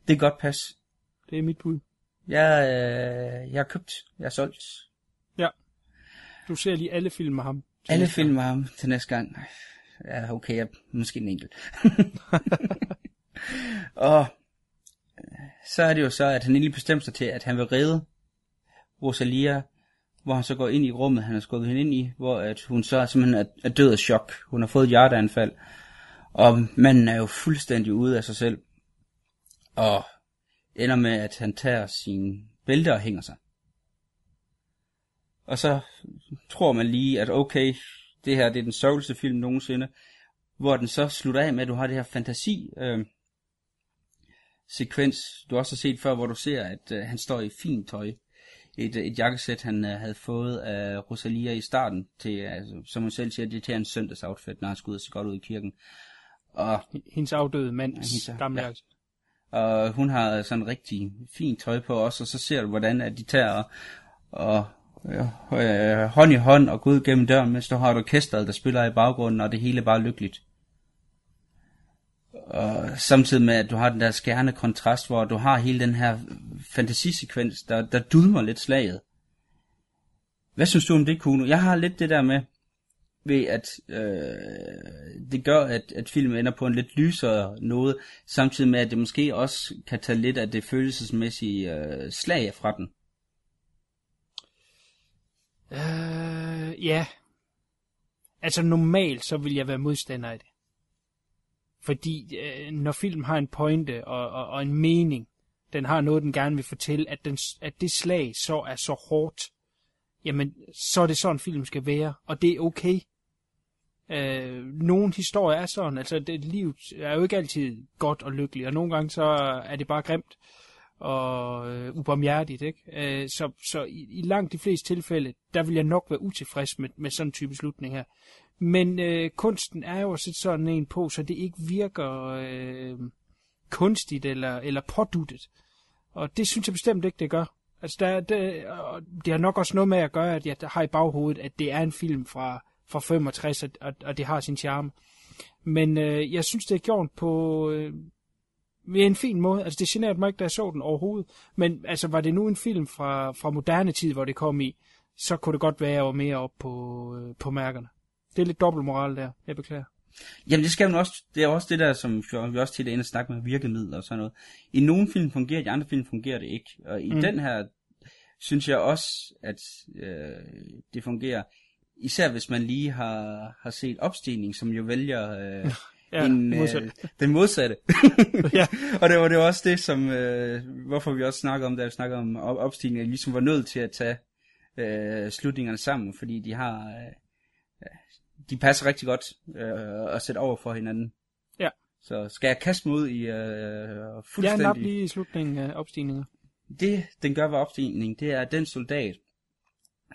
det er godt pas. Det er mit bud. Jeg, øh, jeg har købt, jeg har solgt Ja. Du ser lige alle film med ham. alle film med ham til næste gang. Ja, okay, jeg, måske en enkelt. og øh, så er det jo så, at han egentlig bestemmer sig til, at han vil redde Rosalia, hvor han så går ind i rummet, han har skubbet hende ind i, hvor at hun så simpelthen er, er død af chok. Hun har fået et hjerteanfald. Og manden er jo fuldstændig ude af sig selv. Og ender med, at han tager sin bælte og hænger sig. Og så tror man lige, at okay, det her det er den sørgelse film nogensinde. Hvor den så slutter af med, at du har det her fantasi øh, sekvens, du også har set før, hvor du ser, at øh, han står i fint tøj. Et, et jakkesæt, han øh, havde fået af Rosalia i starten, til, altså, som hun selv siger, det er til hans søndagsoutfit, når han skal ud og se godt ud i kirken. Og, Hendes afdøde mands hendes- gamle ja. ja. og hun har sådan rigtig fint tøj på også, og så ser du, hvordan at de tager og, og øh, hånd i hånd og går ud gennem døren, mens du har et orkester, der spiller i baggrunden, og det hele er bare lykkeligt. Og samtidig med, at du har den der skærende kontrast, hvor du har hele den her fantasisekvens, der, der dulmer lidt slaget. Hvad synes du om det, Kuno? Jeg har lidt det der med, ved at øh, det gør, at, at filmen ender på en lidt lysere noget, samtidig med, at det måske også kan tage lidt af det følelsesmæssige øh, slag fra den. Øh, ja. Altså normalt, så vil jeg være modstander af det. Fordi øh, når film har en pointe og, og, og en mening, den har noget, den gerne vil fortælle, at, den, at det slag så er så hårdt, jamen, så er det sådan, film skal være, og det er okay. Øh, nogle historier er sådan, altså det, livet er jo ikke altid godt og lykkeligt, og nogle gange så er det bare grimt og øh, ubarmhjertigt, ikke? Øh, så så i, i langt de fleste tilfælde, der vil jeg nok være utilfreds med, med sådan en type slutning her. Men øh, kunsten er jo at sætte sådan en på, så det ikke virker øh, kunstigt eller, eller påduttet. Og det synes jeg bestemt ikke, det gør. Altså, der, det, og det har nok også noget med at gøre, at jeg har i baghovedet, at det er en film fra, fra 65, og, og, og det har sin charme. Men øh, jeg synes, det er gjort på øh, ved en fin måde. Altså, det generede mig ikke, da jeg så den overhovedet. Men altså, var det nu en film fra, fra moderne tid, hvor det kom i, så kunne det godt være, at jeg var mere op på, øh, på mærkerne. Det er lidt dobbeltmoral der. Jeg beklager. Jamen det skal man også, det er også det der, som vi også tit er inde og snakke med virkemidler og sådan noget. I nogle film fungerer det, i andre film fungerer det ikke. Og i mm. den her, synes jeg også, at øh, det fungerer. Især hvis man lige har, har set opstigning, som jo vælger øh, Ja, en, modsat. øh, den modsatte. Ja. og det var det var også det, som, øh, hvorfor vi også snakker om, da vi snakker om op- opstigning, at ligesom var nødt til at tage øh, slutningerne sammen, fordi de har, øh, de passer rigtig godt øh, at sætte over for hinanden. Ja. Så skal jeg kaste mig ud i øh, fuldstændig... nap lige i slutningen af opstigninger. Det, den gør ved opstigning, det er den soldat,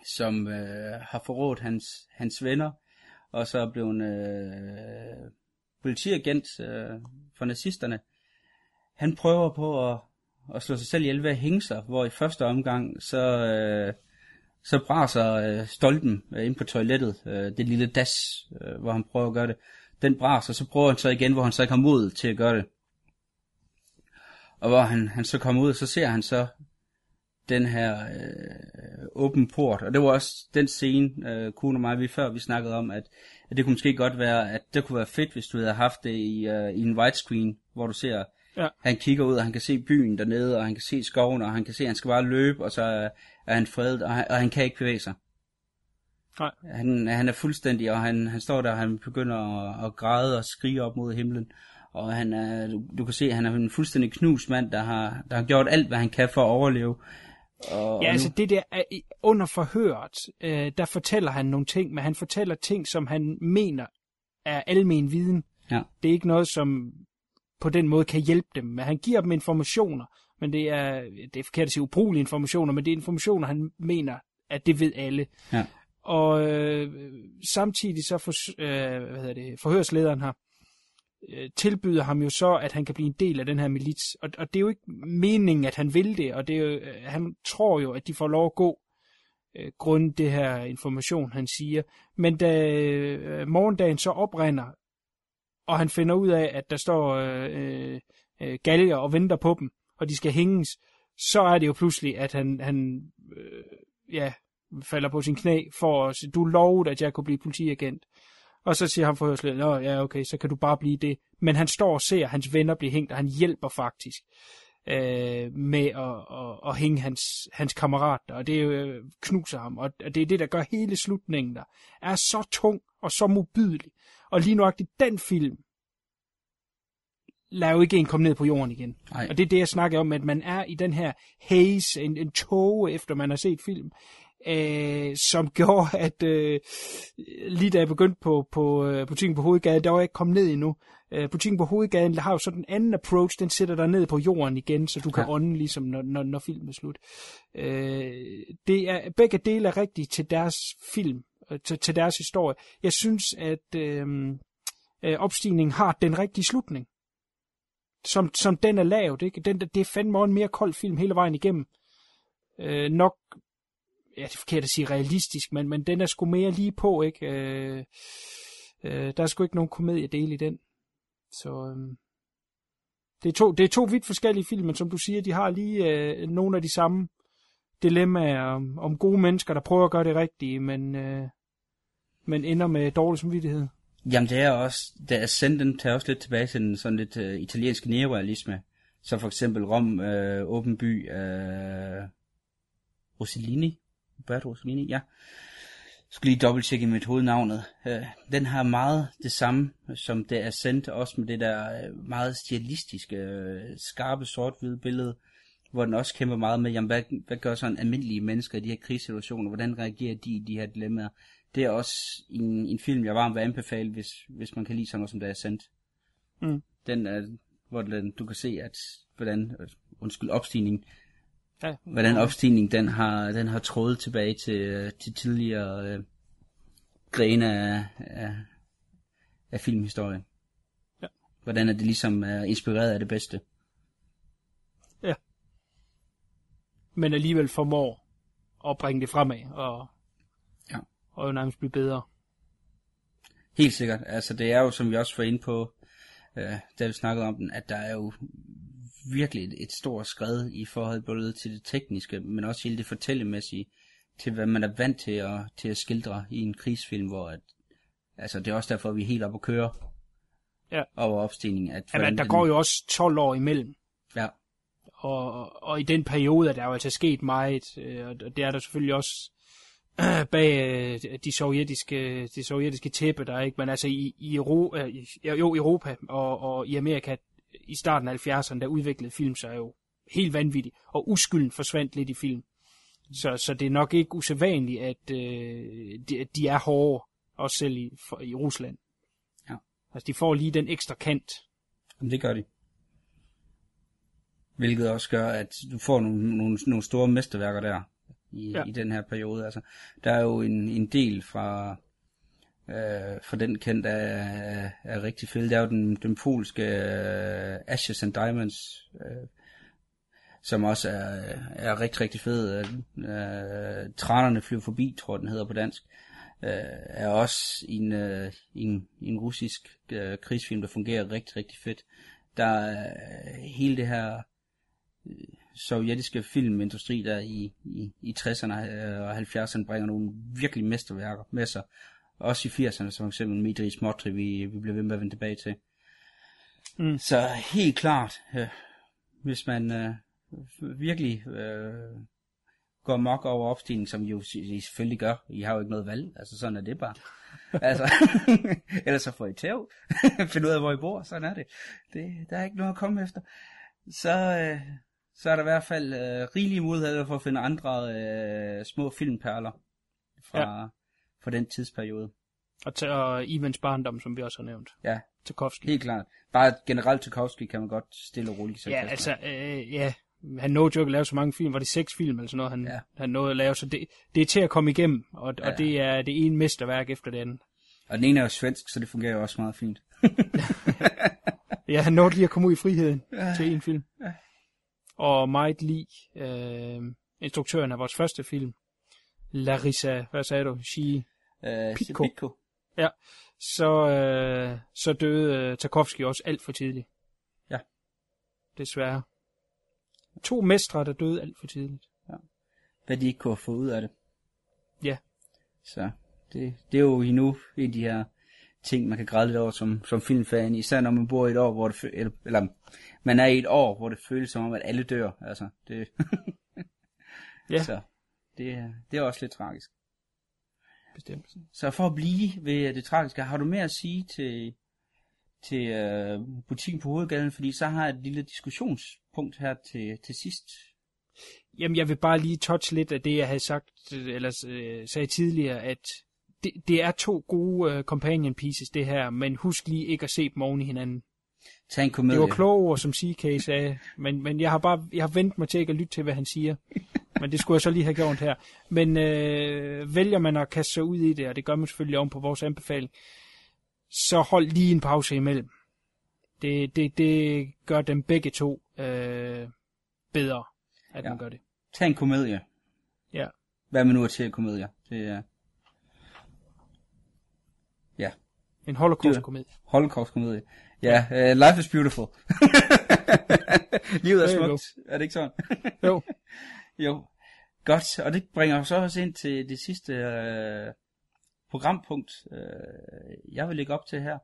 som øh, har forrådt hans, hans venner, og så er blevet øh, politiagent øh, for nazisterne. Han prøver på at, at slå sig selv ihjel ved at hænge sig, hvor i første omgang, så, øh, så braser øh, stolpen øh, ind på toilettet, øh, det lille das, øh, hvor han prøver at gøre det. Den braser, så prøver han så igen, hvor han så ikke har mod til at gøre det. Og hvor han, han så kommer ud, så ser han så den her øh, åben port. Og det var også den scene, øh, Kuhn og mig, vi før vi snakkede om, at, at det kunne måske godt være, at det kunne være fedt, hvis du havde haft det i, øh, i en widescreen, hvor du ser, Ja. han kigger ud, og han kan se byen dernede, og han kan se skoven, og han kan se, at han skal bare løbe, og så er, han fredet, og han, og han kan ikke bevæge sig. Nej. Han, han er fuldstændig, og han, han står der, og han begynder at, at græde og skrige op mod himlen. Og han er, du, du kan se, at han er en fuldstændig knust mand, der har, der har gjort alt, hvad han kan for at overleve. Og, Ja, altså nu, det der er, under forhøret, øh, der fortæller han nogle ting, men han fortæller ting, som han mener er almen viden. Ja. Det er ikke noget, som på den måde kan hjælpe dem, men han giver dem informationer, men det er, det er forkert at sige ubrugelige informationer, men det er informationer, han mener, at det ved alle. Ja. Og øh, samtidig så for, øh, hvad hedder det, forhørslederen her, øh, tilbyder ham jo så, at han kan blive en del af den her milits. Og, og det er jo ikke meningen, at han vil det, og det er jo, øh, han tror jo, at de får lov at gå øh, grund det her information, han siger. Men da øh, morgendagen så oprinder, og han finder ud af, at der står øh, øh, øh galger og venter på dem, og de skal hænges, så er det jo pludselig, at han, han øh, ja, falder på sin knæ for at sige, du lovede, at jeg kunne blive politiagent. Og så siger han forhørslederen, Nå, ja, okay, så kan du bare blive det. Men han står og ser hans venner blive hængt, og han hjælper faktisk øh, med at, at, at hænge hans, hans kammerat der, og det øh, knuser ham, og det er det, der gør hele slutningen der, er så tung og så modbydelig. Og lige nøjagtigt den film lader jo ikke en komme ned på jorden igen. Nej. Og det er det, jeg snakker om, at man er i den her haze, en, en tåge, efter man har set film, øh, som gjorde, at øh, lige da jeg begyndte på, på øh, butikken på hovedgaden, der var jeg ikke kommet ned endnu. Øh, butikken på hovedgaden har jo sådan en anden approach, den sætter dig ned på jorden igen, så du kan Ja. ånde ligesom, når, når, når filmen er slut. Øh, det er, begge dele er rigtige til deres film, øh, til, til deres historie. Jeg synes, at øh, øh, opstigningen har den rigtige slutning. Som, som den er lavet, ikke? Den, det er fandme en mere kold film hele vejen igennem. Øh, nok, ja, det er forkert at sige realistisk, men, men den er sgu mere lige på, ikke? Øh, øh, der er sgu ikke nogen komediedel i den. Så øh, det, er to, det er to vidt forskellige film, men som du siger, de har lige øh, nogle af de samme dilemmaer om, om gode mennesker, der prøver at gøre det rigtige, men, øh, men ender med dårlig samvittighed. Jamen det er også, The Ascendant tager også lidt tilbage til den sådan lidt øh, italienske neorealisme. Så for eksempel Rom, øh, Åben By, øh, Rossellini, Roberto Rossellini, ja. Jeg skulle lige dobbelttjekke mit hovednavnet. Uh, den har meget det samme som det Ascent, også med det der uh, meget stilistiske, uh, skarpe sort-hvide billede, hvor den også kæmper meget med, jamen, hvad, hvad gør sådan almindelige mennesker i de her krigssituationer, hvordan reagerer de i de her dilemmaer. Det er også en, en film, jeg varmt vil anbefale, hvis, hvis man kan lide sådan noget som det er sendt. Mm. Den er, hvor den, du kan se, at hvordan, øh, undskyld, opstigningen, Ja, hvordan opstigningen den har, den har trådet tilbage til, øh, til tidligere øh, grene af, af, af filmhistorien. Ja. Hvordan er det ligesom er inspireret af det bedste. men alligevel formår at bringe det fremad, og, Ja. og nærmest blive bedre. Helt sikkert. Altså det er jo, som vi også var inde på, øh, da vi snakkede om den, at der er jo virkelig et, et stort skred i forhold både til det tekniske, men også hele det fortællemæssige, til hvad man er vant til at, til at skildre i en krigsfilm, hvor at, altså det er også derfor, vi er helt oppe at køre Ja. over opstigningen. At Jamen, der den- går jo også 12 år imellem, Ja, og, og i den periode er der jo altså sket meget, øh, og det er der selvfølgelig også bag øh, de sovjetiske, de sovjetiske tæppe, der er ikke, men altså i, i Euro, øh, i- jo, Europa og, og i Amerika i starten af 70'erne, der udviklede film sig jo helt vanvittigt, og uskylden forsvandt lidt i film. Så, så det er nok ikke usædvanligt, at øh, de, at de er hårde, også selv i, for, i Rusland. Ja. Altså, de får lige den ekstra kant. Jamen, det gør de. Hvilket også gør, at du får nogle, nogle, nogle store mesterværker der i, ja. i den her periode. Altså, der er jo en, en del fra, øh, for den kendt er, er rigtig fed. Det er jo den, den polske øh, Ashes and Diamonds, øh, som også er, er rigtig, rigtig fed. Øh, Trænerne flyver forbi, tror jeg, den hedder på dansk. Øh, er også en, øh, en, en russisk øh, krigsfilm, der fungerer rigtig, rigtig fedt. Der er øh, hele det her øh, sovjetiske filmindustri, der i, i, i 60'erne øh, og 70'erne bringer nogle virkelig mesterværker med sig. Også i 80'erne, som for eksempel Midri Smotri, vi, vi bliver ved med at vende tilbage til. Mm. Så helt klart, øh, hvis man øh, virkelig øh, går mok over opstigningen, som jo I selvfølgelig gør. I har jo ikke noget valg. Altså, sådan er det bare. altså, ellers så får I tæv. Find ud af, hvor I bor. Sådan er det. det. Der er ikke noget at komme efter. Så, øh, så er der i hvert fald øh, rigelige muligheder for at finde andre øh, små filmperler fra, ja. Fra den tidsperiode. Og, til, og Ivans barndom, som vi også har nævnt. Ja, Tarkovsky. helt klart. Bare generelt Tarkovsky kan man godt stille og roligt Ja, altså, øh, ja, han nåede jo ikke at lave så mange film. Var det seks film eller sådan noget, han, Ja. han nåede at lave? Så det, det er til at komme igennem, og. Ja. og det er det ene mesterværk efter det andet. Og den ene er jo svensk, så det fungerer jo også meget fint. Ja, han nåede lige at komme ud i friheden ja. til en film. Ja. Og meget lige øh, instruktøren af vores første film, Larissa, hvad sagde du? She, Øh, Pitko. Pitko. ja. Så, øh, så døde øh, Tarkovsky også alt for tidligt. Ja. Desværre. To mestre, der døde alt for tidligt. Hvad de ikke kunne få ud af det. Ja. Så det, det er jo endnu en af de her ting, man kan græde lidt over som, som filmfan. Især når man bor i et år, hvor det fø- eller, eller man er i et år, hvor det føles som om, at alle dør. Altså, det, Ja, Så det, det er også lidt tragisk. Bestemt. Så for at blive ved det tragiske, har du mere at sige til, til øh, butikken på hovedgaden, fordi så har jeg et lille diskussionspunkt her til, til sidst. Jamen, jeg vil bare lige touch lidt af det, jeg havde sagt, eller øh, sagde tidligere, at det, det er to gode øh, companion pieces, det her, men husk lige ikke at se dem oven i hinanden. Tag en komedie. Det var kloge ord, som CK sagde, men, men jeg har bare jeg har vendt mig til ikke at lytte til, hvad han siger. Men det skulle jeg så lige have gjort her. Men øh, vælger man at kaste sig ud i det, og det gør man selvfølgelig om på vores anbefaling, så hold lige en pause imellem. Det, det, det gør dem begge to øh, bedre, at ja. man gør det. Tag en komedie. Ja. Hvad man nu er til komedier. Det er... Ja. En holocaust-komedie. Holocaust-komedie. Ja, uh, life is beautiful. Livet er smukt. Er det ikke sådan? Jo. jo. Godt, og det bringer os så også ind til det sidste øh, programpunkt, øh, jeg vil lægge op til her.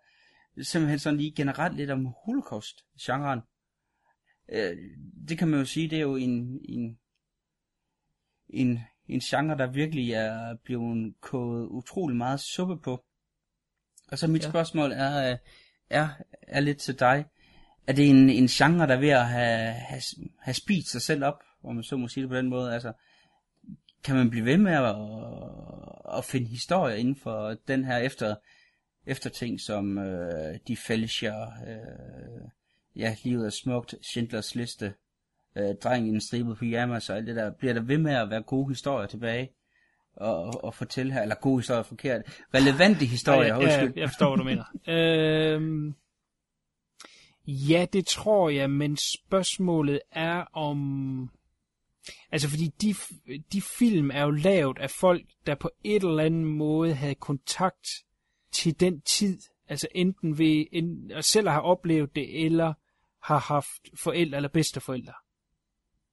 Simpelthen sådan lige generelt lidt om holocaust-genren. Øh, det kan man jo sige, det er jo en, en, en, en genre, der virkelig er blevet koget utrolig meget suppe på. Og så mit Ja. ja. spørgsmål er, øh, er, er lidt til dig. Er det en, en genre, der er ved at have, have, have spist sig selv op, om man så må sige det på den måde? Altså, kan man blive ved med at, at finde historier inden for den her efter, efter ting som øh, De Fælscher, øh, ja, Livet er smukt, Schindlers Liste, øh, Drengen i en stribet pyjamas og alt det der. Bliver der ved med at være gode historier tilbage? Og, og, fortælle her, eller gode historier er forkert. Relevante historier, ja, ja, undskyld. jeg forstår, hvad du mener. øhm, ja, det tror jeg, men spørgsmålet er om... Altså, fordi de, de film er jo lavet af folk, der på et eller andet måde havde kontakt til den tid. Altså enten ved en, at selv har oplevet det, eller har haft forældre eller bedsteforældre,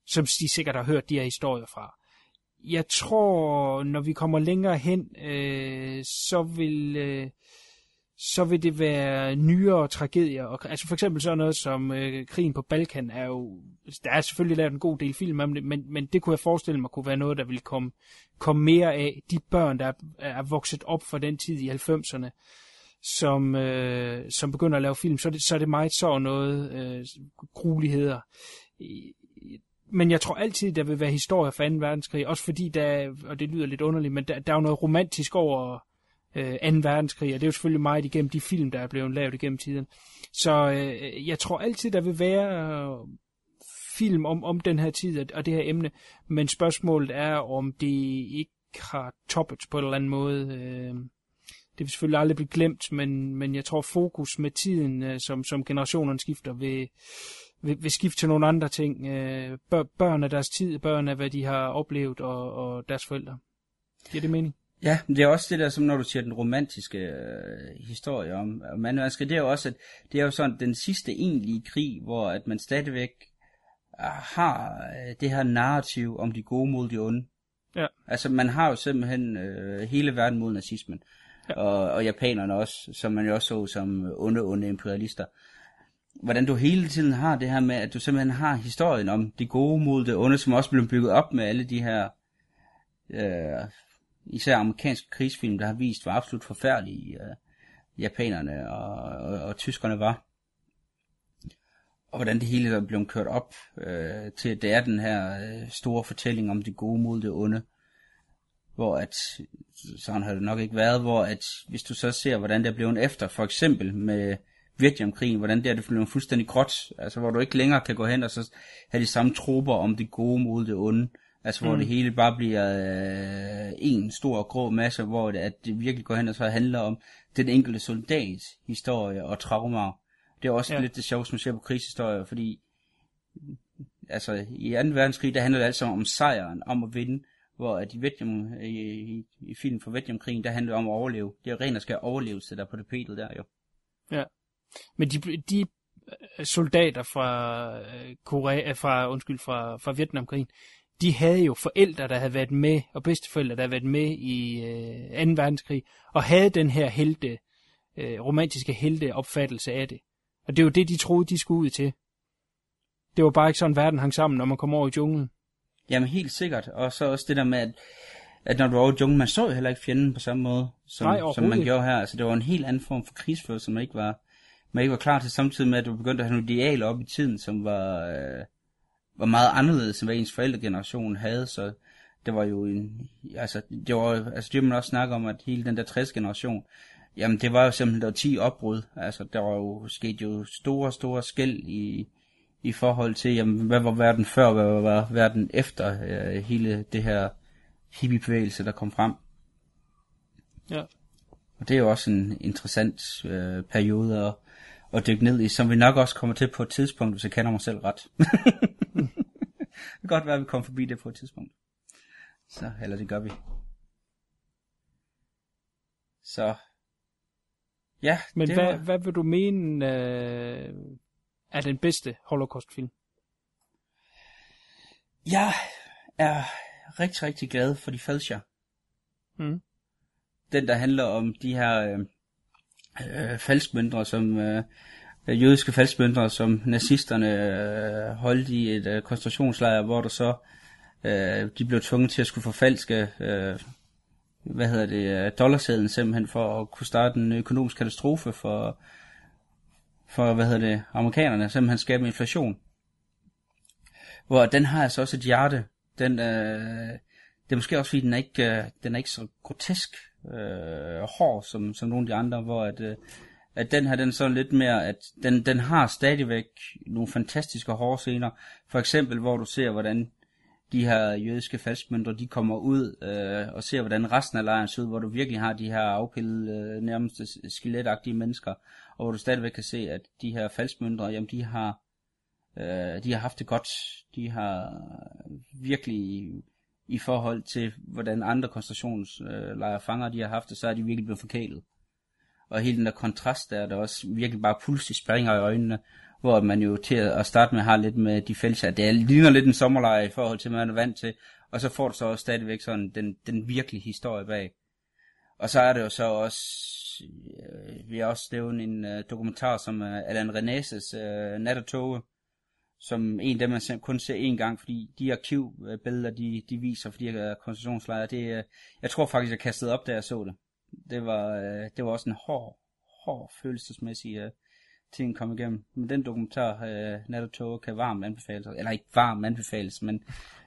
som de sikkert har hørt de her historier fra jeg tror, når vi kommer længere hen, øh, så vil øh, så vil det være nyere tragedier. Og, altså for eksempel sådan noget som øh, krigen på Balkan er jo, der er selvfølgelig lavet en god del film om det, men, men det kunne jeg forestille mig kunne være noget, der ville komme, komme mere af de børn, der er, er vokset op fra den tid i 90'erne, som, øh, som begynder at lave film, så er det, så er det meget så noget øh, grueligheder. Men jeg tror altid, der vil være historier fra 2. verdenskrig, også fordi der, og det lyder lidt underligt, men der, der er jo noget romantisk over øh, 2. verdenskrig, og det er jo selvfølgelig meget igennem de film, der er blevet lavet igennem tiden. Så øh, jeg tror altid, der vil være øh, film om, om den her tid og, det her emne, men spørgsmålet er, om det ikke har toppet på en eller anden måde. Øh, det vil selvfølgelig aldrig blive glemt, men, men jeg tror fokus med tiden, øh, som, som generationerne skifter, vil, vil, vil skifte til nogle andre ting. Øh, bør, børn af deres tid, børn af hvad de har oplevet, og, og deres forældre. Giver det mening? Ja, men det er også det der, som når du siger den romantiske øh, historie om verdenskrig, det er jo også, at det er jo sådan den sidste egentlige krig, hvor at man stadigvæk øh, har øh, det her narrativ om de gode mod de onde. Ja. Altså man har jo simpelthen øh, hele verden mod nazismen, ja. og, og japanerne også, som man jo også så som onde, onde imperialister. Hvordan du hele tiden har det her med, at du simpelthen har historien om det gode mod det onde, som også blev bygget op med alle de her øh, især amerikanske krigsfilm, der har vist, hvor absolut forfærdelige øh, japanerne og, og, og tyskerne var. Og hvordan det hele er blevet kørt op øh, til, at det er den her øh, store fortælling om det gode mod det onde. Hvor at, sådan har det nok ikke været, hvor at hvis du så ser, hvordan det er blevet efter, for eksempel med Vietnamkrigen, hvordan det er det blevet fuldstændig gråt, altså hvor du ikke længere kan gå hen og så have de samme tropper om det gode mod det onde. Altså hvor mm. det hele bare bliver øh, en stor grå masse, hvor det, at det virkelig går hen og så handler om den enkelte soldats historie og traumer. Det er også Ja. lidt det sjovt, som man ser på krigshistorier, fordi altså i 2. verdenskrig, der handler det alt sammen om sejren, om at vinde, hvor at i, Vietnam, i, i, i filmen for Vietnamkrigen, der handler det om at overleve. Det er jo rent og skal overlevelse, der er på det petet der jo. Ja. Men de, de øh, soldater fra øh, Korea, fra, undskyld, fra, fra Vietnamkrigen, de havde jo forældre, der havde været med, og bedsteforældre, der havde været med i øh, 2. verdenskrig, og havde den her helte, øh, romantiske helte opfattelse af det. Og det var det, de troede, de skulle ud til. Det var bare ikke sådan, verden hang sammen, når man kom over i junglen. Jamen helt sikkert. Og så også det der med, at, at når du var over i junglen, man så jo heller ikke fjenden på samme måde, som, Nej, som man gjorde her. Altså det var en helt anden form for krigsførelse, som ikke var... man ikke var klar til, samtidig med, at du begyndte at have nogle idealer op i tiden, som var, øh, var meget anderledes, end hvad ens forældregeneration havde, så det var jo en, altså, det var, altså det man også snakke om, at hele den der 60-generation, jamen det var jo simpelthen, der var 10 opbrud, altså der var jo sket jo store, store skæld i, i forhold til, jamen, hvad var verden før, hvad var verden efter øh, hele det her hippiebevægelse, der kom frem. Ja. Og det er jo også en interessant øh, periode at, at dykke ned i, som vi nok også kommer til på et tidspunkt, hvis jeg kender mig selv ret. det kan godt være, at vi kommer forbi det på et tidspunkt. Så, eller det gør vi. Så, ja. Men hvad, var... hvad vil du mene øh, er den bedste Holocaust-film? Jeg er rigtig, rigtig glad for de falscher. Mm. Den, der handler om de her øh, øh, falskmøntre, som øh, øh, jødiske falskmøntre, som nazisterne øh, holdt i et øh, koncentrationslejr, hvor der så øh, de blev tvunget til at skulle forfalske øh, hvad hedder det, øh, dollarsedlen simpelthen for at kunne starte en økonomisk katastrofe for, for hvad hedder det, amerikanerne, simpelthen skabe inflation. Hvor den har altså også et hjerte. Den, øh, det er måske også fordi, den er ikke, øh, den er ikke så grotesk øh, hård som, som nogle af de andre, hvor at, øh, at den her, den så lidt mere, at den, den har stadigvæk nogle fantastiske hårde scener. For eksempel, hvor du ser, hvordan de her jødiske falskmønter, de kommer ud øh, og ser, hvordan resten af lejren ser ud, hvor du virkelig har de her afpillede, øh, nærmest skeletagtige mennesker, og hvor du stadigvæk kan se, at de her falskmønter, jamen de har, øh, de har haft det godt. De har virkelig i forhold til, hvordan andre koncentrationslejre fanger de har haft det, så er de virkelig blevet forkælet. Og hele den der kontrast der, der også virkelig bare pludselig springer i øjnene, hvor man jo til at starte med har lidt med de fælles, det ligner lidt en sommerlejr i forhold til, hvad man er vant til, og så får du så også stadigvæk sådan den, den virkelige historie bag. Og så er det jo så også, øh, vi har også lavet en øh, dokumentar som øh, Alan Reneses øh, Nat og Toge, som en af dem, man kun ser en gang, fordi de arkivbilleder, de, de viser for de her øh, koncentrationslejre, det, øh, jeg tror faktisk, jeg kastede op, da jeg så det. Det var, øh, det var også en hård, hård følelsesmæssig uh, ting komme igennem. Men den dokumentar, uh, Nat og Tog, kan varmt anbefales. Eller ikke varmt anbefales, men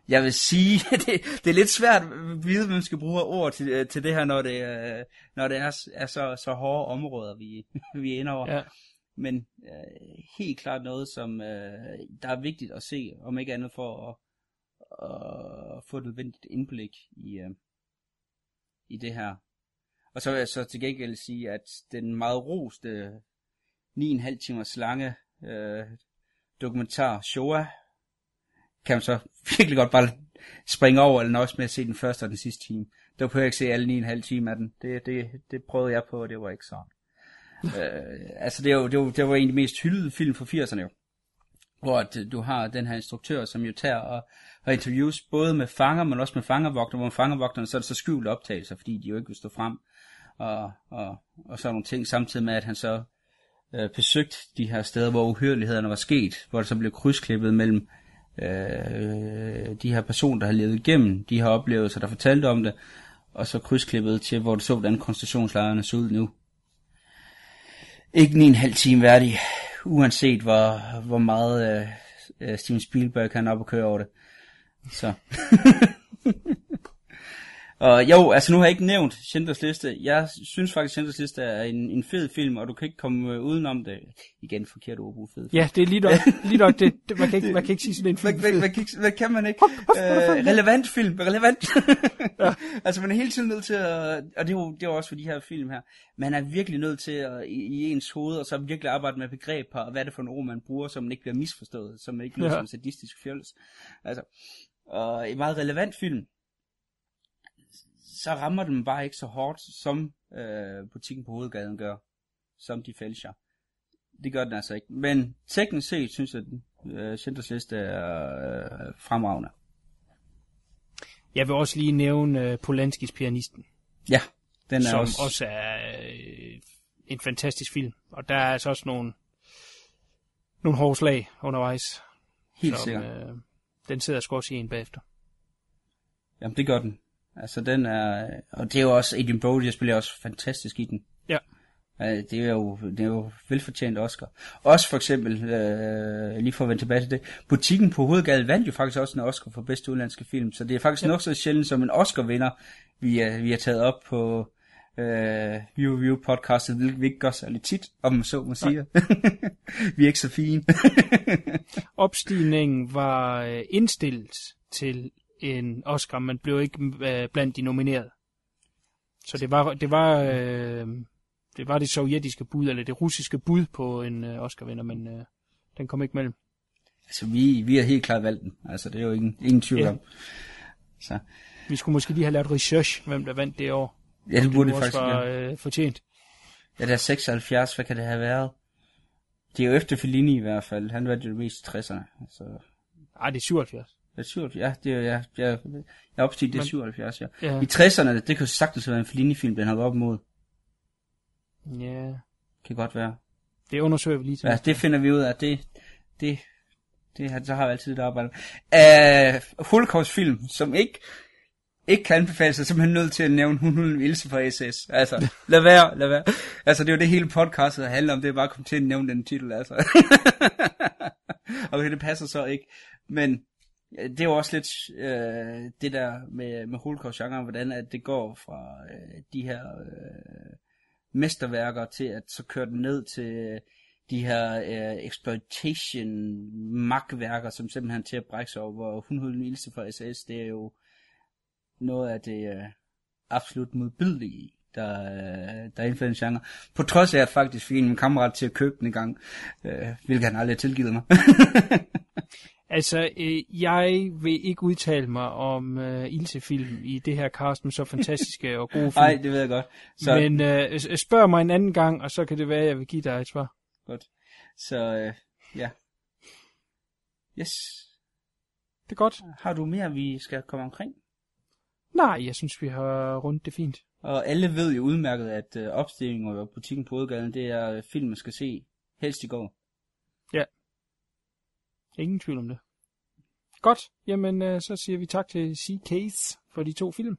jeg vil sige, det, det er lidt svært at vide, hvem skal bruge ord til, til det her, når det, uh, når det er, er så, så hårde områder, vi, vi er inde over. Ja. Men øh, helt klart noget, som øh, der er vigtigt at se, om ikke andet for at, at få et nødvendigt indblik i, øh, i det her. Og så vil jeg så til gengæld sige, at den meget roste 9,5 timers lange øh, dokumentar Shoah, kan man så virkelig godt bare springe over, eller også med at se den første og den sidste time. Der kunne jeg ikke se alle 9,5 timer af den. Det, det, det prøvede jeg på, og det var ikke sådan øh, altså det, er jo, det, var, det var en af de mest hyldede film fra 80'erne jo. Hvor at, øh, du har den her instruktør, som jo tager og og interviews både med fanger, men også med fangervogter, hvor fangervogterne så er det så skjult optagelser, fordi de jo ikke vil stå frem. Og, og, og så nogle ting, samtidig med, at han så øh, besøgte de her steder, hvor uhyrlighederne var sket, hvor der så blev krydsklippet mellem øh, de her personer, der har levet igennem de her oplevelser, der fortalte om det, og så krydsklippet til, hvor du så, hvordan koncentrationslejrene så ud nu. Ikke en halv time værdig, uanset hvor, hvor meget øh, øh, Steven Spielberg kan op og køre over det. Så. Og jo, altså nu har jeg ikke nævnt Schindlers Liste. Jeg synes faktisk, Schindlers Liste er en, en fed film, og du kan ikke komme øh, udenom det. Igen forkert ord fed. Ja, det er lige nok, lige nok det, det, man, kan ikke, man kan ikke sige sådan en film. Hvad, hvad, hvad, kan man ikke? Øh, relevant film, relevant. ja. altså man er hele tiden nødt til at, og det er, jo, det er jo også for de her film her, man er virkelig nødt til at, i, i ens hoved, og så virkelig arbejde med begreber, og hvad er det for en ord, man bruger, så man ikke bliver misforstået, så man ikke lyder ja. som sadistisk fjols. Altså, og en meget relevant film, så rammer den bare ikke så hårdt, som øh, butikken på hovedgaden gør, som de fælser. Det gør den altså ikke. Men teknisk set synes jeg, at øh, Schindlers Liste er øh, fremragende. Jeg vil også lige nævne øh, Polanskis Pianisten. Ja, den er som også... også er øh, en fantastisk film. Og der er altså også nogle, nogle hårde slag undervejs. Helt som, sikkert. Øh, den sidder sgu også i en bagefter. Jamen, det gør den. Altså, den er... Og det er jo også... Adrian Brody, jeg spiller også fantastisk i den. Ja. Det er jo, det er jo velfortjent Oscar. Også for eksempel, øh, lige for at vende tilbage til det, Butikken på Hovedgade vandt jo faktisk også en Oscar for bedste udenlandske film, så det er faktisk ja. nok så sjældent som en Oscar-vinder, vi, er, vi har taget op på øh, View Review podcastet, hvilket vi ikke gør særlig tit, om man så må sige. vi er ikke så fine. Opstigningen var øh, indstillet til en Oscar, men blev ikke øh, blandt de nominerede. Så det var, det var, øh, det var det sovjetiske bud, eller det russiske bud på en øh, Oscar-vinder, men øh, den kom ikke mellem. Altså, vi, vi har helt klart valgt den. Altså, det er jo ingen, ingen tvivl Ja. om. Så, Vi skulle måske lige have lavet research, hvem der vandt det år. ja, det burde det faktisk var være. øh, fortjent. Ja, det er 76, hvad kan det have været? Det er jo efter Fellini i hvert fald. Han jo det mest i 60'erne. Så, Ej, det er 77. det er 77, ja, det er, ja, jeg, jeg det er Men- 77, ja. Ja. I 60'erne, det jo sagtens være en Fellini-film, den har været op imod. Ja, Kan godt være. det undersøger vi lige til. Ja, det finder vi ud af. Det, det, det har, så har vi altid det arbejde. Uh, Holocaust-film, som ikke, ikke kan anbefales, er simpelthen nødt til at nævne Hun Hun Ilse fra SS. Altså, lad være, lad være. Altså, det er jo det hele podcastet handler om, det er bare at komme til at nævne den titel, altså. okay, det passer så ikke. Men ja, det er jo også lidt øh, det der med, med Holocaust-genren, hvordan at det går fra øh, de her øh, mesterværker til at så køre den ned til øh, de her øh, exploitation magtværker, som simpelthen til at brække sig over, hvor hun hed fra SS, det er jo noget af det øh, absolut modbydelige, der, øh, der er indført en genre. På trods af, at jeg faktisk fik en kammerat til at købe den en gang, øh, hvilket han aldrig har tilgivet mig. Altså, øh, jeg vil ikke udtale mig om øh, Ilse-film i det her cast med så fantastiske og gode film. Nej, det ved jeg godt. Så, Men øh, s- spørg mig en anden gang, og så kan det være, at jeg vil give dig et svar. godt. Så øh, ja. Yes. Det er godt. Har du mere, vi skal komme omkring? Nej, jeg synes, vi har rundt det fint. Og alle ved jo udmærket, at øh, opstillingen og butikken på Hovedgaden, det er øh, film, man skal se helst i går. Ingen tvivl om det. Godt, jamen øh, så siger vi tak til C-Case for de to film.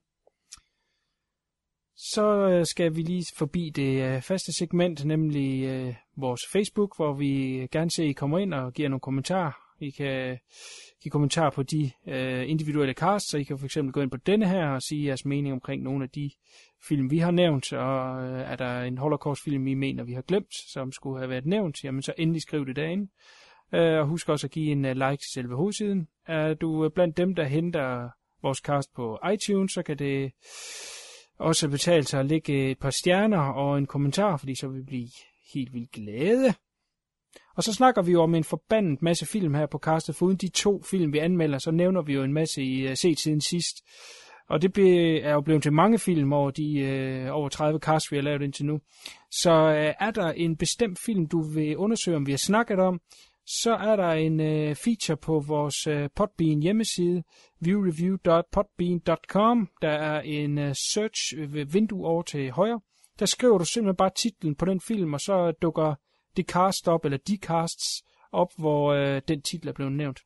Så øh, skal vi lige forbi det øh, faste segment, nemlig øh, vores Facebook, hvor vi øh, gerne ser, at I kommer ind og giver nogle kommentarer. I kan give kommentarer på de øh, individuelle casts, så I kan for eksempel gå ind på denne her og sige jeres mening omkring nogle af de film, vi har nævnt, og øh, er der en Holocaust-film, I mener, vi har glemt, som skulle have været nævnt, jamen så endelig skriv det derinde. Øh, og husk også at give en øh, like til selve hovedsiden. Er du øh, blandt dem, der henter vores cast på iTunes, så kan det også betale sig at lægge øh, et par stjerner og en kommentar, fordi så vil vi blive helt vildt glade. Og så snakker vi jo om en forbandet masse film her på castet, for uden de to film, vi anmelder, så nævner vi jo en masse i uh, set siden sidst. Og det ble, er jo blevet til mange film over de uh, over 30 cast, vi har lavet indtil nu. Så uh, er der en bestemt film, du vil undersøge, om vi har snakket om, så er der en øh, feature på vores øh, Podbean hjemmeside, viewreview.podbean.com. Der er en øh, search øh, vindue over til højre. Der skriver du simpelthen bare titlen på den film, og så dukker det cast op, eller de casts op, hvor øh, den titel er blevet nævnt.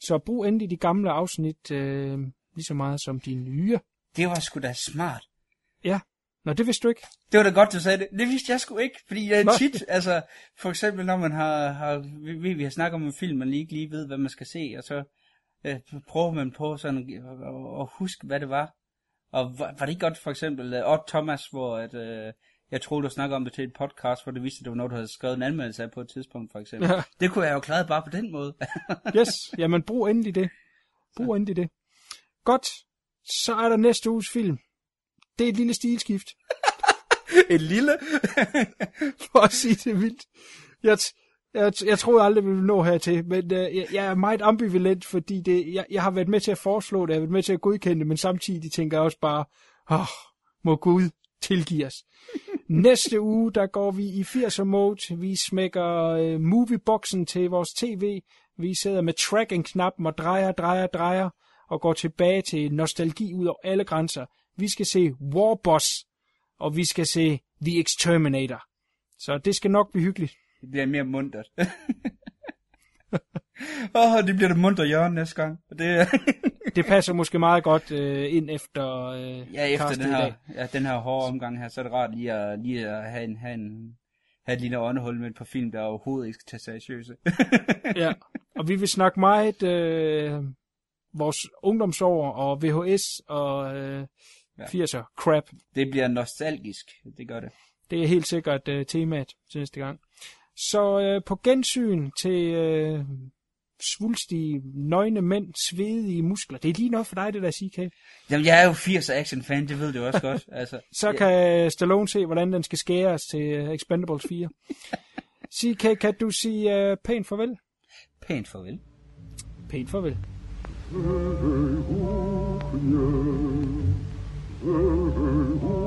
Så brug endelig de gamle afsnit øh, lige så meget som de nye. Det var sgu da smart. Ja, Nå, det vidste du ikke. Det var da godt, du sagde det. Det vidste jeg sgu ikke, fordi jeg Nå. tit, altså, for eksempel når man har, har vi, vi, har snakket om en film, man lige ikke lige ved, hvad man skal se, og så øh, prøver man på sådan at, at, huske, hvad det var. Og var, var det ikke godt for eksempel uh, Odd Thomas, hvor at, øh, jeg troede, du snakkede om det til et podcast, hvor det viste, at det var noget, du havde skrevet en anmeldelse af på et tidspunkt, for eksempel. Ja. Det kunne jeg jo klare bare på den måde. Yes, jamen brug endelig det. Brug endelig det. Godt, så er der næste uges film. Det er et lille stilskift, et lille... for at sige det vildt. Jeg, jeg, jeg troede aldrig, vi ville nå hertil, men øh, jeg, jeg er meget ambivalent, fordi det, jeg, jeg har været med til at foreslå det, jeg har været med til at godkende det, men samtidig tænker jeg også bare, åh, må Gud tilgive os. Næste uge, der går vi i 80'er mode. Vi smækker øh, movieboxen til vores tv. Vi sidder med tracking-knappen og drejer, drejer, drejer og går tilbage til nostalgi ud over alle grænser. Vi skal se Warboss, og vi skal se The Exterminator. Så det skal nok blive hyggeligt. Det bliver mere muntert. Åh, oh, det bliver det munter hjørne næste gang. Det, det passer måske meget godt øh, ind efter øh, Ja, efter den her, ja, den her hårde omgang her, så er det rart lige at, lige at have, en, have, en, have et lille åndehul med et par film, der overhovedet ikke skal tage seriøse. Ja, og vi vil snakke meget øh, vores ungdomsår og VHS og øh, Ja. 80'er crap. Det bliver nostalgisk, det gør det. Det er helt sikkert uh, temaet til næste gang. Så uh, på gensyn til uh, svulstige, nøgne mænd, svedige muskler. Det er lige nok for dig, det der CK. Jamen, jeg er jo 80'er action fan, det ved du også godt. Altså, Så ja. kan Stallone se, hvordan den skal skæres til Expendables 4. CK, kan du sige uh, pænt farvel? Pænt farvel. Pænt farvel. Pænt farvel. Mm-hmm.